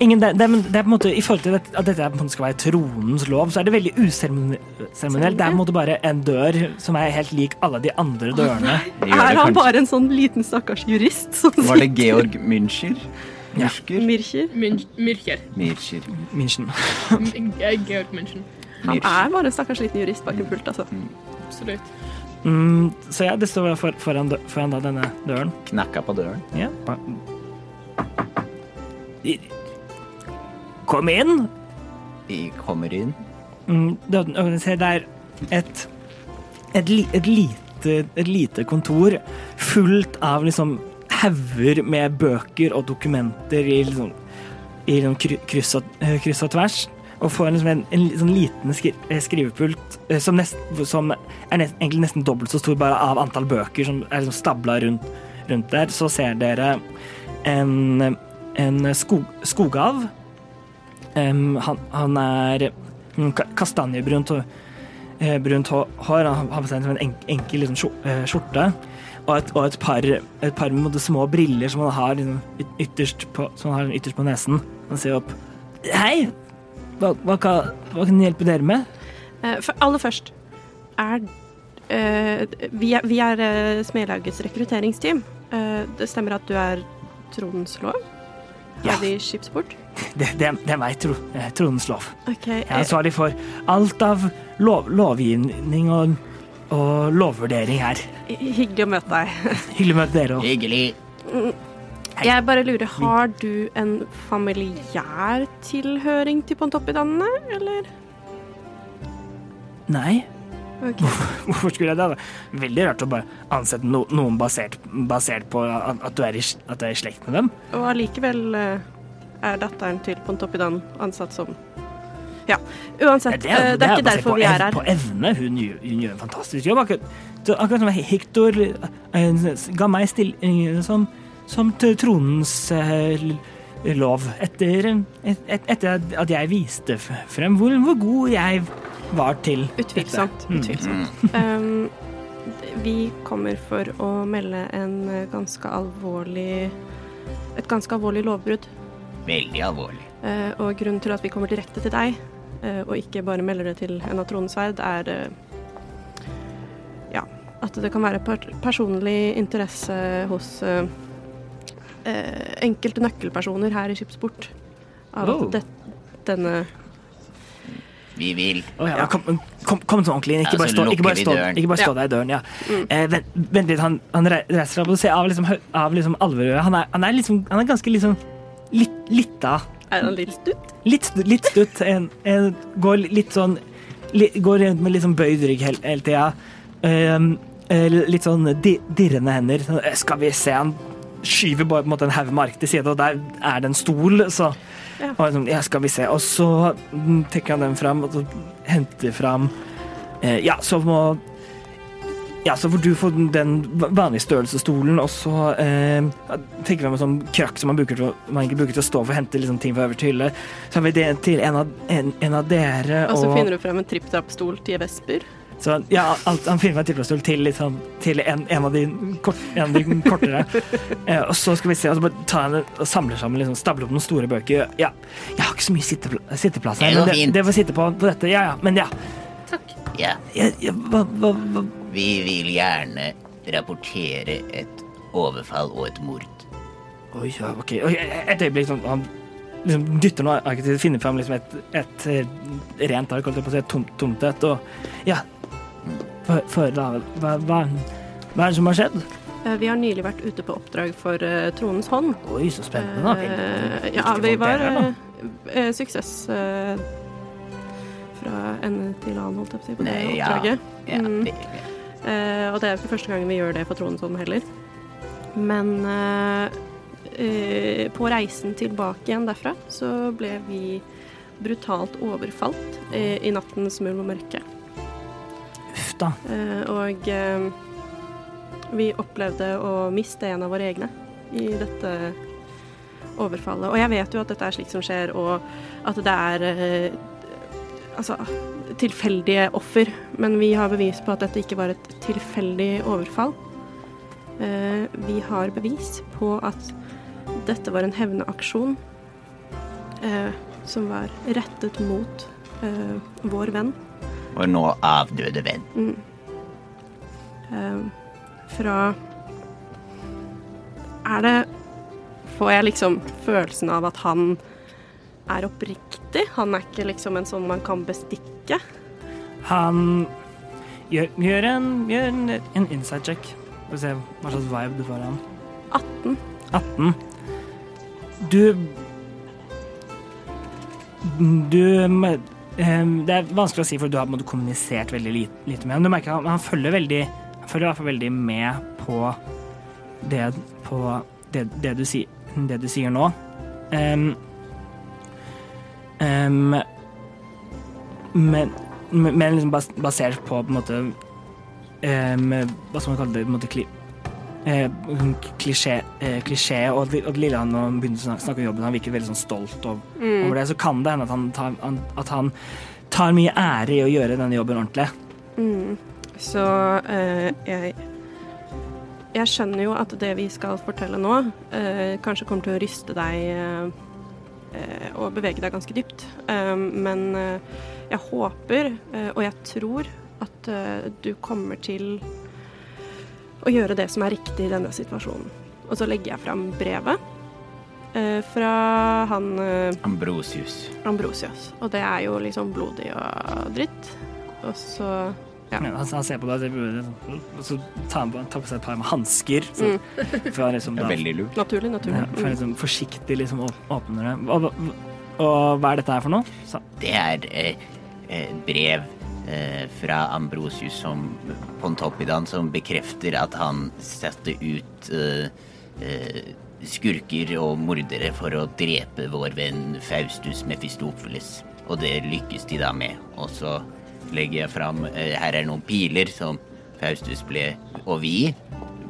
Ingen, det, det, det er på en måte, I forhold til at dette på en måte skal være tronens lov, så er det veldig useremonielt. Det er på en måte bare en dør som er helt lik alle de andre dørene. Det Er han kanskje- bare en sånn liten stakkars jurist som Var det Georg Müncher? Ja. Myrkjer? Myrcher. München. Georg München. Han er bare en stakkars liten jurist bak en pult, altså. Absolutt. Mm, så ja, det står for, foran, dø- foran da denne døren. Knakka på døren. Ja. Kom inn! Vi kommer inn. Mm, se, det er et, et, li, et, lite, et lite kontor fullt av liksom hauger med bøker og dokumenter i, liksom, i liksom kryss, og, eh, kryss og tvers. Og får liksom en, en sånn liten skri, eh, skrivepult eh, som, nest, som er nest, egentlig nesten dobbelt så stor bare av antall bøker som er liksom stabla rundt, rundt der. Så ser dere en, en skog, skogav. Um, han, han er kastanjebrunt og eh, brunt hår. Han har på seg en enk, enkel liksom, skjorte. Og et, og et par, et par små briller som han har liksom, ytterst, på, som han har ytterst på nesen. Han sier opp. Hei! Hva, hva, kan, hva kan jeg hjelpe dere med? Eh, for aller først er Uh, Vi er, vi er uh, Smedlagets rekrutteringsteam. Uh, det stemmer at du er Trondens lov? Ja. Er de skipsport? Det, det, det er meg, tro, eh, Tronens lov. Okay, Jeg er ansvarlig for alt av lov, lovgivning og, og lovvurdering her. hyggelig å møte deg. Hyggelig å møte dere òg. hyggelig. Jeg bare lurer, har du en familiær tilhøring til Pontoppidanene, eller? Nei. Ok. Hvorfor skulle jeg det? da? Veldig rart å bare ansette no, noen basert, basert på at, du er i, at du er i slekt med dem. Og allikevel eh, er datteren til Pontoppidan ansatt som Ja, uansett. eh, det er ikke derfor vi er her. På evne. Hun hun gjør en fantastisk jobb. Akkurat, akkurat som Hector eh, ga meg stilling som, som tronens lov etter, et, et, etter at jeg viste frem hvor, hvor god jeg var til Utvilsomt. Dette. Utvilsomt. Um, vi kommer for å melde en ganske alvorlig et ganske alvorlig lovbrudd. Veldig alvorlig. Uh, og grunnen til at vi kommer direkte til deg, uh, og ikke bare melder det til en av sverd, er uh, ja, at det kan være per personlig interesse hos eh, enkelte nøkkelpersoner her i Skipsport. Av Oh. at det, denne Vi vil Oh, ja, kom, kom, kom sånn ordentlig inn. Ikke Ja, ikke bare stå, ikke bare stå Ja. der i døren. Ja. Eh, vent, vent litt, han, han reiser seg opp og ser av liksom, av liksom alvorøret. Han han liksom Han er ganske liksom litt, litt av Er han litt stutt? Litt, litt stutt. En, en, går litt sånn litt, Går rundt med litt sånn bøyd rygg hele, hele tida. Um, eh, litt sånn di dirrende hender. Sånn, eh, Skal vi se, han skyver bare på en måte en haug med ark til side, og der er det en stol. Så Ja. og sånn, ja, skal vi se. Og så trekker han den fram, og så henter fram eh, Ja, så må ja, så får du få den vanlige størrelsesstolen, og så eh, tenker vi om en sånn krakk som man, bruker til, man ikke bruker til å stå for å hente liksom, ting fra øverste hylle. Så har vi det til en av, en, en av dere. Og så finner du frem en tripp-trapp-stol til Vesper. Så ja, alt, han finner meg tilfredsstol til, liksom, til en, en, av de kort, en av de kortere. eh, og så skal vi se, og så bare ta en, og samler sammen, liksom, stabler opp noen store bøker. Ja, jeg har ikke så mye sittepla sitteplass her, men det, det får sitte på, på dette. Ja, ja, men ja. Takk. Ja, ja, ja hva, hva, hva? vi vil gjerne rapportere et overfall og et mord. Oi, ja, ok. Et øyeblikk, sånn, han liksom dytter noe arket finner fram liksom et, et, rent ark, holdt jeg på å si, et tomt, tomt et, og ja. For, for hva, hva, hva er det som har skjedd? Eh, Vi har nylig vært ute på oppdrag for uh, Tronens hånd. Oi, så spennende. Eh, ja, vi var eh, suksess fra ende til annen, holdt jeg på å si, på det Nei, oppdraget. Ja, Mm. det, Eh, og det er ikke første gangen vi gjør det for Tronens hånd heller. Men på reisen tilbake igjen derfra så ble vi brutalt overfalt i nattens mulm og mørke. Da. Eh, og eh, vi opplevde å miste en av våre egne i dette overfallet. Og jeg vet jo at dette er slikt som skjer, og at det er eh, altså tilfeldige offer. Men vi har bevis på at dette ikke var et tilfeldig overfall. Vi har bevis på at dette var en hevneaksjon eh, som var rettet mot vår venn. Vår nå avdøde venn. Mm. Eh, fra Er det Får jeg liksom følelsen av at han er oppriktig? Han er ikke liksom en sånn man kan bestikke? Han gjør, gjør, en, gjør en, en inside check. For å se hva slags vibe du får av han. 18. 18. Du Du em, Det er vanskelig å si, for du har måte kommunisert veldig lite, lite med ham. Du merker han, han følger veldig Han følger i hvert fall veldig med på det, på det, det, du, si, det du sier nå. Um, um, men, men liksom bas, basert på på en måte Hva skal man kalle det? På en måte, eh, klisjé, eh, klisjé og, og lille han nå begynte å snakke, om jobben, han virker veldig sånn stolt over, over det, så kan det hende at han, tar, han, at han tar mye ære i å gjøre denne jobben ordentlig. Mm. Så eh, jeg Jeg skjønner jo at det vi skal fortelle nå, eh, kanskje kommer til å ryste deg eh, eh, og bevege deg ganske dypt. Men jeg håper, og jeg tror, at du kommer til å gjøre det som er riktig i denne situasjonen. Og så legger jeg fram brevet eh, fra han eh, Ambrosius. Ambrosius. Og det er jo liksom blodig og dritt. Og så Ja. Han, han ser på deg, og så tar han på, tar på seg et par med hansker. Mm. han liksom da, veldig lurt. Naturlig, naturlig. ja, for han liksom forsiktig liksom åpner det. Og, og, og hva er dette her for noe? Så, Det er eh, brev eh, fra Ambrosius som Pontoppidan som bekrefter at han satte ut eh, eh, skurker og mordere for å drepe vår venn Faustus Mephistopheles. Og det lykkes de da med. Og så legger jeg fram eh, Her er noen piler som Faustus ble Og vi,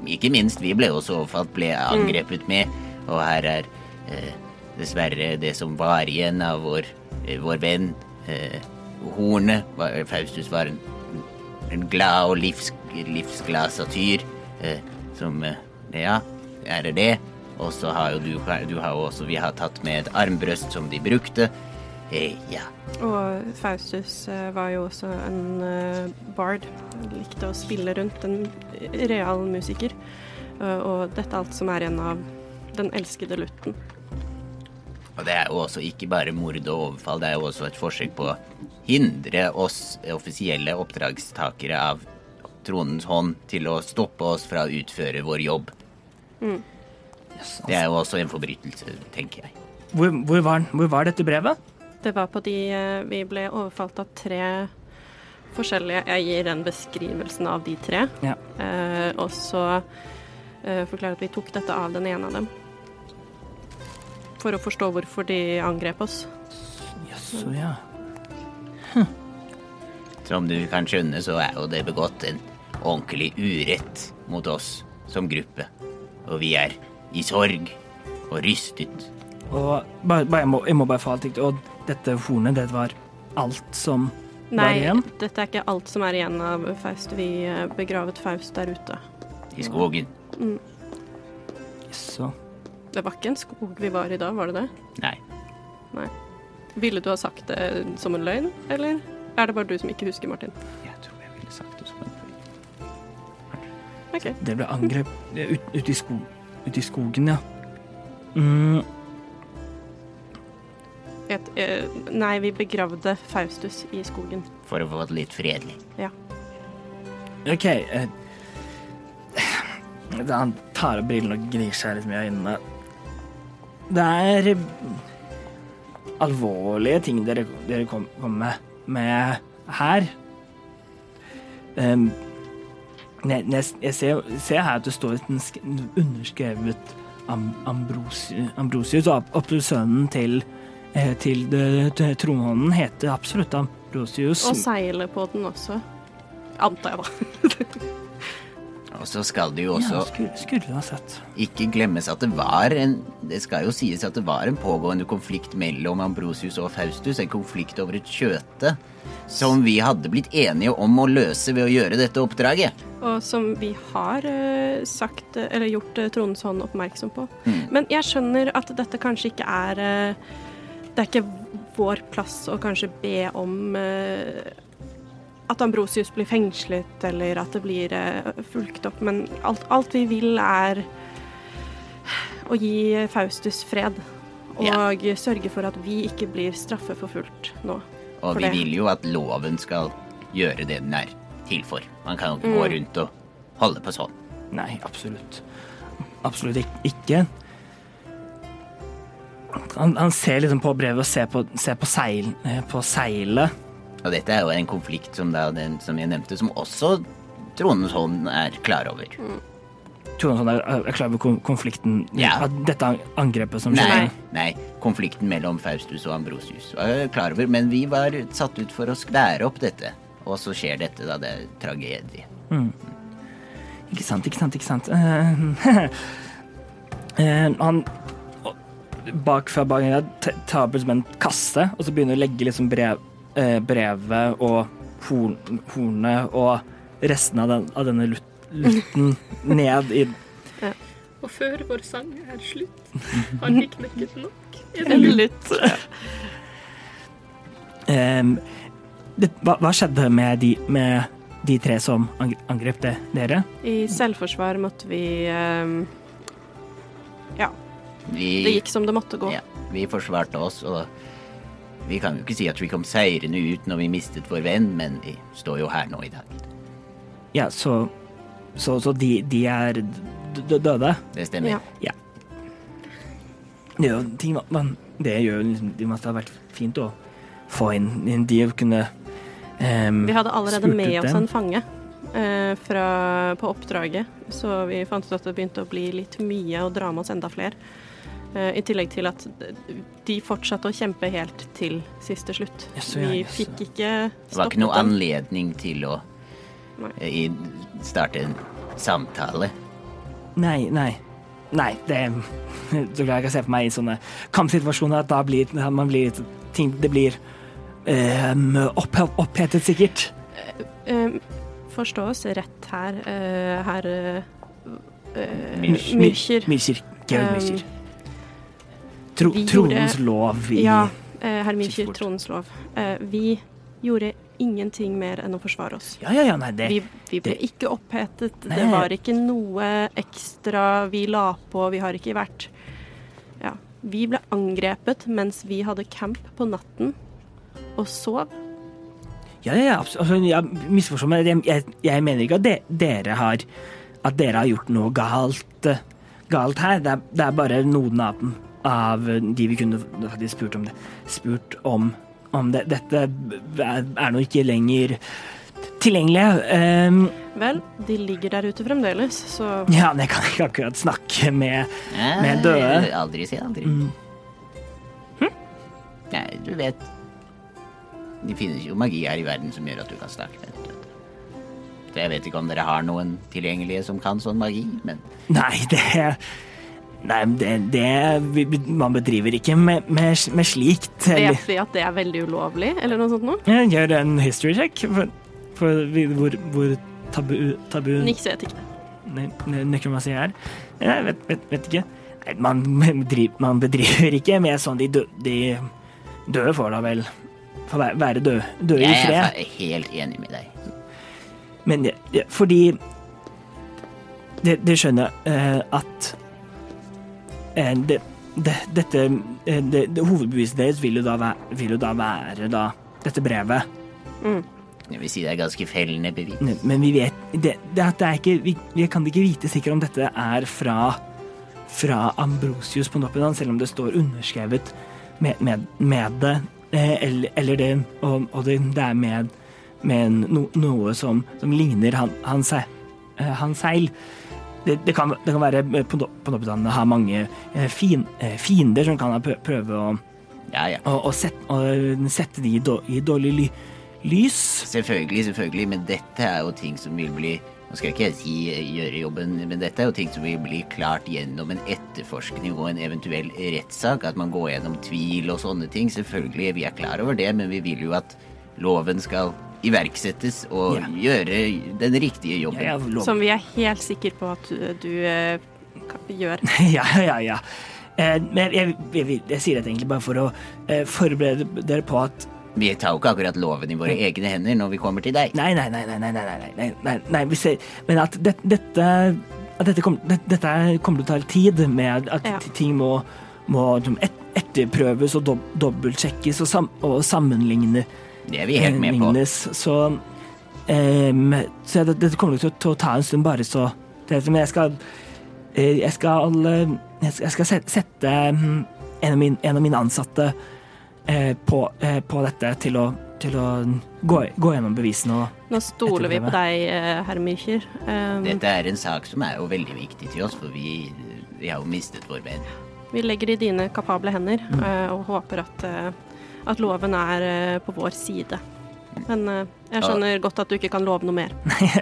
ikke minst, vi ble også overfalt, ble angrepet med. Og her er eh, dessverre det som var igjen av vår, eh, vår venn. Eh, hornet. Faustus var en, en glad og livs, livsglad satyr. Eh, som eh, Ja, er det det? Og så har jo du, du har også Vi har tatt med et armbrøst som de brukte. Eh, ja. Og Faustus eh, var jo også en eh, bard. Likte å spille rundt, en real musiker. Og dette er alt som er igjen av den elskede lutten. Og det er jo også ikke bare mord og overfall, det er jo også et forsøk på å hindre oss offisielle oppdragstakere av tronens hånd til å stoppe oss fra å utføre vår jobb. yes, Det er jo også en forbrytelse, tenker jeg. hvor, hvor, var, hvor var dette brevet? Det var på de eh, Vi ble overfalt av tre forskjellige Jeg gir den beskrivelsen av de tre. Ja. Eh, og så eh, forklarer at vi tok dette av den ene av dem. For å forstå hvorfor de angrep oss. Jaså, ja. Som du kan skjønne, så er jo det begått en ordentlig urett mot oss som gruppe. Og vi er i sorg og rystet. Og bare, bare, jeg, må, jeg må bare få alt riktig. Og dette hornet, det var alt som var igjen? Nei, dette er ikke alt som er igjen av Faust. Vi eh, begravet Faust der ute. I skogen. Så Det var ikke en skog vi var i da, var det det? Nei. Nei. Ville du ha sagt det som en løgn, eller er det bare du som ikke husker, Martin? Jeg tror jeg ville sagt det som en løgn. Okay. det ble angrep ute ut i, sko, ut i skogen, ja. Mm, Et, eh, nei, vi begravde Faustus i skogen. For å få det litt fredelig. Ja. OK. Eh, han tar av brillene og gnir seg litt med øynene. Det er alvorlige ting dere, dere kom- kommer med, med her. Um, jeg, jeg, jeg ser, ser her at det står et underskrevet Am, Ambrosius, Ambrosius og opp- opp til til, eh, til tronhånden heter absolutt Ambrosius. Og seilet på den også. Antar jeg, da. Og så skal det jo ja, også skulle, skulle sett. ikke glemmes at det var en Det skal jo sies at det var en pågående konflikt mellom Ambrosius og Faustus. En konflikt over et kjøte som vi hadde blitt enige om å løse ved å gjøre dette oppdraget. Og som vi har eh, sagt, eh, eller gjort uh, Trondens hånd oppmerksom på. Mm. Men jeg skjønner at dette kanskje ikke er eh, Det er ikke vår plass å kanskje be om eh, at Ambrosius blir fengslet, eller at det blir uh, fulgt opp. Men alt, alt vi vil, er å gi Faustus fred. Og Ja. sørge for at vi ikke blir straffeforfulgt nå. Og For vi det. vil jo at loven skal gjøre det den er til for. Man kan jo ikke gå Mm. rundt og holde på sånn. Nei, absolutt. Absolutt ikke. Han, han ser liksom på brevet og ser på, ser på, seil, eh, på seilet. Og dette er jo en konflikt som, da, den, som jeg nevnte, som også Tronens hånd er klar over. Tror han er, er klar over konflikten Ja. At dette angrepet som Nei, skjedde? nei, konflikten mellom Faustus og Ambrosius var klar over, men vi var satt ut for å skvære opp dette. Og så skjer dette, da. Det er tragedie. Ikke sant, ikke sant, ikke sant. Uh, eh, han bak fra bak tar opp en kasse, og så begynner å legge liksom brev, eh, brevet og horn, hornet og resten av, den, av denne lut, lutten ned i Og før vår sang er slutt, har vi knekket nok. i den En lutt. Ehm, det, hva, hva skjedde med de, med de tre som ang- angrep det, dere? I selvforsvar måtte vi eh, Ja, Vi, det gikk som det måtte gå. ja, vi forsvarte oss, og vi kan jo ikke si at vi kom seirende ut når vi mistet vår venn, men vi står jo her nå i dag. Ja, så, så, så de, de er døde? Det stemmer. Ja. Det, jo ting, man, det gjør jo liksom Det måtte ha vært fint å få inn, inn de og kunne um, Vi hadde allerede med oss en fange Uh, fra, på oppdraget, så vi fant ut at det begynte å bli litt mye å dra med oss enda flere. Eh, I tillegg til at de fortsatte å kjempe helt til siste slutt. Yes, ja, vi fikk ikke Det var ikke noe anledning til å Nei. eh, i, starte en samtale. Nei, nei. Nei, det er Så klart jeg kan se for meg i sånne kampsituasjoner at da blir man blir ting Det blir um, opp, opphetet, sikkert. Um, Forstå oss rett her, uh, herr uh, Myrkjer. Myrkjer. Georg Myrkjer. Um. Tro, vi tronens lov i Ja, eh, fort. tronens lov. Eh, vi gjorde ingenting mer enn å forsvare oss. Ja, ja, ja, nei, det Vi, vi ble det- ikke opphetet. Nei. Det var ikke noe ekstra vi la på. Vi har ikke vært Ja. Vi ble angrepet mens vi hadde camp på natten og sov. Ja, ja, ja, altså, jeg misforstår meg. Jeg, jeg, jeg mener ikke at de, dere har At dere har gjort noe galt, eh, galt her. Det er, det er bare noen av, dem- av de vi kunne faktisk spurt om det. Spurt om, om det. Dette er, nå ikke lenger tilgjengelige. Um, Vel, de ligger der ute fremdeles, så ja, men jeg kan ikke akkurat snakke med Ja, Med døde. Aldri si aldri. mm, Nei, du vet Det finnes jo magi her i verden som gjør at du kan snakke med døde. Så jeg vet ikke om dere har noen tilgjengelige som kan sånn magi, men Nei, det Nei, det, det Man bedriver ikke med, med, med slikt. Eller, vet vi at det er veldig ulovlig, eller noe sånt noe? Jeg gjør en history check for, for hvor, hvor tabu, tabu Niks vet ikke. ne- ne- nekromasi er. Jeg vet, vet, vet ikke. Nei, man, bedriver, man bedriver ikke med sånn de, dø, de døde får da vel få være, døde, døde i fred. jeg er helt enig med deg. Men ja, fordi det, det skjønner jeg eh, at det, det, dette eh, det, det, Hovedbeviset deres vil jo da være, vil jo da være da, dette brevet. Jeg vil si det er ganske fellende bevis. Men vi vet det, det, det er ikke, vi, vi kan ikke vite sikkert om dette er fra, fra Ambrosius på Noppidan, selv om det står underskrevet med, med, med det. eh, Eller, eller det Og, og det, det er med, med no, noe som, som ligner han, han, se- eh, han seil. Det, det, kan, det kan være eh, på, har mange eh, fin, eh, fiender som kan prøve å, Ja, ja. å, å, sette, å sette de i, då- i dårlig ly, lys. Selvfølgelig, selvfølgelig, men dette er jo ting som vil bli Nå skal ikke jeg si gjøre jobben, men dette er jo ting som vil bli klart gjennom en etterforskning og en eventuell rettssak. At man går gjennom tvil og sånne ting. Selvfølgelig, vi er klar over det, men vi vil jo at loven skal iverksettes og Ja. gjøre den riktige jobben. Ja. Som vi er helt sikre på at du, du eh, gjør. Ja, ja, ja. Eh, men jeg, jeg, jeg, jeg sier dette egentlig bare for å eh, forberede dere på at Vi tar jo ikke akkurat loven i våre egne hender når vi kommer til deg. Nei, nei, nei, nei, nei, nei, nei, nei, nei, nei vi ser, Men at det, dette at dette, kom, det, dette kommer til å ta tid med at Ja. ting må, må liksom et, etterprøves og dob, dobbeltsjekkes og, sam, og sammenligne. Det er vi helt med på. lignes. Så, um, så det, dette kommer til å, til å ta en stund, bare så det, Men jeg skal eh, Jeg skal, eh, jeg skal, jeg skal sette, mm, en, av mine, en av mine ansatte eh, på, eh, på dette til å, til å gå, gå gjennom bevisene og Nå stoler vi på deg, eh, herr Mykjer. Um, Dette er en sak som er jo veldig viktig til oss, for vi, vi har jo mistet vår venn. vi legger i dine kapable hender Mm. eh, og håper at, eh, at loven er eh, på vår side. Men eh, jeg skjønner godt at du ikke kan love noe mer.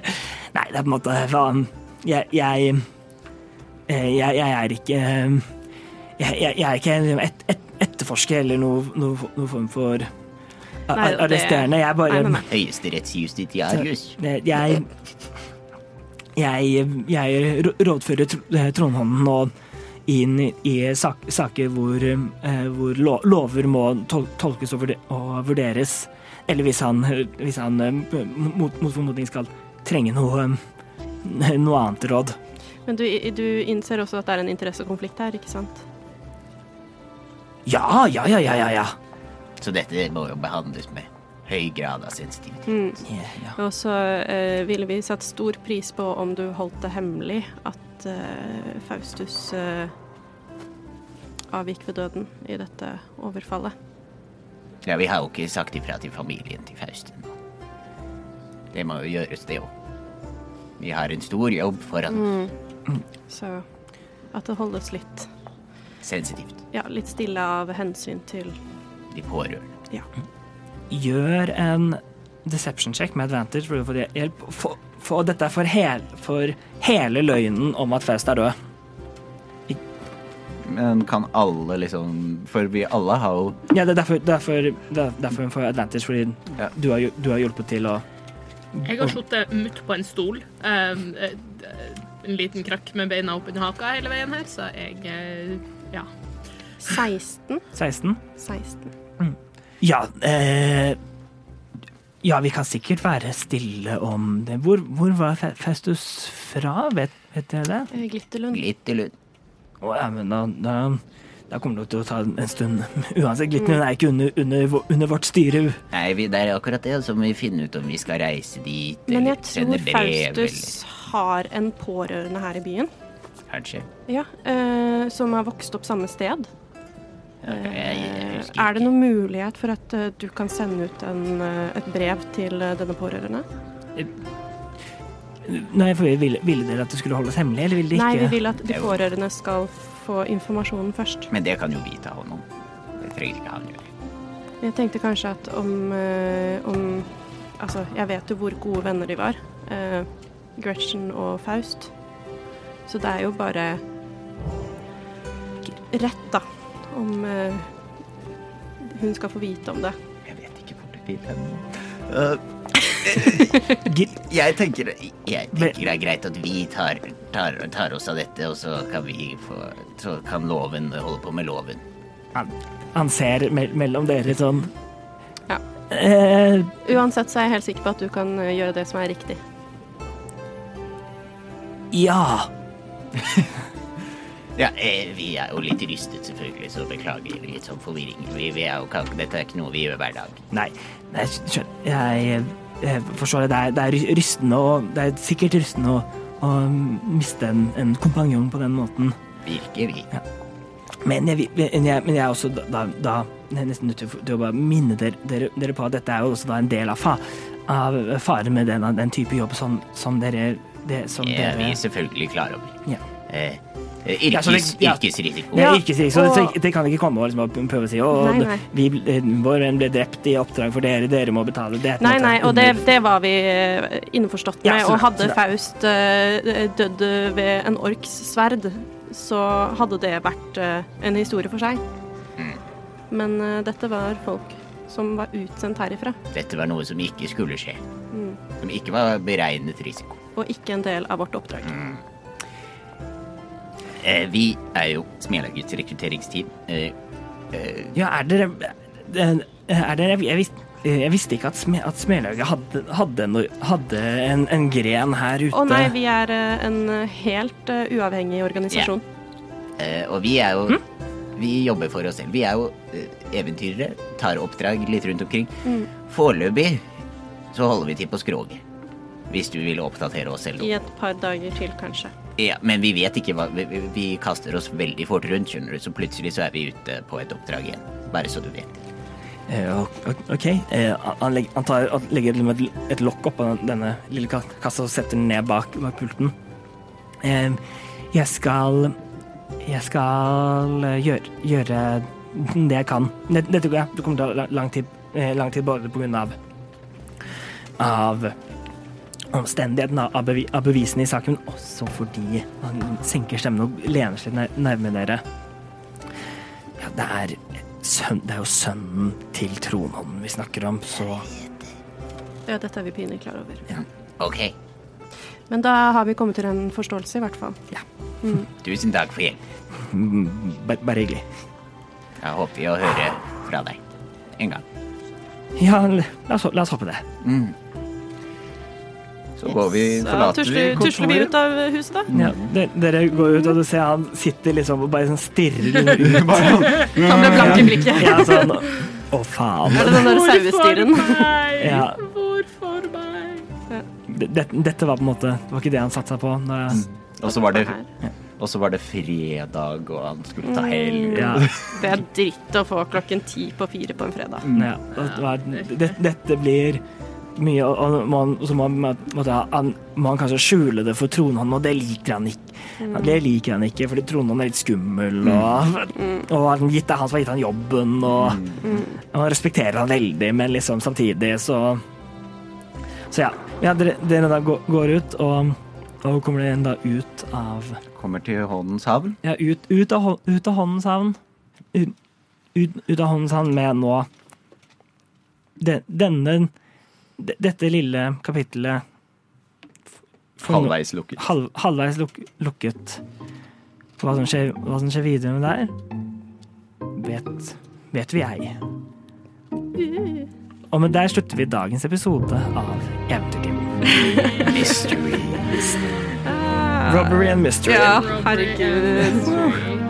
Nei, det er på en måte faen Jeg Jeg, eh, jeg, jeg er ikke jeg, jeg, jeg er ikke et, et, etterforsker eller noen noe, noe form for a- Nei, det- arresterende. Jeg er bare. Høyesterettsjustitiarius. Det- Jeg Jeg, jeg rådfører Tr- Trondhånden nå inn i sak, saker hvor, eh, hvor lover må tolkes og, vurderes. Eller hvis han, hvis han eh, mot, mot formodning skal trenge noe, eh, noe annet råd. Men du, du innser også at det er en interessekonflikt her, ikke sant? Ja, ja, ja, ja, ja. ja. Så dette må jo behandles med høy grad av sensitivitet. Mm. ja, ja. Og så eh, ville vi satt stor pris på om du holdt det hemmelig at eh, Faustus eh, avgikk ved døden i dette overfallet. Ja, vi har jo ikke sagt ifra til familien til Fausten. Det må jo gjøres, det òg. Vi har en stor jobb foran oss. Så at det holdes litt, Sensitivt. ja, litt stille av hensyn til De pårørende. Ja. Gjør en deception check med advantage for å få hjelp. For, for dette for, hel, for hele løgnen om at Faust er død. Men kan alle liksom For vi alle har jo Ja, det er derfor, derfor, er derfor hun får advantage, fordi Ja. du, har, du har hjulpet til å Jeg har sittet mutt på en stol. Um, eh, en liten krakk med beina opp under haka hele veien her, så jeg eh, Ja. 16. 16. 16. Ja, eh, ja, vi kan sikkert være stille om det. Hvor, hvor var Festus fra? Vet, vet dere det? Eh, Glitterlund. Glitterlund. Å ja, men da, da, da kommer det til å ta en stund. Uansett, Glitterlund er ikke under, under, under vårt styre. Nei, vi, det er akkurat det. Så må vi finne ut om vi skal reise dit, Men eller jeg tror Faustus har en pårørende her i byen. kanskje. Ja, eh, som har vokst opp samme sted. Okay, jeg, jeg Eh, er det noen mulighet for at eh, du kan sende ut en, eh, et brev til denne pårørende? Nei, for ville, ville dere at det skulle holdes hemmelig, eller ville de ikke? Nei, vi vil at de pårørende skal få informasjonen først. Men det kan jo vi ta hånd om. Det trenger ikke han gjøre. Jeg tenkte kanskje at om, eh, om Altså, jeg vet jo hvor gode venner de var. eh, Gretchen og Faust. Så det er jo bare rett, da, om eh, hun skal få vite om det. Jeg vet ikke hvor det vil hen. Gil- Jeg tenker, jeg tenker det er greit at vi tar, tar, tar oss av dette, og så kan vi få Så kan loven holde på med loven. Han, han ser me mellom dere sånn Ja. Eh, Uansett så er jeg helt sikker på at du kan eh, gjøre det som er riktig. ja. Ja, eh, vi er jo litt rystet, selvfølgelig, så beklager litt sånn forvirring. Vi, vi er jo, dette er ikke noe vi gjør hver dag. Nei, nei skjønner Jeg, jeg forstår det. Det er, det er rystende og Det er sikkert rystende å, å miste en, en kompanjong på den måten. Virkelig. Men jeg, men jeg, men jeg er også da, da, jeg er nesten nødt til, å- bare minne dere, dere, dere på at dette er jo også da en del av, fa, av faren med den, den type jobb som, som dere det, som Det er vi dere selvfølgelig klar over. Ja. Eh, eh, yrkes, Ja, det- ja. Yrkesrisiko. Det er Ja, og- det, det kan ikke komme og liksom prøve å si vi, eh, vår venn ble drept i oppdrag for dere, dere må betale. Det Nei, nei, og det, det var vi eh, innforstått Ja, med. så og hadde så. Faust eh, dødd ved en orks sverd, så hadde det vært eh, en historie for seg. Mm. Men eh, dette var folk som var utsendt herifra, Dette var noe som ikke skulle skje. Mm. Som ikke var beregnet risiko. og ikke en del av vårt oppdrag. Mm. Eh, vi er jo Smelagets rekrutteringsteam. Eh, eh, Ja, er dere er dere Jeg, vis, jeg visste ikke at, sme, at Smelaget hadde, hadde, en, hadde en, en gren her ute. Å nei, vi er en helt uavhengig organisasjon. eh, og vi er jo Vi jobber for oss selv. Vi er jo eventyrere. Tar oppdrag litt rundt omkring. Mm. Foreløpig så holder vi til på skroget. Hvis du vil oppdatere oss selv. I et par dager til, kanskje. Ja, men vi vet ikke hva vi, vi, kaster oss veldig fort rundt, skjønner du. Så plutselig så er vi ute på et oppdrag igjen. Bare så du vet. Uh, ok. Eh, han, legger, han, tar, han legger liksom et, et lokk oppå denne lille ka- kassa og setter den ned bak, bak pulten. Uh, jeg skal Jeg skal gjøre, gjøre det jeg kan. Det, dette går jeg. Det kommer til å ta lang tid, lang tid både på grunn av av omstendighetene av, bevi, av bevisene i saken, men også fordi han senker stemmen og lener seg nær- nærme dere. Ja, det er sønn, det er jo sønnen til tronhånden vi snakker om, så Ja, dette er vi pinlig klar over. Ok. Men da har vi kommet til en forståelse, i hvert fall. Tusen takk for hjelp. mm, bare, bare hyggelig. Jeg håper å høre fra deg en gang. Ja, la oss, la oss håpe det. Mm. Så går vi, forlater vi tusler, tusler vi ut av huset, da? Ja, dere går ut, og du ser han sitter liksom og bare sånn stirrer ut. Han ble blank i blikket. Ja, sånn Å, faen. Er det den derre sauestirren? Ja. Hvorfor meg? Dette, dette var på en måte Det var ikke det han satsa på. Når jeg, Og så var det, og så var det fredag, og han skulle ta helg. ja, Det er dritt å få klokken ti på fire på en fredag. ja, det var, det, dette blir mye, og og man, man, måtte han, man, kanskje skjule det for tronhånden, og det liker han ikke. Det liker han ikke, fordi tronhånden er litt skummel, og, og han gitt det er han som har gitt han jobben, og, og han respekterer han veldig, men liksom samtidig så Så ja. ja dere, dere da går, går ut, og, og kommer dere da ut av Kommer til Håndens havn. Ja, ut, ut, av, ut av håndens havn. Ut, ut, ut av håndens havn med nå den, Denne de, Dette lille kapittelet Halvveis lukket. halv, halvveis luk, lukket. Hva som, skjer, hva som skjer videre med der, vet, vet vi ei. Og med der slutter vi dagens episode av Eventyrtimen. Mystery. Robbery and mystery. Ja, herregud.